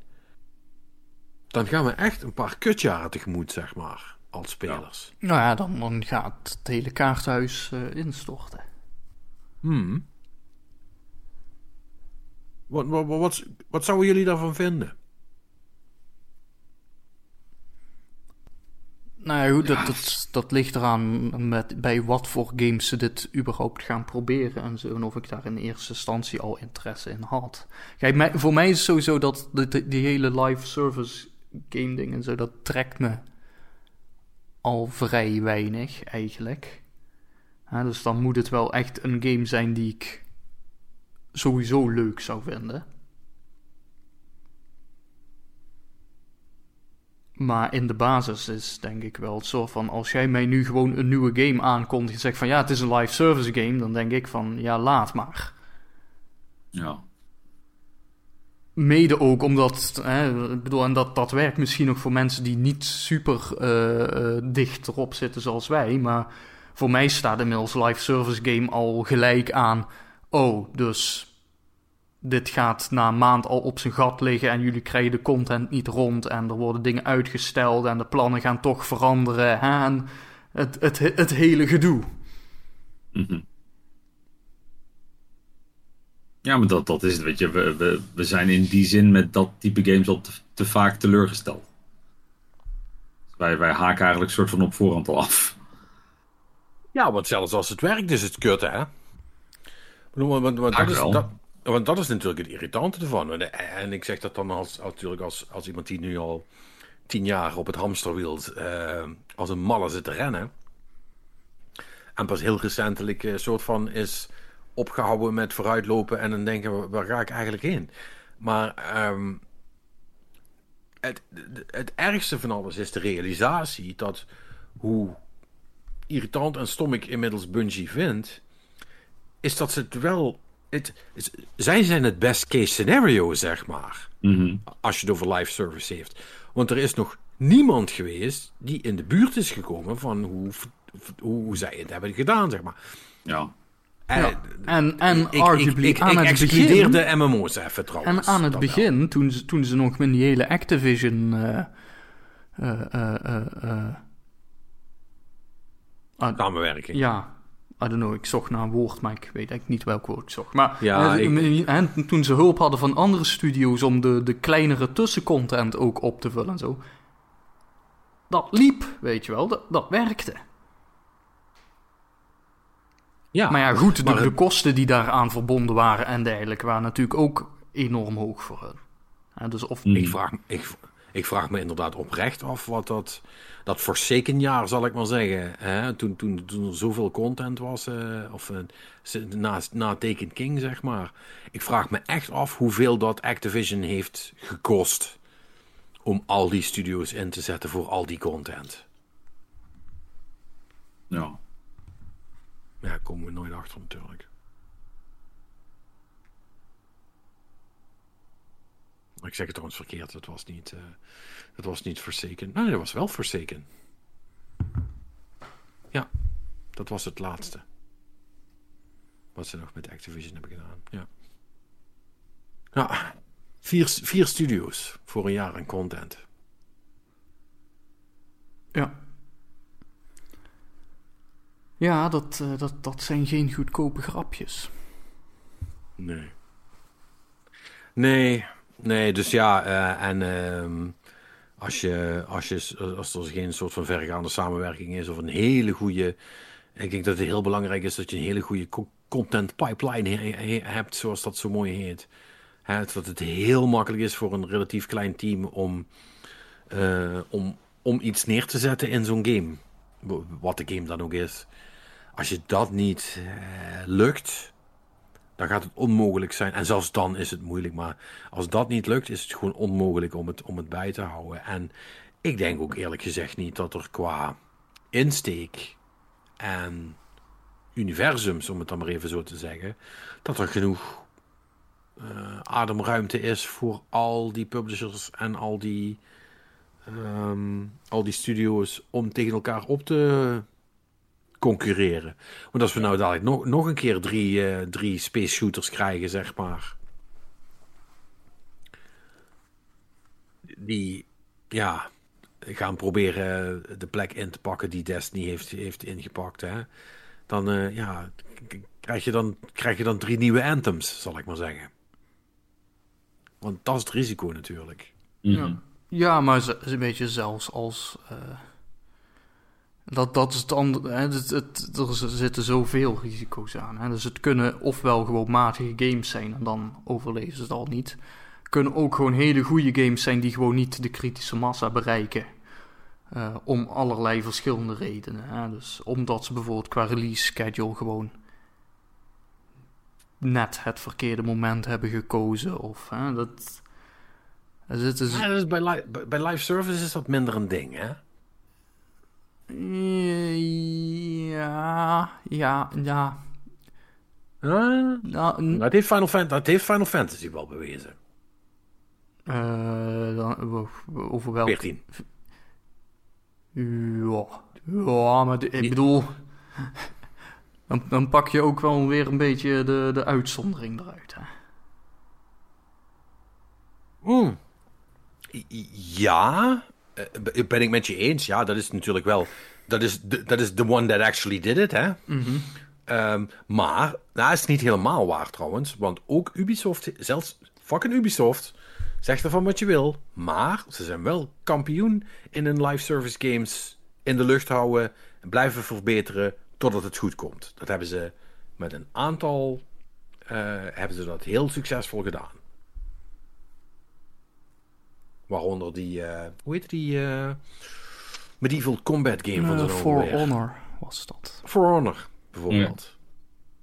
dan gaan we echt een paar kutjaren tegemoet, zeg maar, als spelers. Nou ja, dan, dan gaat het hele kaarthuis uh, instorten. Hmm. Wat, wat, wat, wat zouden jullie daarvan vinden? Nou ja, goed, dat, dat, dat, ligt eraan met, bij wat voor games ze dit überhaupt gaan proberen en zo. En of ik daar in eerste instantie al interesse in had. Kijk, mij, voor mij is het sowieso dat die, die hele live service game ding en zo, dat trekt me al vrij weinig eigenlijk. dus dan moet het wel echt een game zijn die ik sowieso leuk zou vinden. Maar in de basis is denk ik wel het soort van... als jij mij nu gewoon een nieuwe game aankondigt... en zegt van ja, het is een live service game... dan denk ik van ja, laat maar. Ja. Mede ook omdat... Hè, bedoel, en dat, dat werkt misschien nog voor mensen... die niet super uh, dicht erop zitten zoals wij... maar voor mij staat inmiddels live service game al gelijk aan... oh, dus dit gaat na een maand al op zijn gat liggen en jullie krijgen de content niet rond en er worden dingen uitgesteld en de plannen gaan toch veranderen. Hè? En het, het, het hele gedoe. Mhm. Ja, maar dat, dat is het. Weet je, we, we, we zijn in die zin met dat type games al te, te vaak teleurgesteld. wij, wij haken eigenlijk soort van op voorhand al af. Ja, want zelfs als het werkt is het kut, hè? Want, want, want dat, is, dat, want dat is natuurlijk het irritante ervan. En ik zeg dat dan als, natuurlijk als, als iemand die nu al tien jaar op het hamsterwiel uh, als een malle zit te rennen. En pas heel recentelijk een soort van is opgehouden met vooruitlopen en dan denken, waar ga ik eigenlijk heen? Maar um, het, het ergste van alles is de realisatie dat hoe irritant en stom ik inmiddels Bungie vind, is dat ze het wel het, zij zijn het best case scenario, zeg maar. Mhm. Als je het over live service heeft. Want er is nog niemand geweest die in de buurt is gekomen van hoe, hoe zij het hebben gedaan, zeg maar. Ja. En, ja. en, en ik, arguably ik, aan het begin... de MMO's even trouwens. En aan het begin, toen ze, toen ze nog met die hele Activision... Uh, uh, uh, Samenwerking. Ja, I don't know, ik zocht naar een woord, maar ik weet eigenlijk niet welk woord ik zocht. Maar ja, en toen ze hulp hadden van andere studio's om de, de kleinere tussencontent ook op te vullen en zo. Dat liep, weet je wel, dat, dat werkte. Ja, maar ja, goed, de, de, kosten die daaraan verbonden waren en dergelijke waren natuurlijk ook enorm hoog voor hen. dus of... Ik, vraag, ik, ik vraag me inderdaad oprecht af wat dat dat Forsaken jaar, zal ik maar zeggen. Hè? Toen, toen, toen er zoveel content was, uh, of uh, na, na Taken King, zeg maar. Ik vraag me echt af hoeveel dat Activision heeft gekost om al die studio's in te zetten voor al die content. Ja. Ja, komen we nooit achter natuurlijk. Ik zeg het trouwens verkeerd, het was niet... Uh, het was niet Forsaken. Nee, dat was wel Forsaken. Ja, dat was het laatste. Wat ze nog met Activision hebben gedaan. Ja. Ja, vier, vier studio's voor een jaar aan content. Ja. Ja, dat, uh, dat, dat zijn geen goedkope grapjes. Nee. Nee, nee, dus ja, uh, en uh, als, je, als, je, als er geen soort van vergaande samenwerking is of een hele goede. Ik denk dat het heel belangrijk is dat je een hele goede content pipeline hebt, zoals dat zo mooi heet. He, dat het heel makkelijk is voor een relatief klein team om, uh, om, om iets neer te zetten in zo'n game. Wat de game dan ook is. Als je dat niet uh, lukt, dan gaat het onmogelijk zijn. En zelfs dan is het moeilijk. Maar als dat niet lukt, is het gewoon onmogelijk om het, om het bij te houden. En ik denk ook eerlijk gezegd niet dat er qua insteek en universums, om het dan maar even zo te zeggen, dat er genoeg uh, ademruimte is voor al die publishers en al die, um, al die studio's om tegen elkaar op te concurreren. Want als we nou dadelijk nog, nog een keer drie, uh, drie space shooters krijgen, zeg maar. Die, ja, gaan proberen de plek in te pakken die Destiny heeft, heeft ingepakt. Hè? Dan, uh, ja, krijg je dan, krijg je dan drie nieuwe anthems, zal ik maar zeggen. Want dat is het risico natuurlijk. Mm -hmm. ja. ja, maar een beetje zelfs als. Uh, dat, dat is het andere. Hè, het, het, er zitten zoveel risico's aan. Hè. Dus het kunnen ofwel gewoon matige games zijn en dan overleven ze het al niet. Kunnen ook gewoon hele goede games zijn die gewoon niet de kritische massa bereiken. Uh, om allerlei verschillende redenen. Hè. Dus omdat ze bijvoorbeeld qua release schedule gewoon net het verkeerde moment hebben gekozen. Of hè, dat. Dus is... Dus bij, bij live service is dat minder een ding, hè? Ja, ja, ja. Uh, nou, dat, heeft Final Fantasy, dat heeft Final Fantasy wel bewezen. Uh, dan, over welk... 14. Ja, ja maar de, ik bedoel... Dan, dan, pak je ook wel weer een beetje de, de uitzondering eruit. Hè? Mm. Ja, ben ik met je eens. Ja, dat is natuurlijk wel. Dat is dat is the one that actually did it, hè? Mm -hmm. um, maar, dat is niet helemaal waar trouwens. Want ook Ubisoft, zelfs fucking Ubisoft, zegt ervan wat je wil. Maar ze zijn wel kampioen in hun live service games in de lucht houden. En blijven verbeteren totdat het goed komt. Dat hebben ze met een aantal. Uh, hebben ze dat heel succesvol gedaan. Waaronder die, uh, hoe heet die uh, medieval combat game van uh, For weer. Honor was dat. For Honor, bijvoorbeeld. Ja.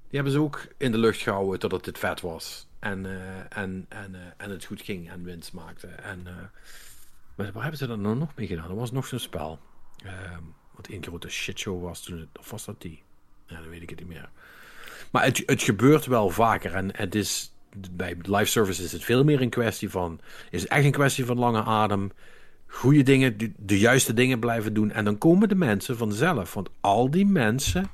Die hebben ze ook in de lucht gehouden totdat dit vet was. En, en, en, en het goed ging en winst maakte. En waar hebben ze dan nou nog mee gedaan? Er was nog zo'n spel. Ehm, wat één grote shitshow was toen het, of was dat die? Ja, dan weet ik het niet meer. Maar het, het gebeurt wel vaker en het is bij live service is het veel meer een kwestie van. Is het echt een kwestie van lange adem. Goede dingen, de, de, juiste dingen blijven doen. En dan komen de mensen vanzelf. Want al die mensen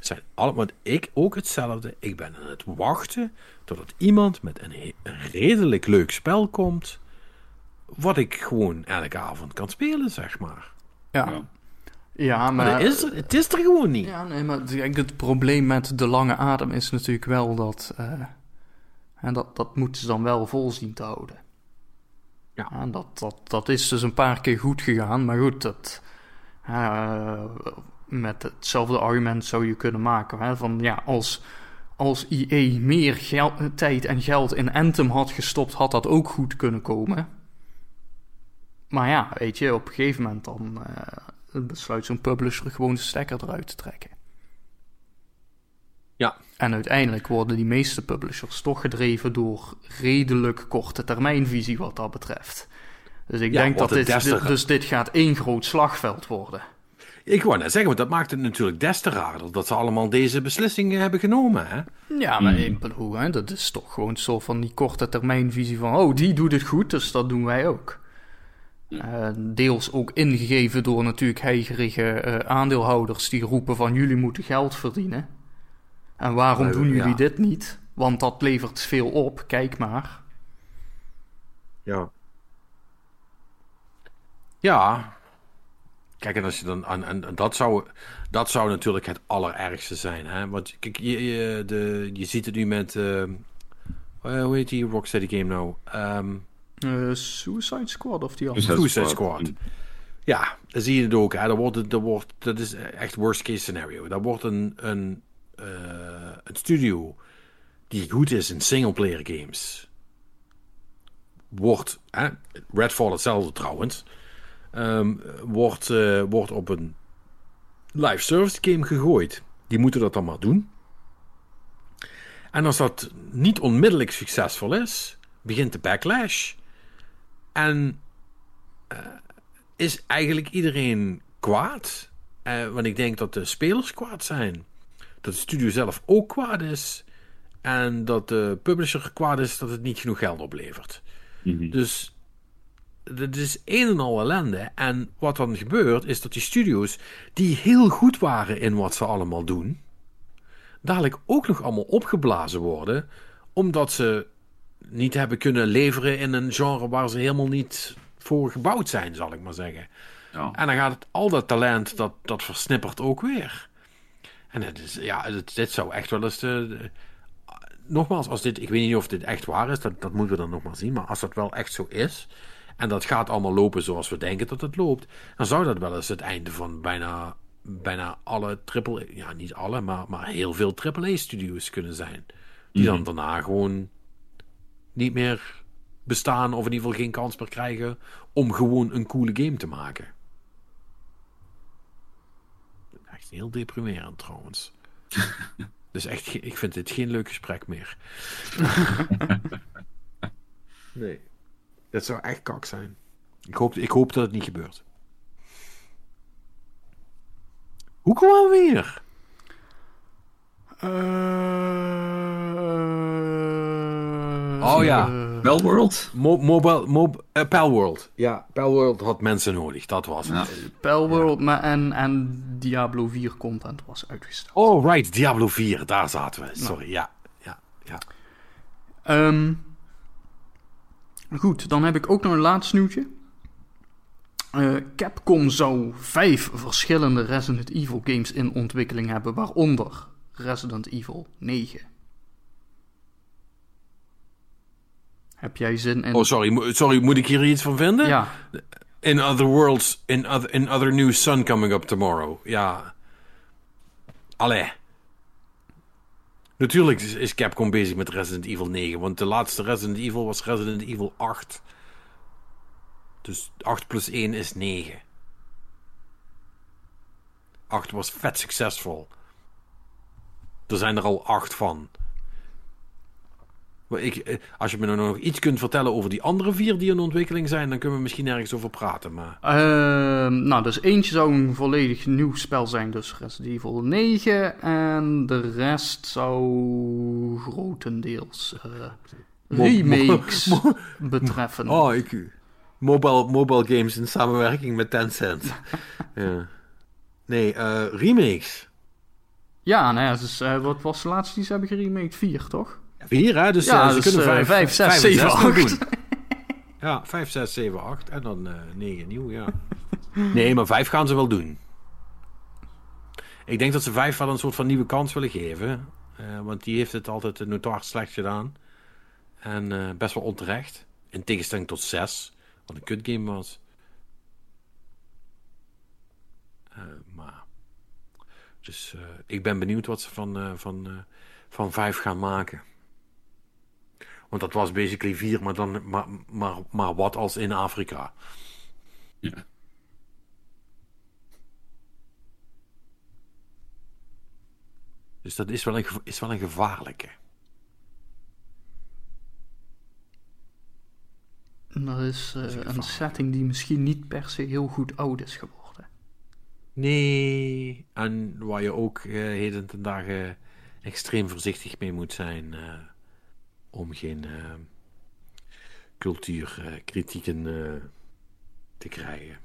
zijn allemaal. Want ik ook hetzelfde. Ik ben aan het wachten totdat iemand met een, een redelijk leuk spel komt. Wat ik gewoon elke avond kan spelen, zeg maar. Ja. ja. Ja, maar... maar is er, het is er gewoon niet. Ja, nee, maar het probleem met de lange adem is natuurlijk wel dat... Uh, en dat, dat moeten ze dan wel vol zien te houden. Ja. En dat, dat, dat is dus een paar keer goed gegaan. Maar goed, dat, uh, met hetzelfde argument zou je kunnen maken. Hè, van ja, als, als IE meer geld, tijd en geld in Anthem had gestopt, had dat ook goed kunnen komen. Maar ja, weet je, op een gegeven moment dan uh, besluit zo'n publisher gewoon de stekker eruit te trekken. Ja. En uiteindelijk worden die meeste publishers toch gedreven door redelijk korte termijnvisie wat dat betreft. Dus ik Ja, denk dat dit, dus dit gaat één groot slagveld worden. Ik wou net zeggen, want dat maakt het natuurlijk des te raarder dat ze allemaal deze beslissingen hebben genomen. Hè? Ja, maar bedoel, hè, dat is toch gewoon zo van die korte termijnvisie van... oh, die doet het goed, dus dat doen wij ook. Eh, deels ook ingegeven door natuurlijk heigerige eh, aandeelhouders die roepen van... jullie moeten geld verdienen. En waarom Eh, doen jullie ja. dit niet? Want dat levert veel op, kijk maar. Ja. Ja. Kijk, en als je dan. En, en dat, zou, dat zou natuurlijk het allerergste zijn. Hè? Want kijk, je, je, de, je ziet het nu met. eh, eh, hoe heet die Rocksteady game nou? Ehm Eh, Suicide Squad of die andere? Suicide Suicide Squad. Squad. Ja, dan zie je het ook. Hè? Dat, wordt, dat, wordt, dat is echt worst case scenario. Dat wordt een, een, eh, een studio die goed is in singleplayer games. Wordt, hè? Redfall hetzelfde trouwens, ehm, wordt, eh, wordt op een live service game gegooid. Die moeten dat dan maar doen. En als dat niet onmiddellijk succesvol is, begint de backlash. En eh, is eigenlijk iedereen kwaad. Eh, want ik denk dat de spelers kwaad zijn. Dat de studio zelf ook kwaad is. En dat de publisher kwaad is dat het niet genoeg geld oplevert. Mhm. Dus het is een en al ellende. En wat dan gebeurt, is dat die studio's, die heel goed waren in wat ze allemaal doen, dadelijk ook nog allemaal opgeblazen worden, omdat ze niet hebben kunnen leveren in een genre waar ze helemaal niet voor gebouwd zijn, zal ik maar zeggen. Ja. En dan gaat het, al dat talent, dat, dat versnippert ook weer. En het is, ja, het, dit zou echt wel eens de, de- Nogmaals, als dit, ik weet niet of dit echt waar is, dat, dat moeten we dan nog maar zien. Maar als dat wel echt zo is, en dat gaat allemaal lopen zoals we denken dat het loopt, dan zou dat wel eens het einde van bijna, bijna alle triple, ja niet alle, maar, maar heel veel AAA-studio's kunnen zijn. Die dan daarna gewoon niet meer bestaan, of in ieder geval geen kans meer krijgen om gewoon een coole game te maken. Echt heel deprimerend trouwens. dus echt, ik vind dit geen leuk gesprek meer. nee. Dat zou echt kak zijn. Ik hoop, ik hoop dat het niet gebeurt. Hoe komen we hier? Eh, Oh ja. Eh, Wellworld? Mo mobile, mob, eh, Palworld. Ja, Palworld had mensen nodig, dat was het. Ja. Palworld maar en, en Diablo 4 content was uitgesteld. Oh, right, Diablo 4, daar zaten we. Sorry, ja. ja, ja. Ehm, goed, dan heb ik ook nog een laatst nieuwtje. Eh, Capcom zou vijf verschillende Resident Evil games in ontwikkeling hebben, waaronder Resident Evil 9. Heb jij zin in? Oh, sorry, sorry, moet ik hier iets van vinden? ja, In other worlds, in other, in other news, sun coming up tomorrow. Ja. Allee. Natuurlijk is, is Capcom bezig met Resident Evil 9, want de laatste Resident Evil was Resident Evil 8. Dus 8 plus 1 is 9. 8 was vet succesvol. Er zijn er al 8 van. Maar Ik, eh, als je me nou nog iets kunt vertellen over die andere vier die in ontwikkeling zijn, dan kunnen we misschien ergens over praten. Maar Ehm, nou, dus eentje zou een volledig nieuw spel zijn, dus Resident Evil 9. En de rest zou grotendeels eh, Mo- remakes mo- betreffen. Oh, ik. Mobile, mobile games in samenwerking met Tencent. ja. Nee, eh, remakes. Ja, nou ja, dus, wat was de laatste die ze hebben geremaked? 4, toch? Vier, hè? Dus Ja, eh, ze dus, kunnen eh, vijf, vijf, zes, en zeven, nog acht. doen. Ja, vijf, zes, zeven, acht. En dan eh negen nieuw, ja. Nee, maar vijf gaan ze wel doen. Ik denk dat ze vijf wel een soort van nieuwe kans willen geven. Eh, want die heeft het altijd notoire slecht gedaan. En eh, best wel onterecht. In tegenstelling tot zes, wat een kutgame was. Eh, maar... Dus eh, ik ben benieuwd wat ze van, eh, van, eh, van vijf gaan maken. Want dat was basically vier, maar, dan, maar, maar, maar wat als in Afrika? Ja. Dus dat is wel een, is wel een gevaarlijke. En dat is eh, een setting die misschien niet per se heel goed oud is geworden. Nee. En waar je ook eh, heden ten dagen extreem voorzichtig mee moet zijn. eh, om geen eh, cultuurkritieken eh, te krijgen.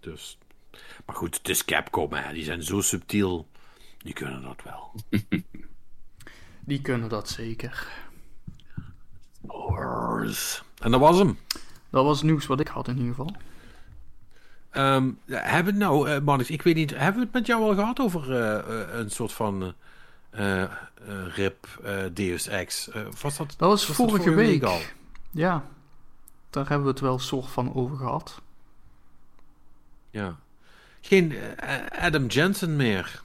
Dus. Maar goed, het is Capcom, hè. die zijn zo subtiel. Die kunnen dat wel. Die kunnen dat zeker. Wars. En dat was hem. Dat was het nieuws wat ik had in ieder geval. Ehm, hebben we nou, eh Marnix, ik weet niet, hebben we het met jou al gehad over een soort van RIP eh, Deus Ex? Eh, was dat, Dat was, vorige, week. al? Ja, daar hebben we het wel soort van over gehad. Ja. Geen eh, Adam Jensen meer.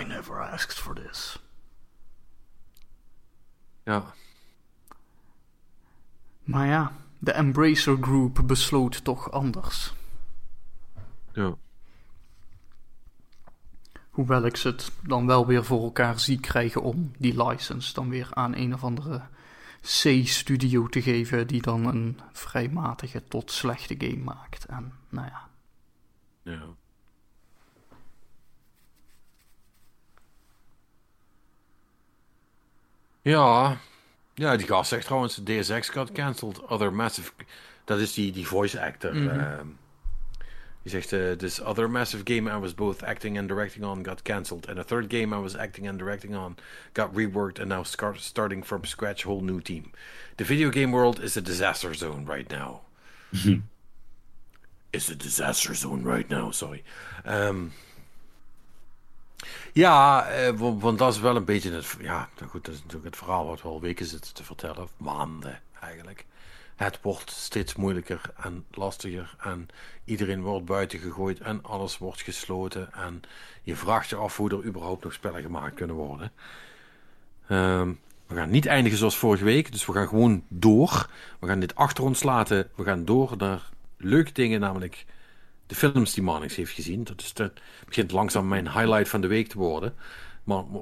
I never asked for this. Ja. Maar ja, de Embracer Group besloot toch anders. ja. Hoewel ik ze het dan wel weer voor elkaar zie krijgen om die license dan weer aan een of andere C-studio te geven die dan een vrij matige tot slechte game maakt. En nou ja. Ja. Ja. Ja, die gast zegt trouwens, DSX got cancelled. Other massive... Dat is die, die voice actor. Ehm. Die zegt, uh, this other massive game I was both acting and directing on got cancelled. And a third game I was acting and directing on got reworked and now scar- starting from scratch, whole new team. The video game world is a disaster zone right now. is a disaster zone right now, sorry. Ehm, ja, eh, wa- want dat is wel een beetje het... Ja, nou goed, dat is natuurlijk het verhaal wat we al weken zitten te vertellen. Of maanden, eigenlijk. Het wordt steeds moeilijker en lastiger. En iedereen wordt buiten gegooid en alles wordt gesloten. En je vraagt je af hoe er überhaupt nog spellen gemaakt kunnen worden. Ehm, we gaan niet eindigen zoals vorige week. Dus we gaan gewoon door. We gaan dit achter ons laten. We gaan door naar leuke dingen, namelijk de films die Manix heeft gezien. Dat is de, begint langzaam mijn highlight van de week te worden.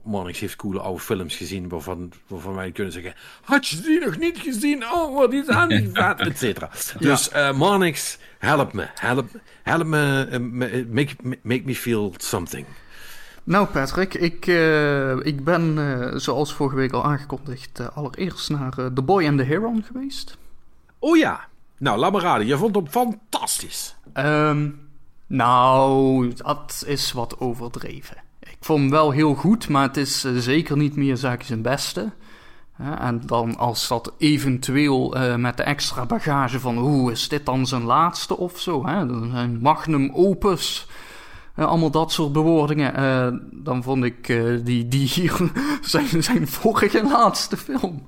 Maar heeft coole oude films gezien waarvan, waarvan wij kunnen zeggen... Had je die nog niet gezien? Oh, wat is aan die vet, et cetera. Dus eh Manix, help me. Help, help me, eh, me- make, make me feel something. Nou Patrick, ik, eh, ik ben eh, zoals vorige week al aangekondigd eh, allereerst naar eh, The Boy and the Heron geweest. Oh ja. Nou, laat me raden. Je vond hem fantastisch. Ehm, nou, dat is wat overdreven. Ik vond hem wel heel goed, maar het is eh, zeker niet meer zaken zijn beste. En dan als dat eventueel eh, met de extra bagage van... Oeh, is dit dan zijn laatste of zo? Hè? Dan Zijn magnum opus... eh, allemaal dat soort bewoordingen. dan vond ik die, die hier zijn, zijn vorige laatste film.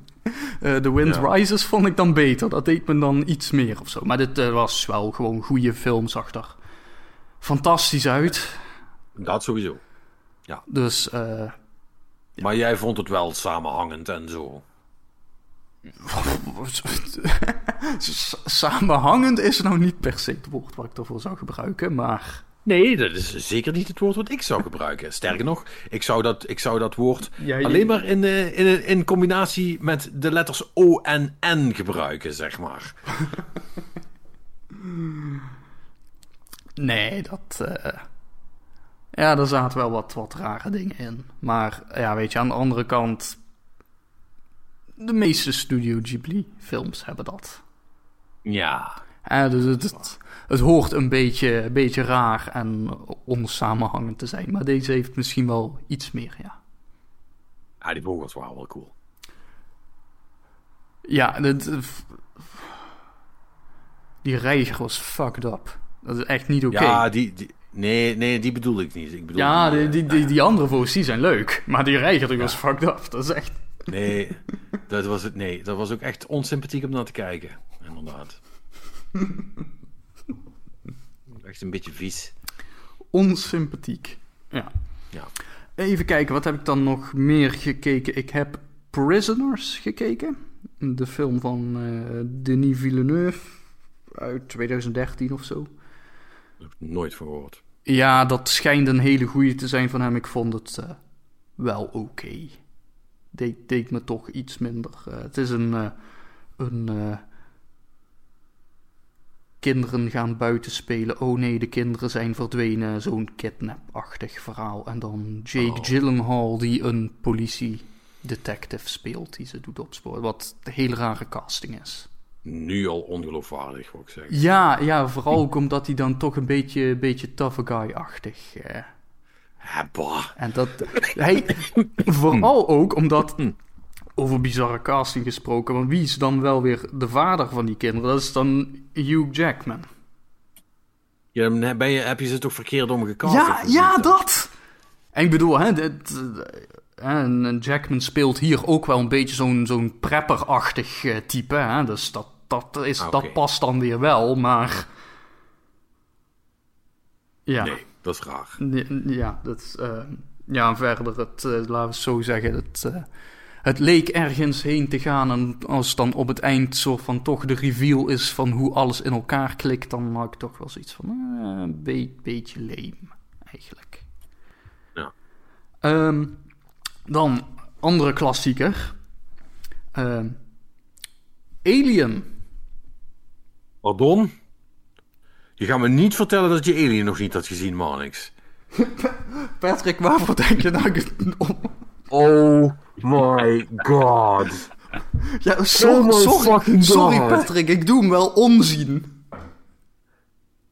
The Wind Ja. Rises vond ik dan beter. Dat deed me dan iets meer of zo. Maar dit was wel gewoon goede film. Zag er fantastisch uit. Dat sowieso. Dus eh, Maar jij vond het wel samenhangend en zo. samenhangend is nou niet per se het woord wat ik ervoor zou gebruiken. Maar Nee, dat is zeker niet het woord wat ik zou gebruiken. Sterker nog, ik zou dat, ik zou dat woord Ja, je- alleen maar in, eh, in, in combinatie met de letters O en N gebruiken, zeg maar. nee, dat... eh, ja, er zaten wel wat, wat rare dingen in. Maar ja, weet je, aan de andere kant... De meeste Studio Ghibli films hebben dat. Ja. Eh, dus het, het, het hoort een beetje, een beetje raar en onsamenhangend te zijn. Maar deze heeft misschien wel iets meer, ja. Ja, die vogels waren wel cool. Ja, het, die reiger was fucked up. Dat is echt niet oké. Ja, die, die, nee, nee, die bedoel ik niet. Ik bedoel Ja, die, die, eh, die, andere vogels die zijn leuk. Maar die reiger was fucked up. Dat is echt... Nee, dat was het. Nee, dat was ook echt onsympathiek om naar te kijken. Inderdaad. Echt een beetje vies. onsympathiek. Ja. Ja. Even kijken, wat heb ik dan nog meer gekeken? Ik heb Prisoners gekeken. De film van eh, Denis Villeneuve uit 2013 of zo. Daar heb ik nooit van gehoord. Ja, dat schijnt een hele goede te zijn van hem. Ik vond het eh, wel oké. Deed, deed me toch iets minder. Eh, het is een. eh, een kinderen gaan buiten spelen. Oh nee, de kinderen zijn verdwenen. Zo'n kidnap-achtig verhaal. En dan Jake Oh. Gyllenhaal, die een politiedetective speelt. Die ze doet opsporen. Wat een hele rare casting is. Nu al ongeloofwaardig, wil ik zeggen. Ja, ja vooral ook omdat hij dan toch een beetje, beetje tough guy-achtig. eh, bah. En dat hij vooral ook omdat over bizarre casting gesproken, want wie is dan wel weer de vader van die kinderen? Dat is dan Hugh Jackman. Ja, dan ben je, heb je ze toch verkeerd omgekast? ja, ja, niet? dat. En ik bedoel, hè, dit, eh, en en Jackman speelt hier ook wel een beetje zo'n zo'n prepper-achtig eh, type, hè? Dus dat dat is Ah, dat past dan weer wel, maar ja. Nee, dat is raar. Ja, dat is, eh, ja, en verder, het, eh, laten we het zo zeggen, het, eh, het leek ergens heen te gaan. En als dan op het eind soort van toch de reveal is van hoe alles in elkaar klikt, dan had ik toch wel zoiets van, een be- beetje leem, eigenlijk. Ja. Ehm, dan andere klassieker. Ehm, Alien. Pardon? Je gaat me niet vertellen dat je Alien nog niet had gezien, Marnix. Patrick, waarvoor denk je dat ik het... Oh my god. Ja, sorry, Oh my sorry, fucking sorry. Patrick, ik doe hem wel onzien.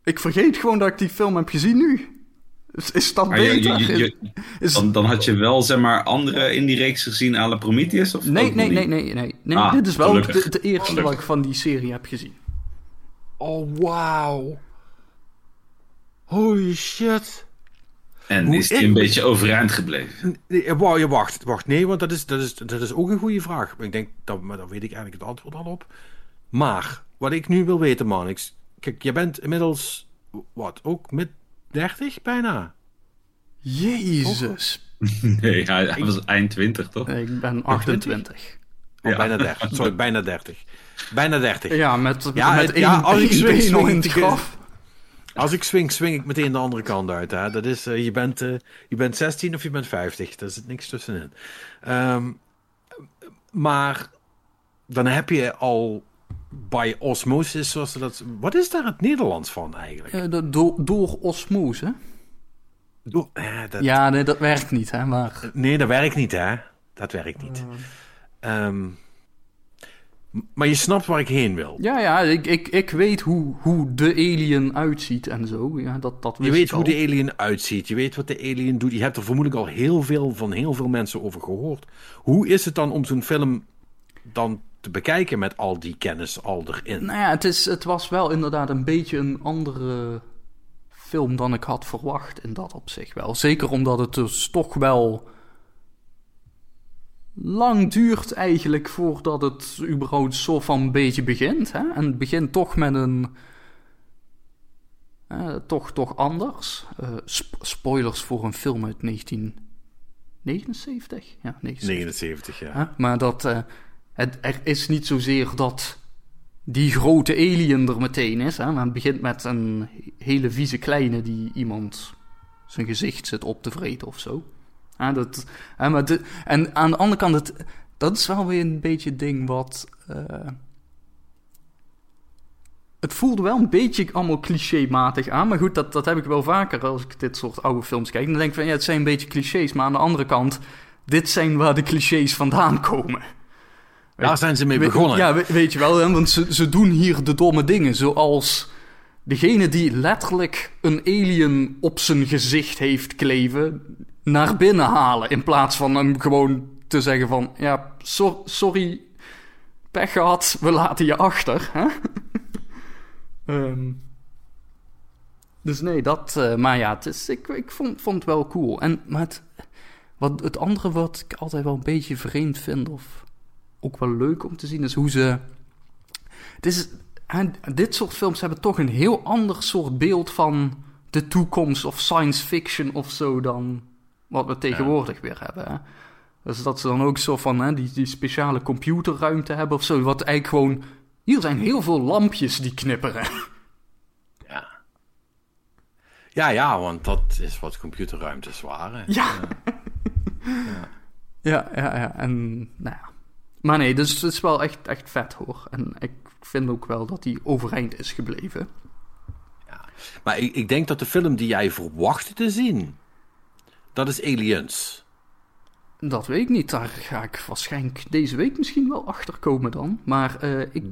Ik vergeet gewoon dat ik die film heb gezien nu. Is, is dat Maar je- beter? je- je- Is- dan, dan had je wel, zeg maar, andere in die reeks gezien à la Prometheus? Of nee, nee, nee, nee, nee, nee. Ah, dit is wel de, de eerste Gelukkig. wat ik van die serie heb gezien. Oh, wauw. Holy shit. En Hoe is ik- een beetje overeind gebleven? Nee, wauw, je wacht, wacht. Nee, want dat is, dat, is, dat is ook een goede vraag. Ik denk, dat, maar daar weet ik eigenlijk het antwoord al op. Maar, wat ik nu wil weten, Manix. Kijk, je bent inmiddels, wat, ook mid 30 bijna? Jezus. Nee, hij, hij was eind 20, toch? Nee, ik ben 28. Oh, Ja. bijna 30. Sorry, bijna 30. Bijna 30. Ja, met, Ja, met het- één, ja, als ik swing, been nog swing in het ik, graf. Als ik swing, swing ik meteen de andere kant uit. Hè? Dat is, eh, je, bent, eh, je bent 16 of je bent 50. Daar zit niks tussenin. Ehm, maar dan heb je al bij osmosis, zoals ze dat... Wat is daar het Nederlands van eigenlijk? Eh, de- door, door osmose. Eh, dat, Ja, nee, dat werkt niet, hè, maar... Nee, dat werkt niet, hè? Dat werkt niet. Ehm, maar je snapt waar ik heen wil. Ja, ja, ik, ik, ik weet hoe, hoe de alien uitziet en zo. Ja, dat, dat Je weet hoe de alien uitziet. Je weet wat de alien doet. Je hebt er vermoedelijk al heel veel van heel veel mensen over gehoord. Hoe is het dan om zo'n film dan te bekijken met al die kennis al erin? Nou ja, het, is, het was wel inderdaad een beetje een andere film dan ik had verwacht in dat opzicht wel. Zeker omdat het dus toch wel lang duurt eigenlijk voordat het überhaupt zo van een beetje begint. Hè? En het begint toch met een... eh, toch, toch anders. Eh, sp- spoilers voor een film uit 1979? Ja, 79. 79, ja. Maar dat, eh, het, er is niet zozeer dat die grote alien er meteen is. Hè? Maar het begint met een hele vieze kleine die iemand zijn gezicht zit op te vreten of zo. Hè, dat, maar de- en aan de andere kant, het, dat is wel weer een beetje het ding wat... eh, het voelde wel een beetje allemaal clichématig aan. Maar goed, dat, dat heb ik wel vaker als ik dit soort oude films kijk. Dan denk ik van, ja, het zijn een beetje clichés. Maar aan de andere kant, dit zijn waar de clichés vandaan komen. Daar zijn ze mee begonnen. Ja, we- weet je wel, hè, want ze, ze doen hier de domme dingen. Zoals degene die letterlijk een alien op zijn gezicht heeft kleven, naar binnen halen. In plaats van hem gewoon te zeggen van, ja, so- sorry, pech gehad, we laten je achter. Hè? Ehm, dus nee, dat, eh, maar ja, het ik, ik vond, vond het wel cool. En, maar het, wat, het andere wat ik altijd wel een beetje vreemd vind, of ook wel leuk om te zien, is hoe ze. Dit soort films hebben toch een heel ander soort beeld van de toekomst of science fiction of zo dan wat we tegenwoordig weer hebben. Hè? Dus dat ze dan ook zo van hè, die, die speciale computerruimte hebben of zo. Wat eigenlijk gewoon. Hier zijn heel veel lampjes die knipperen. Ja. ja, ja, want dat is wat computerruimtes waren. Ja. Ja, ja, ja. En, nou ja. Maar nee, dus het is wel echt, echt vet hoor. En ik vind ook wel dat hij overeind is gebleven. Maar ik, ik denk dat de film die jij verwachtte te zien, dat is Aliens. Dat weet ik niet. Daar ga ik waarschijnlijk deze week misschien wel achter komen dan. Maar eh, ik.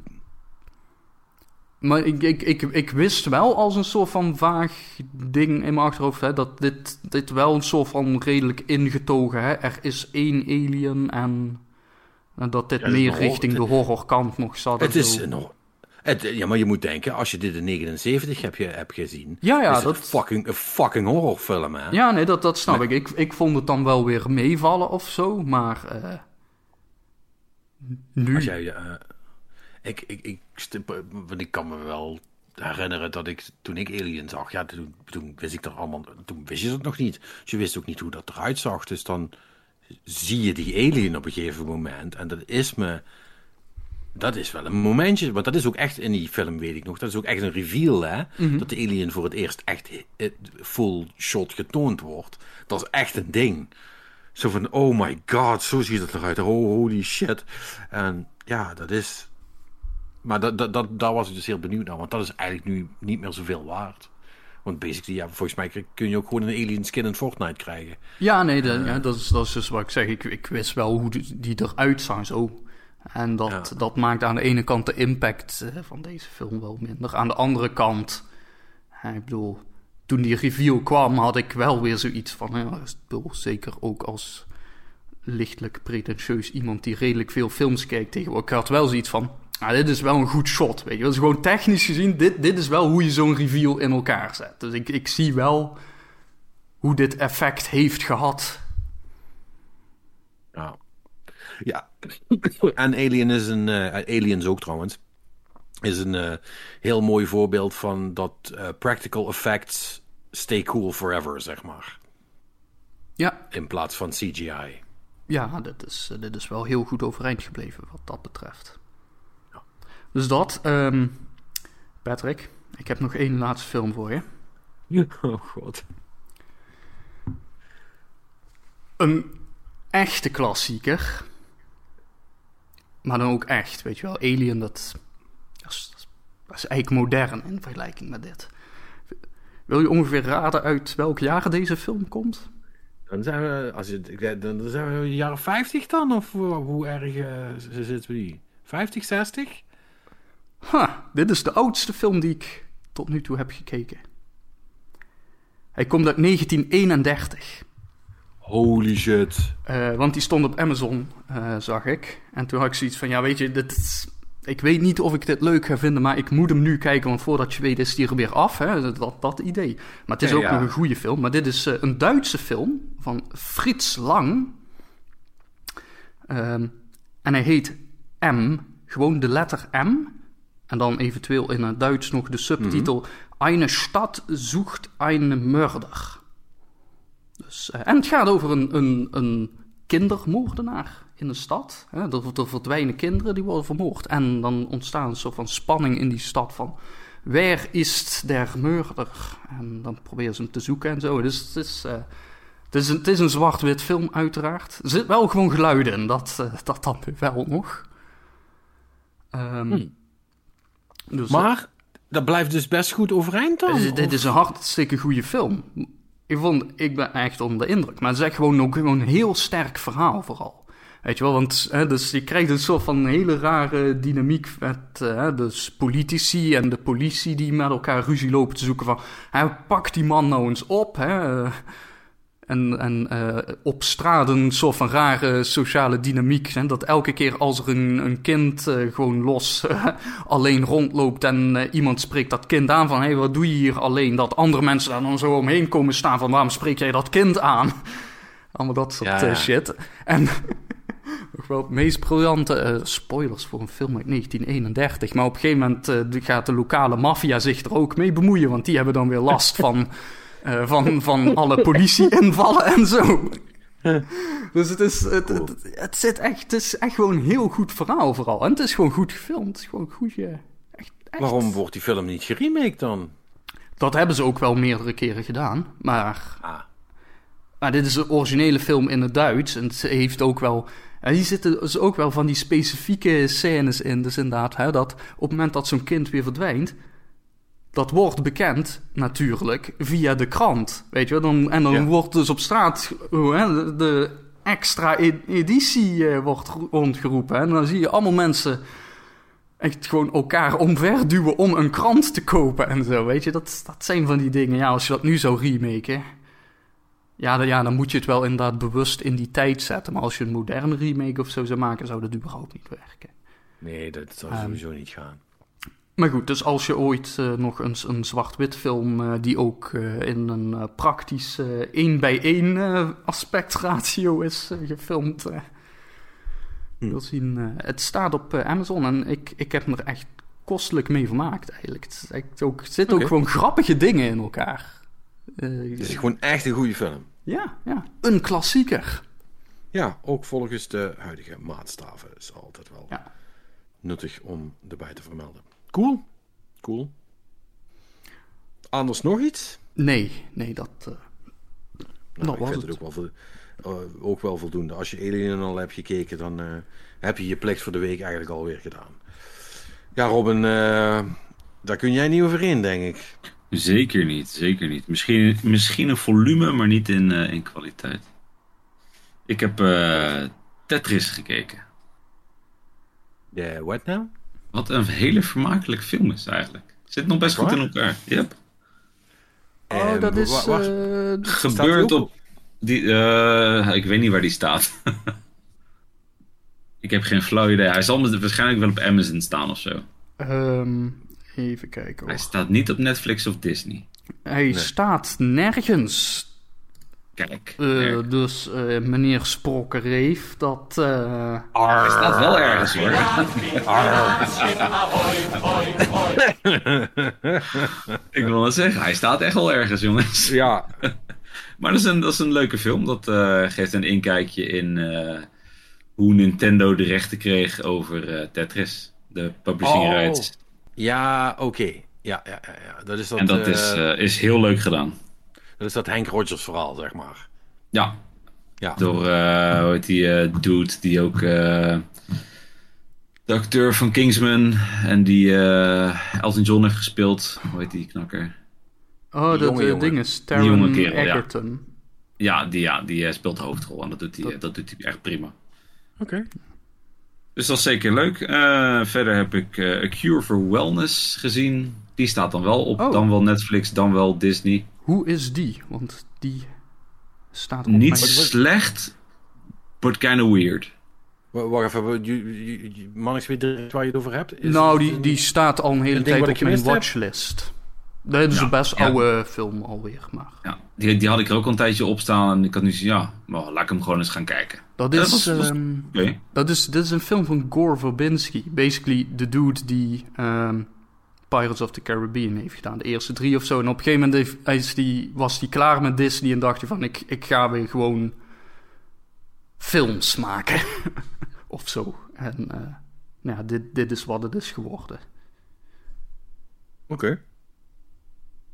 Maar ik, ik, ik, ik wist wel als een soort van vaag ding in mijn achterhoofd hè, dat dit, dit wel een soort van redelijk ingetogen hè. Er is één alien en, en dat dit Ja, meer een richting de horrorkant nog zat. Het is zo. Het, ja, maar je moet denken, als je dit in 79 heb je, hebt gezien, Ja, ja, is het dat- een fucking, een fucking horrorfilm, hè? Ja, nee, dat, dat snap ik. ik. Ik vond het dan wel weer meevallen of zo, maar. eh, nu. Als jij, eh, ik, ik, ik, want ik kan me wel herinneren dat ik, toen ik Alien zag, ja, toen, toen wist ik er allemaal, toen wist je dat nog niet. Dus je wist ook niet hoe dat eruit zag. Dus dan zie je die alien op een gegeven moment. En dat is me, dat is wel een momentje, want dat is ook echt in die film, weet ik nog, dat is ook echt een reveal, hè. Dat de alien voor het eerst echt eh, full shot getoond wordt. Dat is echt een ding. zo van, oh my god, zo ziet het eruit. Oh, holy shit. En ja, dat is... Maar dat, dat, dat, daar was ik dus heel benieuwd naar, want dat is eigenlijk nu niet meer zoveel waard. Want basically, ja, volgens mij kun je ook gewoon een alien skin in Fortnite krijgen. Ja, nee, de, ja, dat, is, dat is dus wat ik zeg. Ik, ik wist wel hoe die, die eruit zag zo. En dat, Ja. dat maakt aan de ene kant de impact eh, van deze film wel minder. Aan de andere kant, ik bedoel, toen die reveal kwam, had ik wel weer zoiets van, ja, ik bedoel, zeker ook als lichtelijk pretentieus iemand die redelijk veel films kijkt tegenwoordig. Ik had wel zoiets van, ah, dit is wel een goed shot, weet je. Dus gewoon technisch gezien, dit, dit is wel hoe je zo'n reveal in elkaar zet. Dus ik, ik zie wel hoe dit effect heeft gehad. Ja. Ja. En Alien is een... eh, Aliens ook trouwens. Is een eh, heel mooi voorbeeld van dat eh, practical effects stay cool forever, zeg maar. Ja, In plaats van CGI. ja dit, is, eh, dit is wel heel goed overeind gebleven wat dat betreft. Dus dat, ehm, Patrick, ik heb nog één laatste film voor je. Oh god. Een echte klassieker. Maar dan ook echt, weet je wel. Alien, dat, dat, is, dat is eigenlijk modern in vergelijking met dit. Wil je ongeveer raden uit welk jaar deze film komt? Dan zijn we, als je, dan zijn we in de jaren 50 dan? Of hoe, erg eh, zitten we die? 50, 60? Ha, dit is de oudste film die ik tot nu toe heb gekeken. Hij komt uit 1931. Holy shit. Eh, want die stond op Amazon, eh, zag ik. En toen had ik zoiets van, ja weet je, dit is- ik weet niet of ik dit leuk ga vinden, maar ik moet hem nu kijken, want voordat je weet is die er weer af. Hè? Dat, dat idee. Maar het is Ja, ook ja. nog een goede film. Maar dit is eh, een Duitse film van Frits Lang. Ehm, en hij heet M, gewoon de letter M. En dan eventueel in het Duits nog de subtitel... Eine Stadt sucht einen Mörder. Dus, eh, en het gaat over een, een, een kindermoordenaar in de stad. Hè? Er, er verdwijnen kinderen die worden vermoord. En dan ontstaat een soort van spanning in die stad van... Waar is der murder? En dan proberen ze hem te zoeken en zo. Dus het is, eh, het is een, het is een zwart-wit film uiteraard. Er zit wel gewoon geluiden in, dat, eh, dat dan wel nog. Ehm, Hmm. dus, Maar dat blijft dus best goed overeind dan? dit, dit is een hartstikke goede film. Ik, vond, ik ben echt onder de indruk. Maar het is echt gewoon ook gewoon een heel sterk verhaal vooral. Weet je wel, want hè, dus je krijgt een soort van hele rare dynamiek met eh, dus politici en de politie die met elkaar ruzie lopen te zoeken van... Hè, pak die man nou eens op, hè. En, en eh, op straat een soort van rare sociale dynamiek. Hè? Dat elke keer als er een, een kind eh, gewoon los eh, alleen rondloopt en iemand spreekt dat kind aan van... hé, hey, wat doe je hier alleen? Dat andere mensen daar dan zo omheen komen staan van... waarom spreek jij dat kind aan? Allemaal dat soort Ja, ja. shit. En nog wel het meest briljante spoilers voor een film uit 1931. Maar op een gegeven moment gaat de lokale maffia zich er ook mee bemoeien. Want die hebben dan weer last van, eh, van, van alle politie-invallen en zo. Dus het is, het, het, het, zit echt, het is echt gewoon een heel goed verhaal vooral. En het is gewoon goed gefilmd. Het is gewoon goed. Echt, echt. Waarom wordt die film niet geremaked dan? Dat hebben ze ook wel meerdere keren gedaan. Maar Ah, Maar dit is een originele film in het Duits. En het heeft ook wel. En hier zitten dus ook wel van die specifieke scènes in. Dus inderdaad, hè, dat op het moment dat zo'n kind weer verdwijnt. Dat wordt bekend natuurlijk via de krant. Weet je wel? Dan, en dan Ja. wordt dus op straat hè, de, extra editie eh, wordt rondgeroepen. En dan zie je allemaal mensen echt gewoon elkaar omverduwen om een krant te kopen en zo. Weet je, dat, dat zijn van die dingen. Ja, als je dat nu zou remaken. Ja, dan, ja, dan moet je het wel inderdaad bewust in die tijd zetten. Maar als je een moderne remake of zo zou maken, zou dat überhaupt niet werken. nee, dat zou Ehm, sowieso niet gaan. Maar goed, dus als je ooit eh, nog eens een zwart-wit film eh, die ook eh, in een praktisch één bij één aspectratio is gefilmd eh Hm. wil zien. het staat op Amazon en ik, ik heb me er echt kostelijk mee vermaakt eigenlijk. Het, echt ook, er zitten ook gewoon grappige dingen in elkaar. Het is gewoon echt een goede film. ja, ja, een klassieker. Ja, ook volgens de huidige maatstaven is altijd wel Ja. nuttig om erbij te vermelden. Cool. Cool. Anders nog iets? Nee, nee, dat... eh, Nou, Dat ik was vind het. het ook wel, eh, ook wel voldoende. Als je Alien al hebt gekeken, dan eh, heb je je plicht voor de week eigenlijk alweer gedaan. Ja, Robin, eh, daar kun jij niet over in, denk ik. Zeker niet, zeker niet. Misschien, misschien een volume, maar niet in, eh, in kwaliteit. Ik heb eh, Tetris gekeken. De what now? Wat een hele vermakelijke film is eigenlijk. Zit nog best goed in elkaar. Yep. Oh, dat is... eh, Gebeurt op... Die, eh, ik weet niet waar die staat. ik heb geen flauw idee. Hij zal waarschijnlijk wel op Amazon staan of zo. ehm, even kijken Hij hoor. staat niet op Netflix of Disney. Hij staat nergens. Kijk. Eh, dus eh, meneer Sprokkereef, dat... eh, Hij staat wel ergens hoor. ik wil het zeggen, hij staat echt wel ergens jongens. Ja, Maar dat is een, dat is een leuke film. Dat eh, geeft een inkijkje in eh, hoe Nintendo de rechten kreeg over eh, Tetris. De publishing Oh. rights. ja oké. Ja, ja, ja, ja. Dat is dat, En dat eh, is, eh, is heel leuk gedaan. Dat is dat Hank Rogers verhaal, zeg maar. Ja, Ja. door, eh, hoe heet die eh, dude die ook eh, de acteur van Kingsman en die eh, Elton John heeft gespeeld. Hoe heet die knakker? oh, dat jonge ding is Die jonge Taron ja. Egerton. Ja, die, ja, die speelt de hoofdrol en dat doet hij Dat- dat doet hij echt prima. Oké. Dus dat is zeker leuk. Eh, verder heb ik eh, A Cure for Wellness gezien. Die staat dan wel op, Oh. dan wel Netflix, dan wel Disney. Hoe is die? Want die staat op Niet mijn... slecht, but kind of weird. Wa- Wacht even, ik weet direct waar je het over hebt. Is nou, die, die staat al een hele tijd op mijn heb? watchlist. Dat is Ja, een best ja. oude film alweer, maar... Ja, die, die had ik er ook al een tijdje op staan en ik had nu zoiets ja, maar laat ik hem gewoon eens gaan kijken. Dat is, dat was- was- ehm, dat is, dit is een film van Gore Verbinski. Basically de dude die ehm, Pirates of the Caribbean heeft gedaan. De eerste drie of zo. En op een gegeven moment heeft, die, was hij klaar met Disney en dacht hij van... Ik, ik ga weer gewoon films maken. of zo. En eh, nou ja, dit, dit is wat het is geworden. Oké.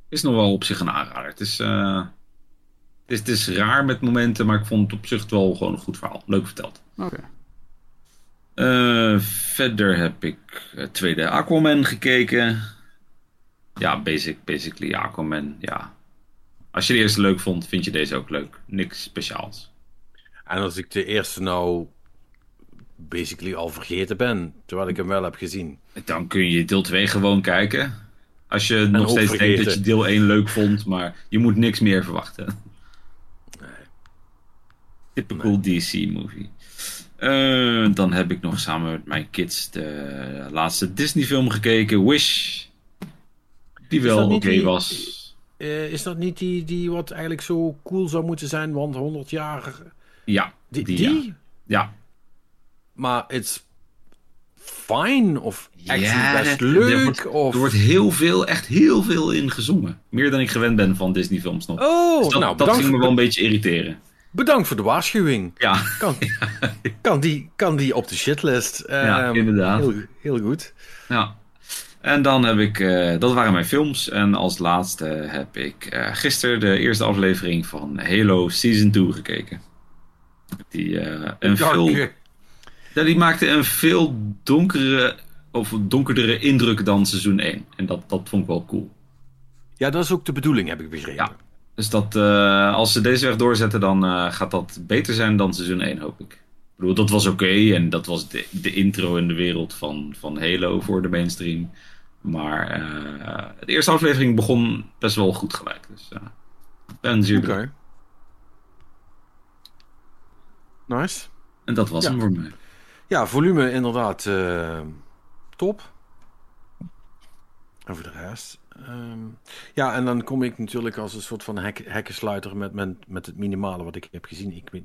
Is nog wel op zich een aanrader. Het is, eh, het is, het is raar met momenten, maar ik vond het op zich wel gewoon een goed verhaal. Leuk verteld. Oké. Eh, verder heb ik eh, tweede Aquaman gekeken. Ja, basic, basically Aquaman, ja. Als je de eerste leuk vond, vind je deze ook leuk. Niks speciaals. En als ik de eerste nou basically al vergeten ben, terwijl ik hem wel heb gezien. Dan kun je deel 2 gewoon kijken. Als je nog steeds denkt dat je deel 1 leuk vond, maar je moet niks meer verwachten. Typical DC-movie. Eh, dan heb ik nog samen met mijn kids de laatste Disney-film gekeken, Wish. Die wel oké was. Eh, is dat niet die, die wat eigenlijk zo cool zou moeten zijn, want 100 jaar... Ja, Die? die, die? ja. ja. Maar it's fine of actually Ja, best leuk Er wordt, of... er wordt heel veel, echt heel veel in gezongen. Meer dan ik gewend ben van Disney-films nog. Oh, Dus dat, nou, dat ging me wel een beetje irriteren. Bedankt voor de waarschuwing. Ja, Kan, kan, die, kan die op de shitlist? Ja, Ehm, inderdaad. Heel, heel goed. ja. En dan heb ik, eh, dat waren mijn films. En als laatste heb ik eh gisteren de eerste aflevering van Halo Season 2 gekeken. Die, eh, een veel, ja, die maakte een veel donkere, of donkerdere indruk dan seizoen 1. En dat, dat vond ik wel cool. Ja, dat is ook de bedoeling, heb ik begrepen. Ja. Dus dat, eh, als ze deze weg doorzetten, dan eh, gaat dat beter zijn dan seizoen 1, hoop ik. Ik bedoel, dat was oké en dat was de, de intro in de wereld van, van Halo voor de mainstream. Maar eh, de eerste aflevering begon best wel goed gelijk. Dus ben zeer Oké. Nice. En dat was Ja. hem voor mij. Ja, volume inderdaad top. En voor de rest. Ehm, ja, en dan kom ik natuurlijk als een soort van hek, hekkensluiter met, met, met het minimale wat ik heb gezien. Ik, ik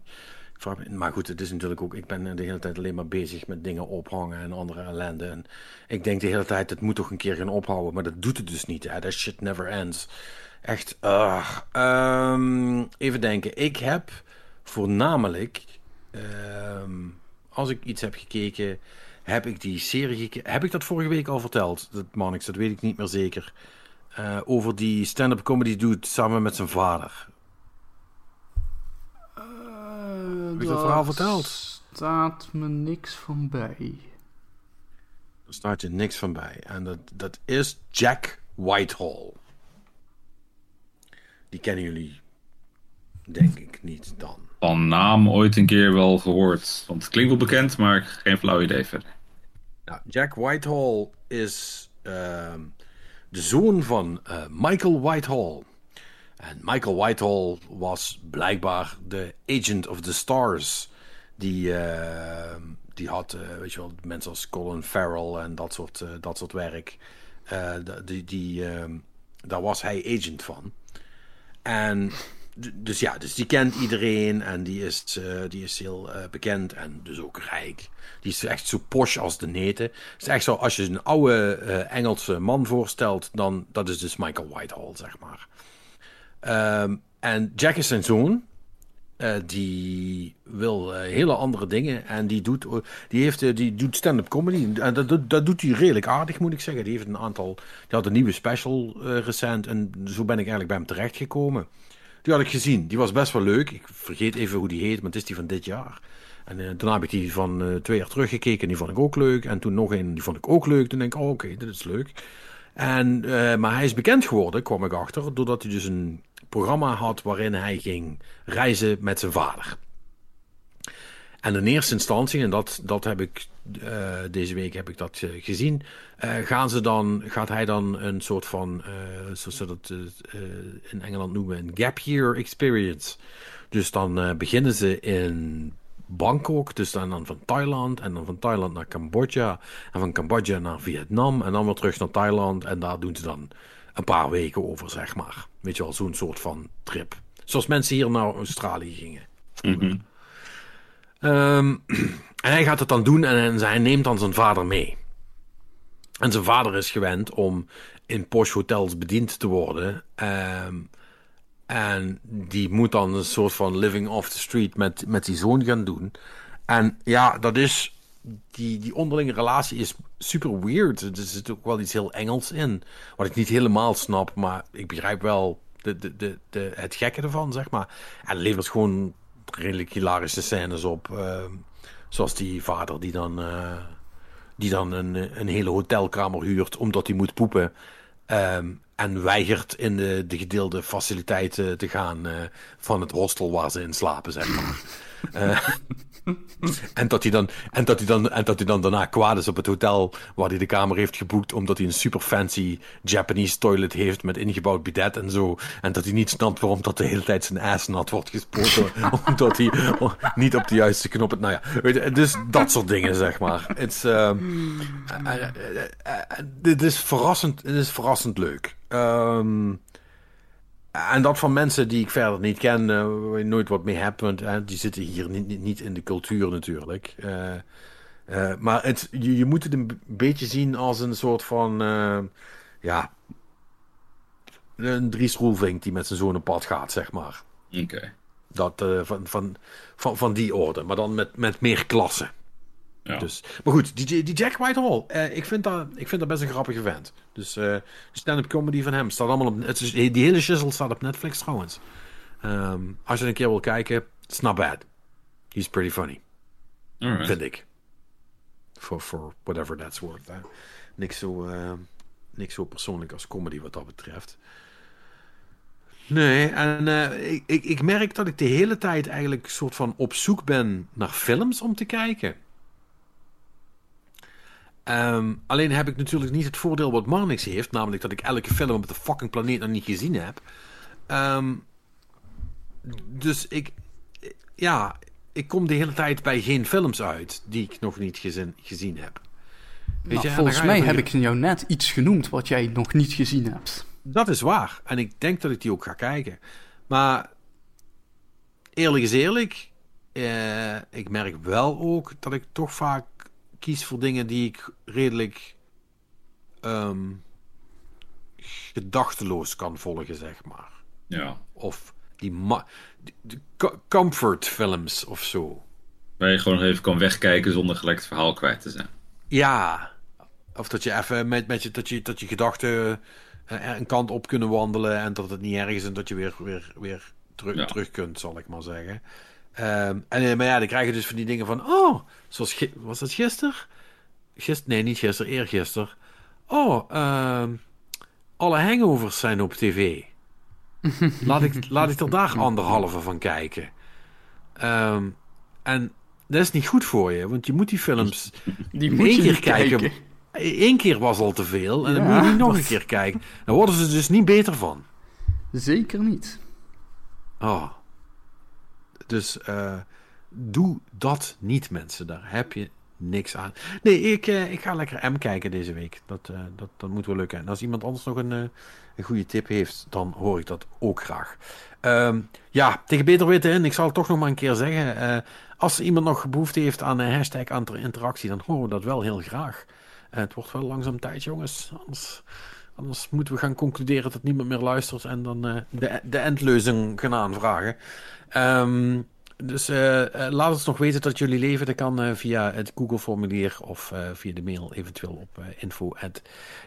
vraag me, maar goed, het is natuurlijk ook. Ik ben de hele tijd alleen maar bezig met dingen ophangen en andere ellende. En ik denk de hele tijd, het moet toch een keer gaan ophouden. Maar dat doet het dus niet. Hè? That shit never ends. Echt. Ehm, even denken. Ik heb voornamelijk. ehm, als ik iets heb gekeken, heb ik die serie gekeken. Heb ik dat vorige week al verteld? Dat Manix, dat weet ik niet meer zeker. Eh, over die stand-up comedy dude samen met zijn vader. Heb je dat verhaal verteld? staat me niks van bij. Daar staat je niks van bij. En dat, dat is Jack Whitehall. Die kennen jullie, denk ik, niet dan. Van naam ooit een keer wel gehoord. Want het klinkt wel bekend, maar geen flauw idee verder. Nou, Jack Whitehall is ehm, de zoon van eh, Michael Whitehall. En Michael Whitehall was blijkbaar de agent of the stars. Die, ehm, die had, eh, weet je wel, mensen als Colin Farrell en dat soort, eh, dat soort werk. Eh, die, die, ehm, daar was hij agent van. En dus ja, dus die kent iedereen en die is, eh, die is heel eh, bekend en dus ook rijk. Die is echt zo posh als de neten. Het is echt zo, als je een oude eh, Engelse man voorstelt, dan dat is dus Michael Whitehall, zeg maar. Ehm, en Jack is zijn zoon. Die wil hele andere dingen. En die doet, die heeft, die doet stand-up comedy. En dat, dat, doet hij redelijk aardig, moet ik zeggen. Die heeft een aantal. Die had een nieuwe special recent. En zo ben ik eigenlijk bij hem terechtgekomen. Die had ik gezien. Die was best wel leuk. Ik vergeet even hoe die heet, maar het is die van dit jaar. En eh, daarna heb ik die van eh, twee jaar teruggekeken. Die vond ik ook leuk. En toen nog een, die vond ik ook leuk. Toen denk ik, oh, oké, dit is leuk. En, eh, maar hij is bekend geworden, kwam ik achter, doordat hij dus een programma had waarin hij ging reizen met zijn vader. En in eerste instantie, en dat, dat heb ik eh, deze week heb ik dat eh, gezien, eh, gaan ze dan, gaat hij dan een soort van, zoals ze dat in Engeland noemen, een gap year experience. Dus dan beginnen ze in Bangkok, dus dan, dan van Thailand en dan van Thailand naar Cambodja en van Cambodja naar Vietnam en dan weer terug naar Thailand en daar doen ze dan een paar weken over, zeg maar. Weet je wel, zo'n soort van trip. Zoals mensen hier naar Australië gingen. Ehm, en hij gaat het dan doen en, hij neemt dan zijn vader mee. En zijn vader is gewend om in posh hotels bediend te worden. Ehm, en die moet dan een soort van living off the street met, met die zoon gaan doen. En ja, dat is. Die, die onderlinge relatie is super weird. Er zit ook wel iets heel Engels in. Wat ik niet helemaal snap, maar ik begrijp wel de, de, de, het gekke ervan, zeg maar. En levert gewoon redelijk hilarische scènes op. ehm, zoals die vader die dan, eh, die dan een, een hele hotelkamer huurt omdat hij moet poepen. ehm, en weigert in de, de gedeelde faciliteiten te gaan eh, van het hostel waar ze in slapen, zeg maar. Eh, en, dat hij dan, en, dat hij dan, en dat hij dan daarna kwaad is op het hotel waar hij de kamer heeft geboekt. Omdat hij een super fancy Japanese toilet heeft met ingebouwd bidet en zo. En dat hij niet snapt waarom dat de hele tijd zijn ass nat wordt gespoten. omdat hij oh, niet op de juiste knop het. Nou ja, weet je, dus dat soort dingen zeg maar. Eh, eh, dit is verrassend, dit is verrassend leuk. Ehm, en dat van mensen die ik verder niet ken, eh, waar je nooit wat mee hebt, want die zitten hier niet, niet, in de cultuur natuurlijk. Eh, eh, maar het, je, je moet het een beetje zien als een soort van, ja, een Dries Roelvink die met zijn zoon op pad gaat, zeg maar. Oké. Dat, van, van, van, van die orde, maar dan met, met meer klasse. Ja. Dus, maar goed, die, die Jack Whitehall, eh, ik, vind dat, ik vind dat best een grappige vent. Dus eh, de stand-up comedy van hem staat allemaal op... Het is, die hele shizzle staat op Netflix trouwens. Ehm, als je een keer wil kijken, it's not bad. He's pretty funny, Alright. vind ik. For, for whatever that's worth. Hè. Niks, zo, eh, niks zo persoonlijk als comedy wat dat betreft. Nee, en eh, ik, ik, ik merk dat ik de hele tijd eigenlijk soort van op zoek ben naar films om te kijken. Ehm, alleen heb ik natuurlijk niet het voordeel wat Marnix heeft, namelijk dat ik elke film op de fucking planeet nog niet gezien heb. Ehm, dus ik, ja, ik kom de hele tijd bij geen films uit die ik nog niet gezien, gezien heb. Weet Nou, je, volgens mij heb je- ik jou net iets genoemd wat jij nog niet gezien hebt. Dat is waar. En ik denk dat ik die ook ga kijken. Maar eerlijk is eerlijk, eh, ik merk wel ook dat ik toch vaak kies voor dingen die ik redelijk ehm, gedachteloos kan volgen, zeg maar. Ja. Of die, ma- die- die co- comfort films of zo. Waar je gewoon even kan wegkijken zonder gelijk het verhaal kwijt te zijn. Ja. Of dat je even met, met je, dat je, dat je gedachten eh, een kant op kunnen wandelen en dat het niet erg is en dat je weer, weer, weer terug, Ja. terug kunt, zal ik maar zeggen. Ehm, en, eh, maar ja, dan krijg je dus van die dingen van... Oh, zoals... Was dat gisteren? Gist, nee, niet gisteren. Eergisteren. Oh, ehm, alle hangovers zijn op tv. laat, ik, laat ik er daar anderhalve van kijken. Ehm, en dat is niet goed voor je, want je moet die films Die moet je keer kijken. kijken. Eén keer was al te veel en dan moet je niet nog een keer kijken. Dan worden ze dus niet beter van. Zeker niet. Oh. Dus eh, doe dat niet, mensen. Daar heb je niks aan. Nee, ik, eh, ik ga lekker M kijken deze week. Dat, eh, dat, dat moet wel lukken. En als iemand anders nog een, een goede tip heeft, dan hoor ik dat ook graag. Ehm, ja, tegen beter weten in. Ik zal het toch nog maar een keer zeggen. als iemand nog behoefte heeft aan een hashtag inter- interactie, dan horen we dat wel heel graag. Het wordt wel langzaam tijd, jongens. Anders, anders moeten we gaan concluderen dat niemand meer luistert en dan eh, de, de endleuzing gaan aanvragen. Ehm, dus eh, eh, laat ons nog weten dat jullie leven. Dat kan via het Google-formulier of via de mail, eventueel op uh, info at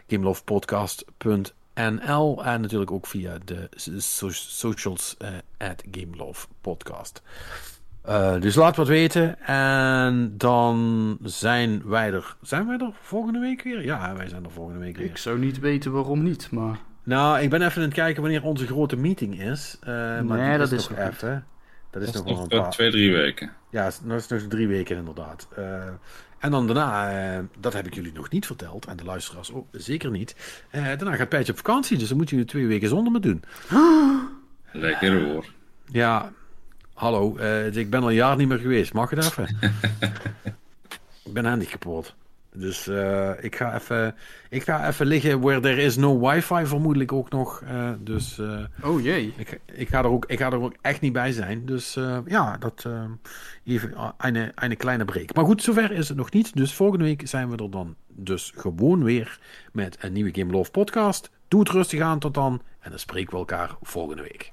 gamelovepodcast.nl en natuurlijk ook via de so socials at gamelovepodcast. Uh, dus laat wat weten. En dan zijn wij er. Zijn wij er volgende week weer? Ja, wij zijn er volgende week weer. Ik zou niet weten waarom niet, maar... Nou, ik ben even aan het kijken wanneer onze grote meeting is. Uh, maar nee, dat is, is nog even. Dat is dat nog wel een paar... twee, drie weken. Ja, dat is nog drie weken inderdaad. Uh, en dan daarna, uh, dat heb ik jullie nog niet verteld. En de luisteraars ook zeker niet. Uh, daarna gaat Pijtje op vakantie, dus dan moet jullie twee weken zonder me doen. Lekker hoor. Ja, hallo. Uh, ik ben al een jaar niet meer geweest. Mag het even? ik ben handig kapot. Dus uh, ik, ga even, ik ga even liggen where there is no wifi, vermoedelijk ook nog. Uh, dus, oh jee. Ik, ik, ga er ook, ik ga er ook echt niet bij zijn. Dus ja, dat even een, een kleine break. Maar goed, zover is het nog niet. Dus volgende week zijn we er dan dus gewoon weer met een nieuwe Game Love podcast. Doe het rustig aan tot dan. En dan spreken we elkaar volgende week.